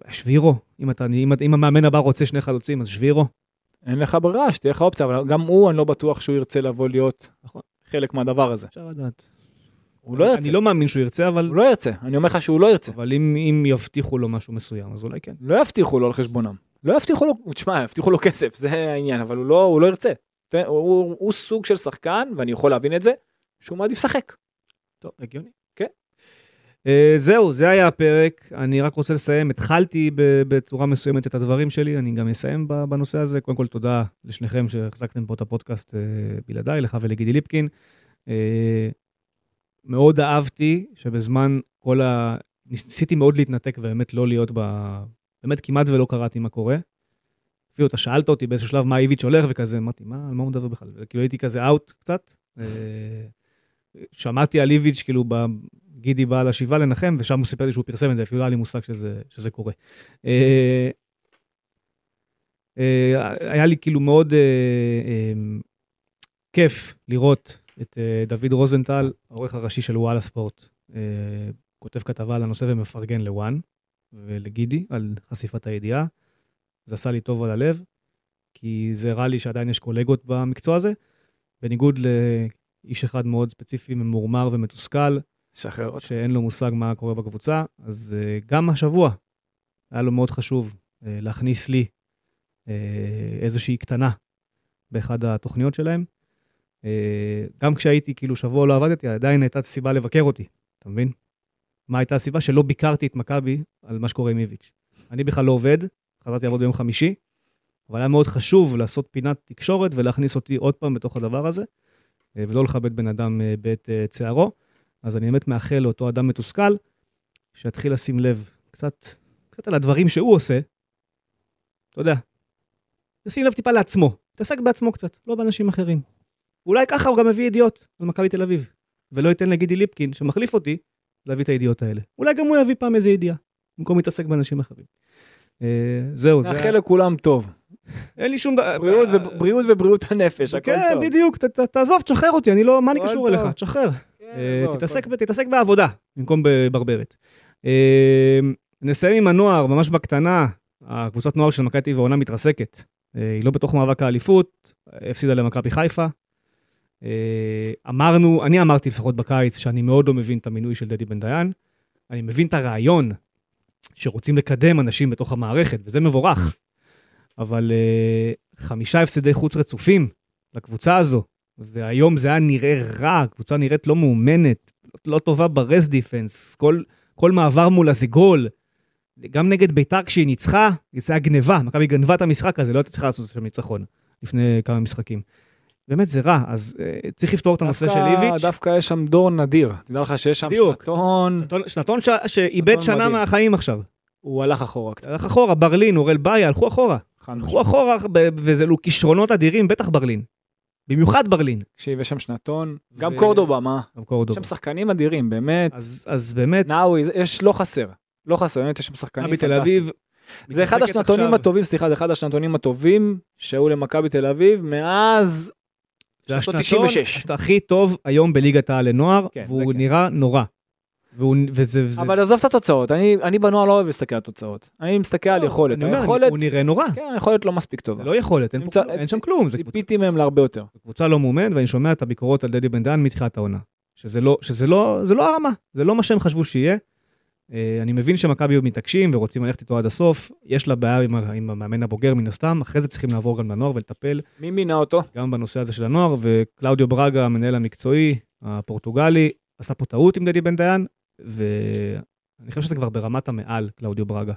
S2: שבירו, אם, אתה, אם, אם המאמן הבא רוצה שני חלוצים, אז שבירו.
S3: אין לך ברירה, שתהיה לך אופציה, אבל גם הוא, אני לא בטוח שהוא ירצה לבוא להיות
S2: נכון.
S3: חלק מהדבר הזה.
S2: אפשר לדעת.
S3: הוא לא ירצה.
S2: אני לא מאמין שהוא ירצה, אבל,
S3: הוא לא ירצה. אני אומר לך שהוא לא ירצה.
S2: אבל אם, אם יבטיחו לו משהו מסוים, אז אולי כן.
S3: לא יבטיחו לו על חשבונם. לא יבטיחו לו, תשמע, יבטיחו לו כסף, זה העניין, אבל הוא לא, הוא לא ירצה. הוא, הוא, הוא סוג של שחקן, ואני יכול להבין את זה, שהוא מעדיף לשחק.
S2: טוב, הגיוני. Uh, זהו, זה היה הפרק. אני רק רוצה לסיים. התחלתי בצורה מסוימת את הדברים שלי, אני גם אסיים בנושא הזה. קודם כל, תודה לשניכם שהחזקתם פה את הפודקאסט uh, בלעדיי, לך ולגידי ליפקין. Uh, מאוד אהבתי שבזמן כל ה... ניסיתי מאוד להתנתק ובאמת לא להיות ב... באמת כמעט ולא קראתי מה קורה. אפילו אתה שאלת אותי באיזשהו שלב מה איביץ' הולך וכזה, אמרתי, מה, על מה הוא מדבר בכלל? כאילו הייתי כזה אאוט קצת. שמעתי על איביץ', כאילו, גידי בא לשבעה לנחם, ושם הוא סיפר לי שהוא פרסם את זה, אפילו לא היה לי מושג שזה, שזה קורה. אה, אה, היה לי כאילו מאוד אה, כיף לראות את דוד רוזנטל, העורך הראשי של וואלה ספורט, כותב כתבה על הנושא ומפרגן לוואן ולגידי על חשיפת הידיעה. זה עשה לי טוב על הלב, כי זה הראה לי שעדיין יש קולגות במקצוע הזה, בניגוד לאיש אחד מאוד ספציפי, ממורמר ומתוסכל,
S3: שחרר אותו.
S2: שאין לו מושג מה קורה בקבוצה, אז uh, גם השבוע היה לו מאוד חשוב uh, להכניס לי uh, איזושהי קטנה באחד התוכניות שלהם. Uh, גם כשהייתי, כאילו, שבוע לא עבדתי, עדיין הייתה סיבה לבקר אותי, אתה מבין? מה הייתה הסיבה? שלא ביקרתי את מכבי על מה שקורה עם איביץ'. אני בכלל לא עובד, חזרתי לעבוד ביום חמישי, אבל היה מאוד חשוב לעשות פינת תקשורת ולהכניס אותי עוד פעם בתוך הדבר הזה, ולא לכבד בן אדם אה, בעת אה, צערו. אז אני באמת מאחל לאותו אדם מתוסכל, שיתחיל לשים לב קצת, קצת על הדברים שהוא עושה. אתה יודע, ישים לב טיפה לעצמו, תעסק בעצמו קצת, לא באנשים אחרים. אולי ככה הוא גם מביא ידיעות על מכבי תל אביב, ולא ייתן לגידי ליפקין, שמחליף אותי, להביא את הידיעות האלה. אולי גם הוא יביא פעם איזה ידיעה, במקום להתעסק באנשים אחרים. אה, זהו, זה...
S3: נאחל לכולם טוב.
S2: אין לי שום דבר...
S3: בריאות ו- בריאות ובריאות הנפש, הכל
S2: כן,
S3: טוב.
S2: בדיוק, ת- ת- תעזוב, תשחרר אותי, אני לא, מה אני קשור
S3: טוב.
S2: אליך? תשחרר.
S3: כן,
S2: אה, תתעסק, ב- תתעסק בעבודה במקום בברברת. אה, נסיים עם הנוער, ממש בקטנה. הקבוצת נוער של מכבי טבעי העונה מתרסקת. אה, היא לא בתוך מאבק האליפות, הפסידה למכבי חיפה. אה, אמרנו, אני אמרתי לפחות בקיץ, שאני מאוד לא מבין את המינוי של דדי בן דיין. אני מבין את הרעיון שרוצים לקדם אנשים בתוך המערכת, וזה מבורך. אבל אה, חמישה הפסדי חוץ רצופים לקבוצה הזו, והיום זה היה נראה רע, הקבוצה נראית לא מאומנת, לא טובה ברס דיפנס, כל, כל מעבר מולה זה גול. גם נגד ביתר כשהיא ניצחה, זה היה גניבה, מכבי גנבה את המשחק הזה, לא הייתה צריכה לעשות שם ניצחון לפני כמה משחקים. באמת זה רע, אז uh, צריך לפתור את הנושא של איביץ'.
S3: דווקא יש שם דור נדיר. תדע לך שיש שם
S2: בדיוק.
S3: שנתון,
S2: שנתון, שנתון ש... שאיבד שנה
S3: מדהים.
S2: מהחיים עכשיו.
S3: הוא הלך אחורה קצת.
S2: הלך אחורה, ברלין, אורל באיה, הלכו אחורה. הלכו. אחורה, וזה לו כישרונות אדירים, בטח ברלין. במיוחד ברלין.
S3: תקשיב, יש שם שנתון. גם
S2: ו-
S3: קורדובה, מה?
S2: גם
S3: יש
S2: קורדובה.
S3: שם שחקנים אדירים, באמת.
S2: אז, אז באמת,
S3: נאווי, יש, לא חסר. לא חסר, באמת יש שם שחקנים
S2: מכבי תל
S3: פנטסטיים.
S2: אביב.
S3: זה אחד השנתונים
S2: עכשיו-
S3: הטובים, סליחה, זה אחד השנתונים הטובים שהיו למכבי תל אביב מאז
S2: זה השנתון
S3: ה-96.
S2: הכי טוב היום בליגת העל לנוער,
S3: כן,
S2: והוא
S3: כן.
S2: נראה נורא. והוא, וזה, וזה,
S3: אבל עזוב את התוצאות, אני, אני בנוער לא אוהב להסתכל על תוצאות. אני מסתכל על יכולת.
S2: אני אומר,
S3: היכולת,
S2: הוא נראה נורא.
S3: כן, היכולת לא מספיק טובה.
S2: לא יכולת, אין,
S3: נמצא-
S2: אין שם כלום.
S3: ציפיתי מהם להרבה יותר.
S2: קבוצה לא מאומנת, ואני שומע את הביקורות על דדי בן דן מתחילת העונה. שזה לא, שזה לא, זה לא הרמה, זה לא מה שהם חשבו שיהיה. אה, אני מבין שמכבי מתעקשים ורוצים ללכת איתו עד הסוף, יש לה בעיה עם, עם המאמן הבוגר מן הסתם, אחרי זה צריכים לעבור גם לנוער ולטפל
S3: מי מינה אותו?
S2: גם בנושא הזה של הנוער, וקלאודיו ברגה, המנהל המקצועי, הפורטוגלי, עשה פה טעות עם דדי בן דיין, ואני חושב שזה כבר ברמת המעל, קלאודיו ברגה.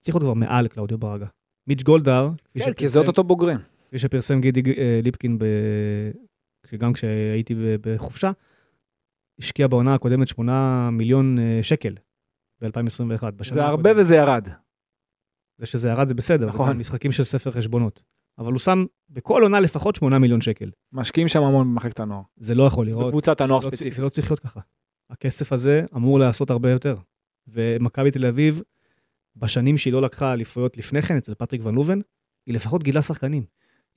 S2: צריך להיות כבר מעל קלאודיו ברגה. מיץ' גולדהר,
S3: כן, כי
S2: שפרסם-
S3: זה אותו בוגרים.
S2: כפי שפרסם גידי אה, ליפקין, ב... גם כשהייתי בחופשה, השקיע בעונה הקודמת 8 מיליון אה, שקל ב-2021.
S3: זה הרבה וזה ירד.
S2: זה שזה ירד זה בסדר,
S3: נכון.
S2: זה משחקים של ספר חשבונות. אבל הוא שם בכל עונה לפחות 8 מיליון שקל.
S3: משקיעים שם המון במחלקת הנוער.
S2: זה לא יכול לראות.
S3: בקבוצת הנוער
S2: לא
S3: ספציפית.
S2: זה לא צריך להיות ככה. הכסף הזה אמור לעשות הרבה יותר. ומכבי תל אביב, בשנים שהיא לא לקחה אליפויות לפני כן, אצל פטריק ון לובן, היא לפחות גידלה שחקנים.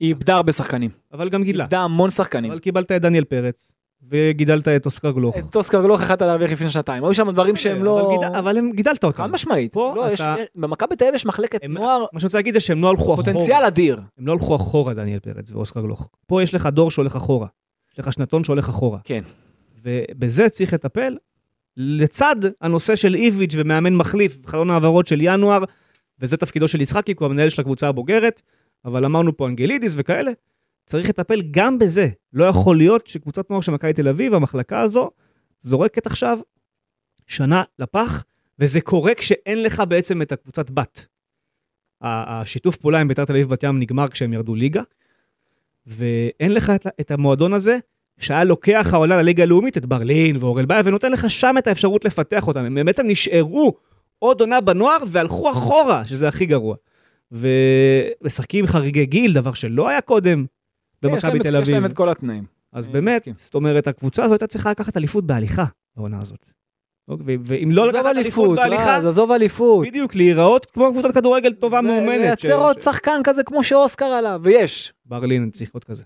S3: היא איבדה הרבה שחקנים.
S2: אבל גם גידלה.
S3: איבדה המון שחקנים.
S2: אבל קיבלת את דניאל פרץ, וגידלת את אוסקר גלוך.
S3: את אוסקר גלוך יכלת להרוויח לפני שנתיים. היו שם דברים שהם לא...
S2: אבל, הם גידלת אותם.
S3: חד משמעית. לא, במכבי תל אביב יש מחלקת נוער,
S2: מה שאני רוצה להגיד זה שהם לא הלכו אחורה.
S3: פוטנציאל אדיר.
S2: הם לא הלכו אחורה, דניאל פרץ ואוסקר גלוך. פה יש לך דור שהולך אחורה. יש לך שנתון שהולך אחורה.
S3: כן.
S2: ובזה צריך לטפל, לצד הנושא של איביץ' ומאמן מחליף, חלון העברות של ינואר, וזה תפקידו של יצחקי, כי הוא המנהל של הקבוצה הבוגרת, אבל אמרנו פה אנגלידיס וכאלה, צריך לטפל גם בזה. לא יכול להיות שקבוצת נוער של מכבי תל אביב, המחלקה הזו, זורקת עכשיו שנה לפח, וזה קורה כשאין לך בעצם את הקבוצת בת. השיתוף פעולה עם בית"ר תל אביב בת ים נגמר כשהם ירדו ליגה, ואין לך את המועדון הזה שהיה לוקח העולה לליגה הלאומית את ברלין ואורל באיה ונותן לך שם את האפשרות לפתח אותם. הם בעצם נשארו עוד עונה בנוער והלכו אחורה, שזה הכי גרוע. ומשחקים חריגי גיל, דבר שלא היה קודם
S3: כן,
S2: במכבי תל
S3: יש להם
S2: אביב.
S3: את כל התנאים.
S2: אז
S3: אני
S2: באמת,
S3: מסכים.
S2: זאת אומרת, הקבוצה הזו הייתה צריכה לקחת אליפות בהליכה בעונה הזאת. אוקיי, ואם לא
S3: עזוב
S2: לקחת אליפות
S3: אליפות,
S2: בהליכה,
S3: רז, עזוב אליפות.
S2: בדיוק, להיראות כמו קבוצת כדורגל טובה מאומנת.
S3: לייצר עוד שחקן כזה כמו שאוסקר עליו, ויש.
S2: ברלין צריך להיות כזה.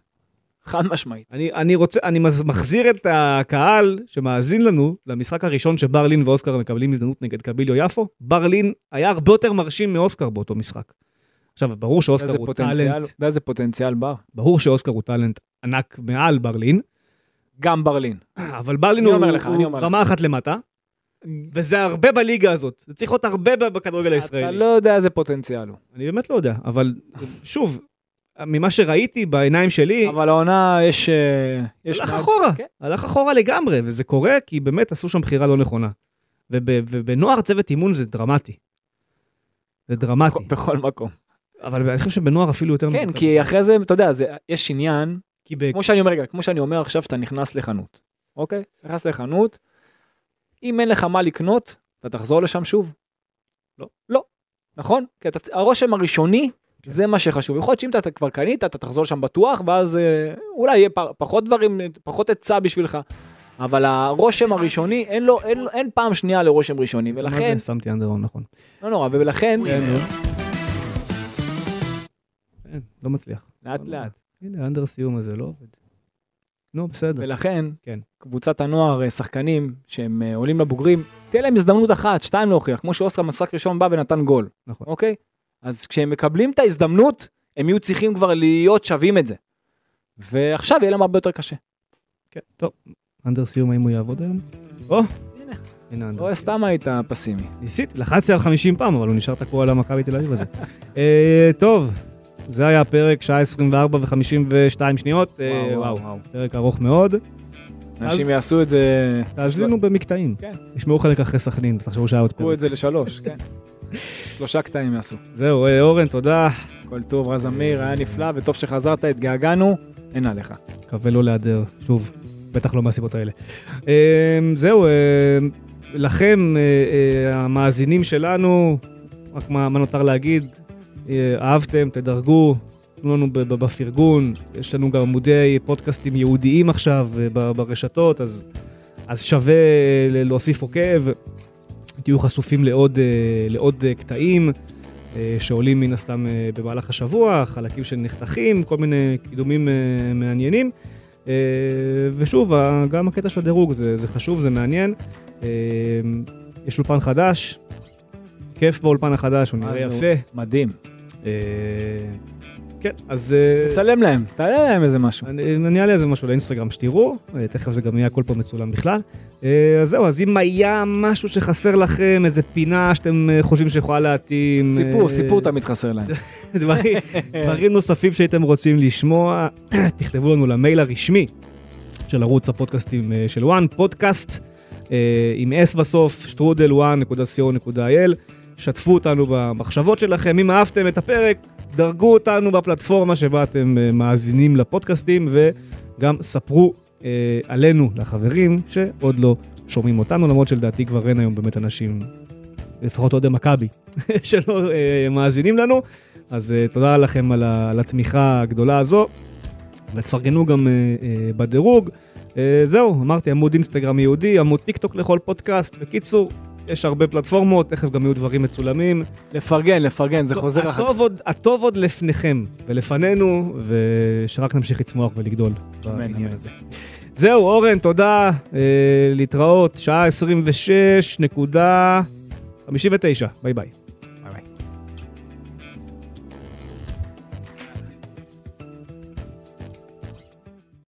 S3: חד משמעית.
S2: אני, אני רוצה, אני מחזיר את הקהל שמאזין לנו למשחק הראשון שברלין ואוסקר מקבלים הזדמנות נגד קביליו יפו. ברלין היה הרבה יותר מרשים מאוסקר באותו משחק. עכשיו, ברור שאוסקר הוא
S3: פוטנציאל,
S2: טאלנט,
S3: אתה יודע איזה פוטנציאל בר.
S2: ברור שאוסקר הוא טאלנט ענק מעל ברלין,
S3: גם ברלין.
S2: אבל ברלין הוא,
S3: לך,
S2: הוא
S3: אומר לך.
S2: רמה אחת למטה, וזה הרבה בליגה הזאת. זה צריך להיות הרבה בכדורגל
S3: אתה
S2: הישראלי.
S3: לא יודע איזה פוטנציאל הוא.
S2: אני באמת לא יודע, אבל שוב, ממה שראיתי בעיניים שלי,
S3: אבל העונה יש... אה, יש
S2: הלך
S3: מעט-
S2: אחורה,
S3: כן.
S2: הלך אחורה לגמרי, וזה קורה כי באמת עשו שם בחירה לא נכונה. וב- ובנוער צוות אימון זה דרמטי. זה דרמטי.
S3: בכל מקום.
S2: אבל אני חושב שבנוער אפילו יותר...
S3: כן, כי אחרי זה, אתה יודע, זה- יש עניין,
S2: כי ב-
S3: כמו שאני אומר, רגע, כמו שאני אומר עכשיו, שאתה נכנס לחנות, אוקיי? נכנס לחנות, אם אין לך מה לקנות, אתה תחזור לשם שוב?
S2: לא.
S3: לא, נכון? כי אתה, הרושם הראשוני, זה מה שחשוב. יכול להיות שאם אתה כבר קנית, אתה תחזור שם בטוח, ואז אה, אולי יהיה פחות דברים, פחות היצע בשבילך. אבל הרושם הראשוני, אין לו, אין, אין פעם שנייה לרושם ראשוני,
S2: מה
S3: ולכן,
S2: זה? שמתי אנדרון, נכון.
S3: לא נורא, ולכן,
S2: כן. כן, לא מצליח.
S3: לאט לאט.
S2: הנה, האנדר סיום הזה לא עובד. נו, בסדר.
S3: ולכן,
S2: כן.
S3: קבוצת הנוער, אה, שחקנים שהם אה, עולים לבוגרים, תהיה להם הזדמנות אחת, שתיים להוכיח, כמו שאוסקר משחק ראשון בא ונתן גול,
S2: נכון.
S3: אוקיי? אז כשהם מקבלים את ההזדמנות, הם יהיו צריכים כבר להיות שווים את זה. ועכשיו יהיה להם הרבה יותר קשה.
S2: כן, טוב. אנדר סיום, האם הוא יעבוד היום? או,
S3: הנה.
S2: אנדר.
S3: או סתם היית פסימי.
S2: ניסיתי, לחצתי על 50 פעם, אבל הוא נשאר תקוע על המכבי תל אביב הזה. אה, טוב, זה היה הפרק, שעה 24 ו-52 שניות. אה, וואו, פרק ארוך מאוד.
S3: אנשים יעשו את זה,
S2: תאזינו במקטעים.
S3: כן.
S2: ישמעו חלק אחרי סכנין, תחשבו שהיה עוד
S3: קחו
S2: פרק.
S3: את זה לשלוש, כן. שלושה קטעים יעשו.
S2: זהו, אה, אורן, תודה.
S3: כל טוב, רז אמיר, היה נפלא, וטוב שחזרת, התגעגענו, אין עליך.
S2: מקווה לא להיעדר, שוב, בטח לא מהסיבות האלה. אה, זהו, אה, לכם, המאזינים שלנו, רק מה, מה נותר להגיד, אה, אהבתם, תדרגו, תנו לנו בפרגון, יש לנו גם עמודי פודקאסטים ייעודיים עכשיו ברשתות, אז, אז שווה להוסיף עוקב, תהיו חשופים לעוד, אה, לעוד אה, קטעים. אה, שעולים מן הסתם במהלך השבוע, חלקים שנחתכים, כל מיני קידומים מעניינים. ושוב, גם הקטע של הדירוג זה, זה חשוב, זה מעניין. יש אולפן חדש, כיף באולפן החדש, הוא נראה יפה.
S3: מדהים.
S2: כן, אז אה,
S3: תצלם להם, תעלה להם איזה משהו.
S2: אני אני אעלה איזה משהו לאינסטגרם שתראו, אה, תכף זה גם יהיה הכל פה מצולם בכלל. אה, אז זהו, אז אם היה משהו שחסר לכם, איזה פינה שאתם חושבים שיכולה להתאים.
S3: סיפור, סיפור תמיד חסר להם.
S2: דברים, דברים נוספים שהייתם רוצים לשמוע, תכתבו לנו למייל הרשמי של ערוץ הפודקאסטים של וואן, פודקאסט עם s בסוף, שטרודל one.co.il. שתפו אותנו במחשבות שלכם, אם אהבתם את הפרק, דרגו אותנו בפלטפורמה שבה אתם אה, מאזינים לפודקאסטים, וגם ספרו אה, עלינו לחברים שעוד לא שומעים אותנו, למרות שלדעתי כבר אין היום באמת אנשים, לפחות אוהדי מכבי, שלא אה, מאזינים לנו. אז uh, תודה לכם על, ה, על התמיכה הגדולה הזו, ותפרגנו גם uh, uh, בדירוג. Uh, זהו, אמרתי, עמוד אינסטגרם יהודי, עמוד טיק טוק לכל פודקאסט. בקיצור, יש הרבה פלטפורמות, תכף גם יהיו דברים מצולמים.
S3: לפרגן, לפרגן, זה חוזר אחר כך.
S2: הטוב עוד, לפניכם ולפנינו, ושרק נמשיך לצמוח ולגדול בעניין. הזה. זהו, אורן, תודה, uh, להתראות, שעה 26 נקודה 59, ביי ביי.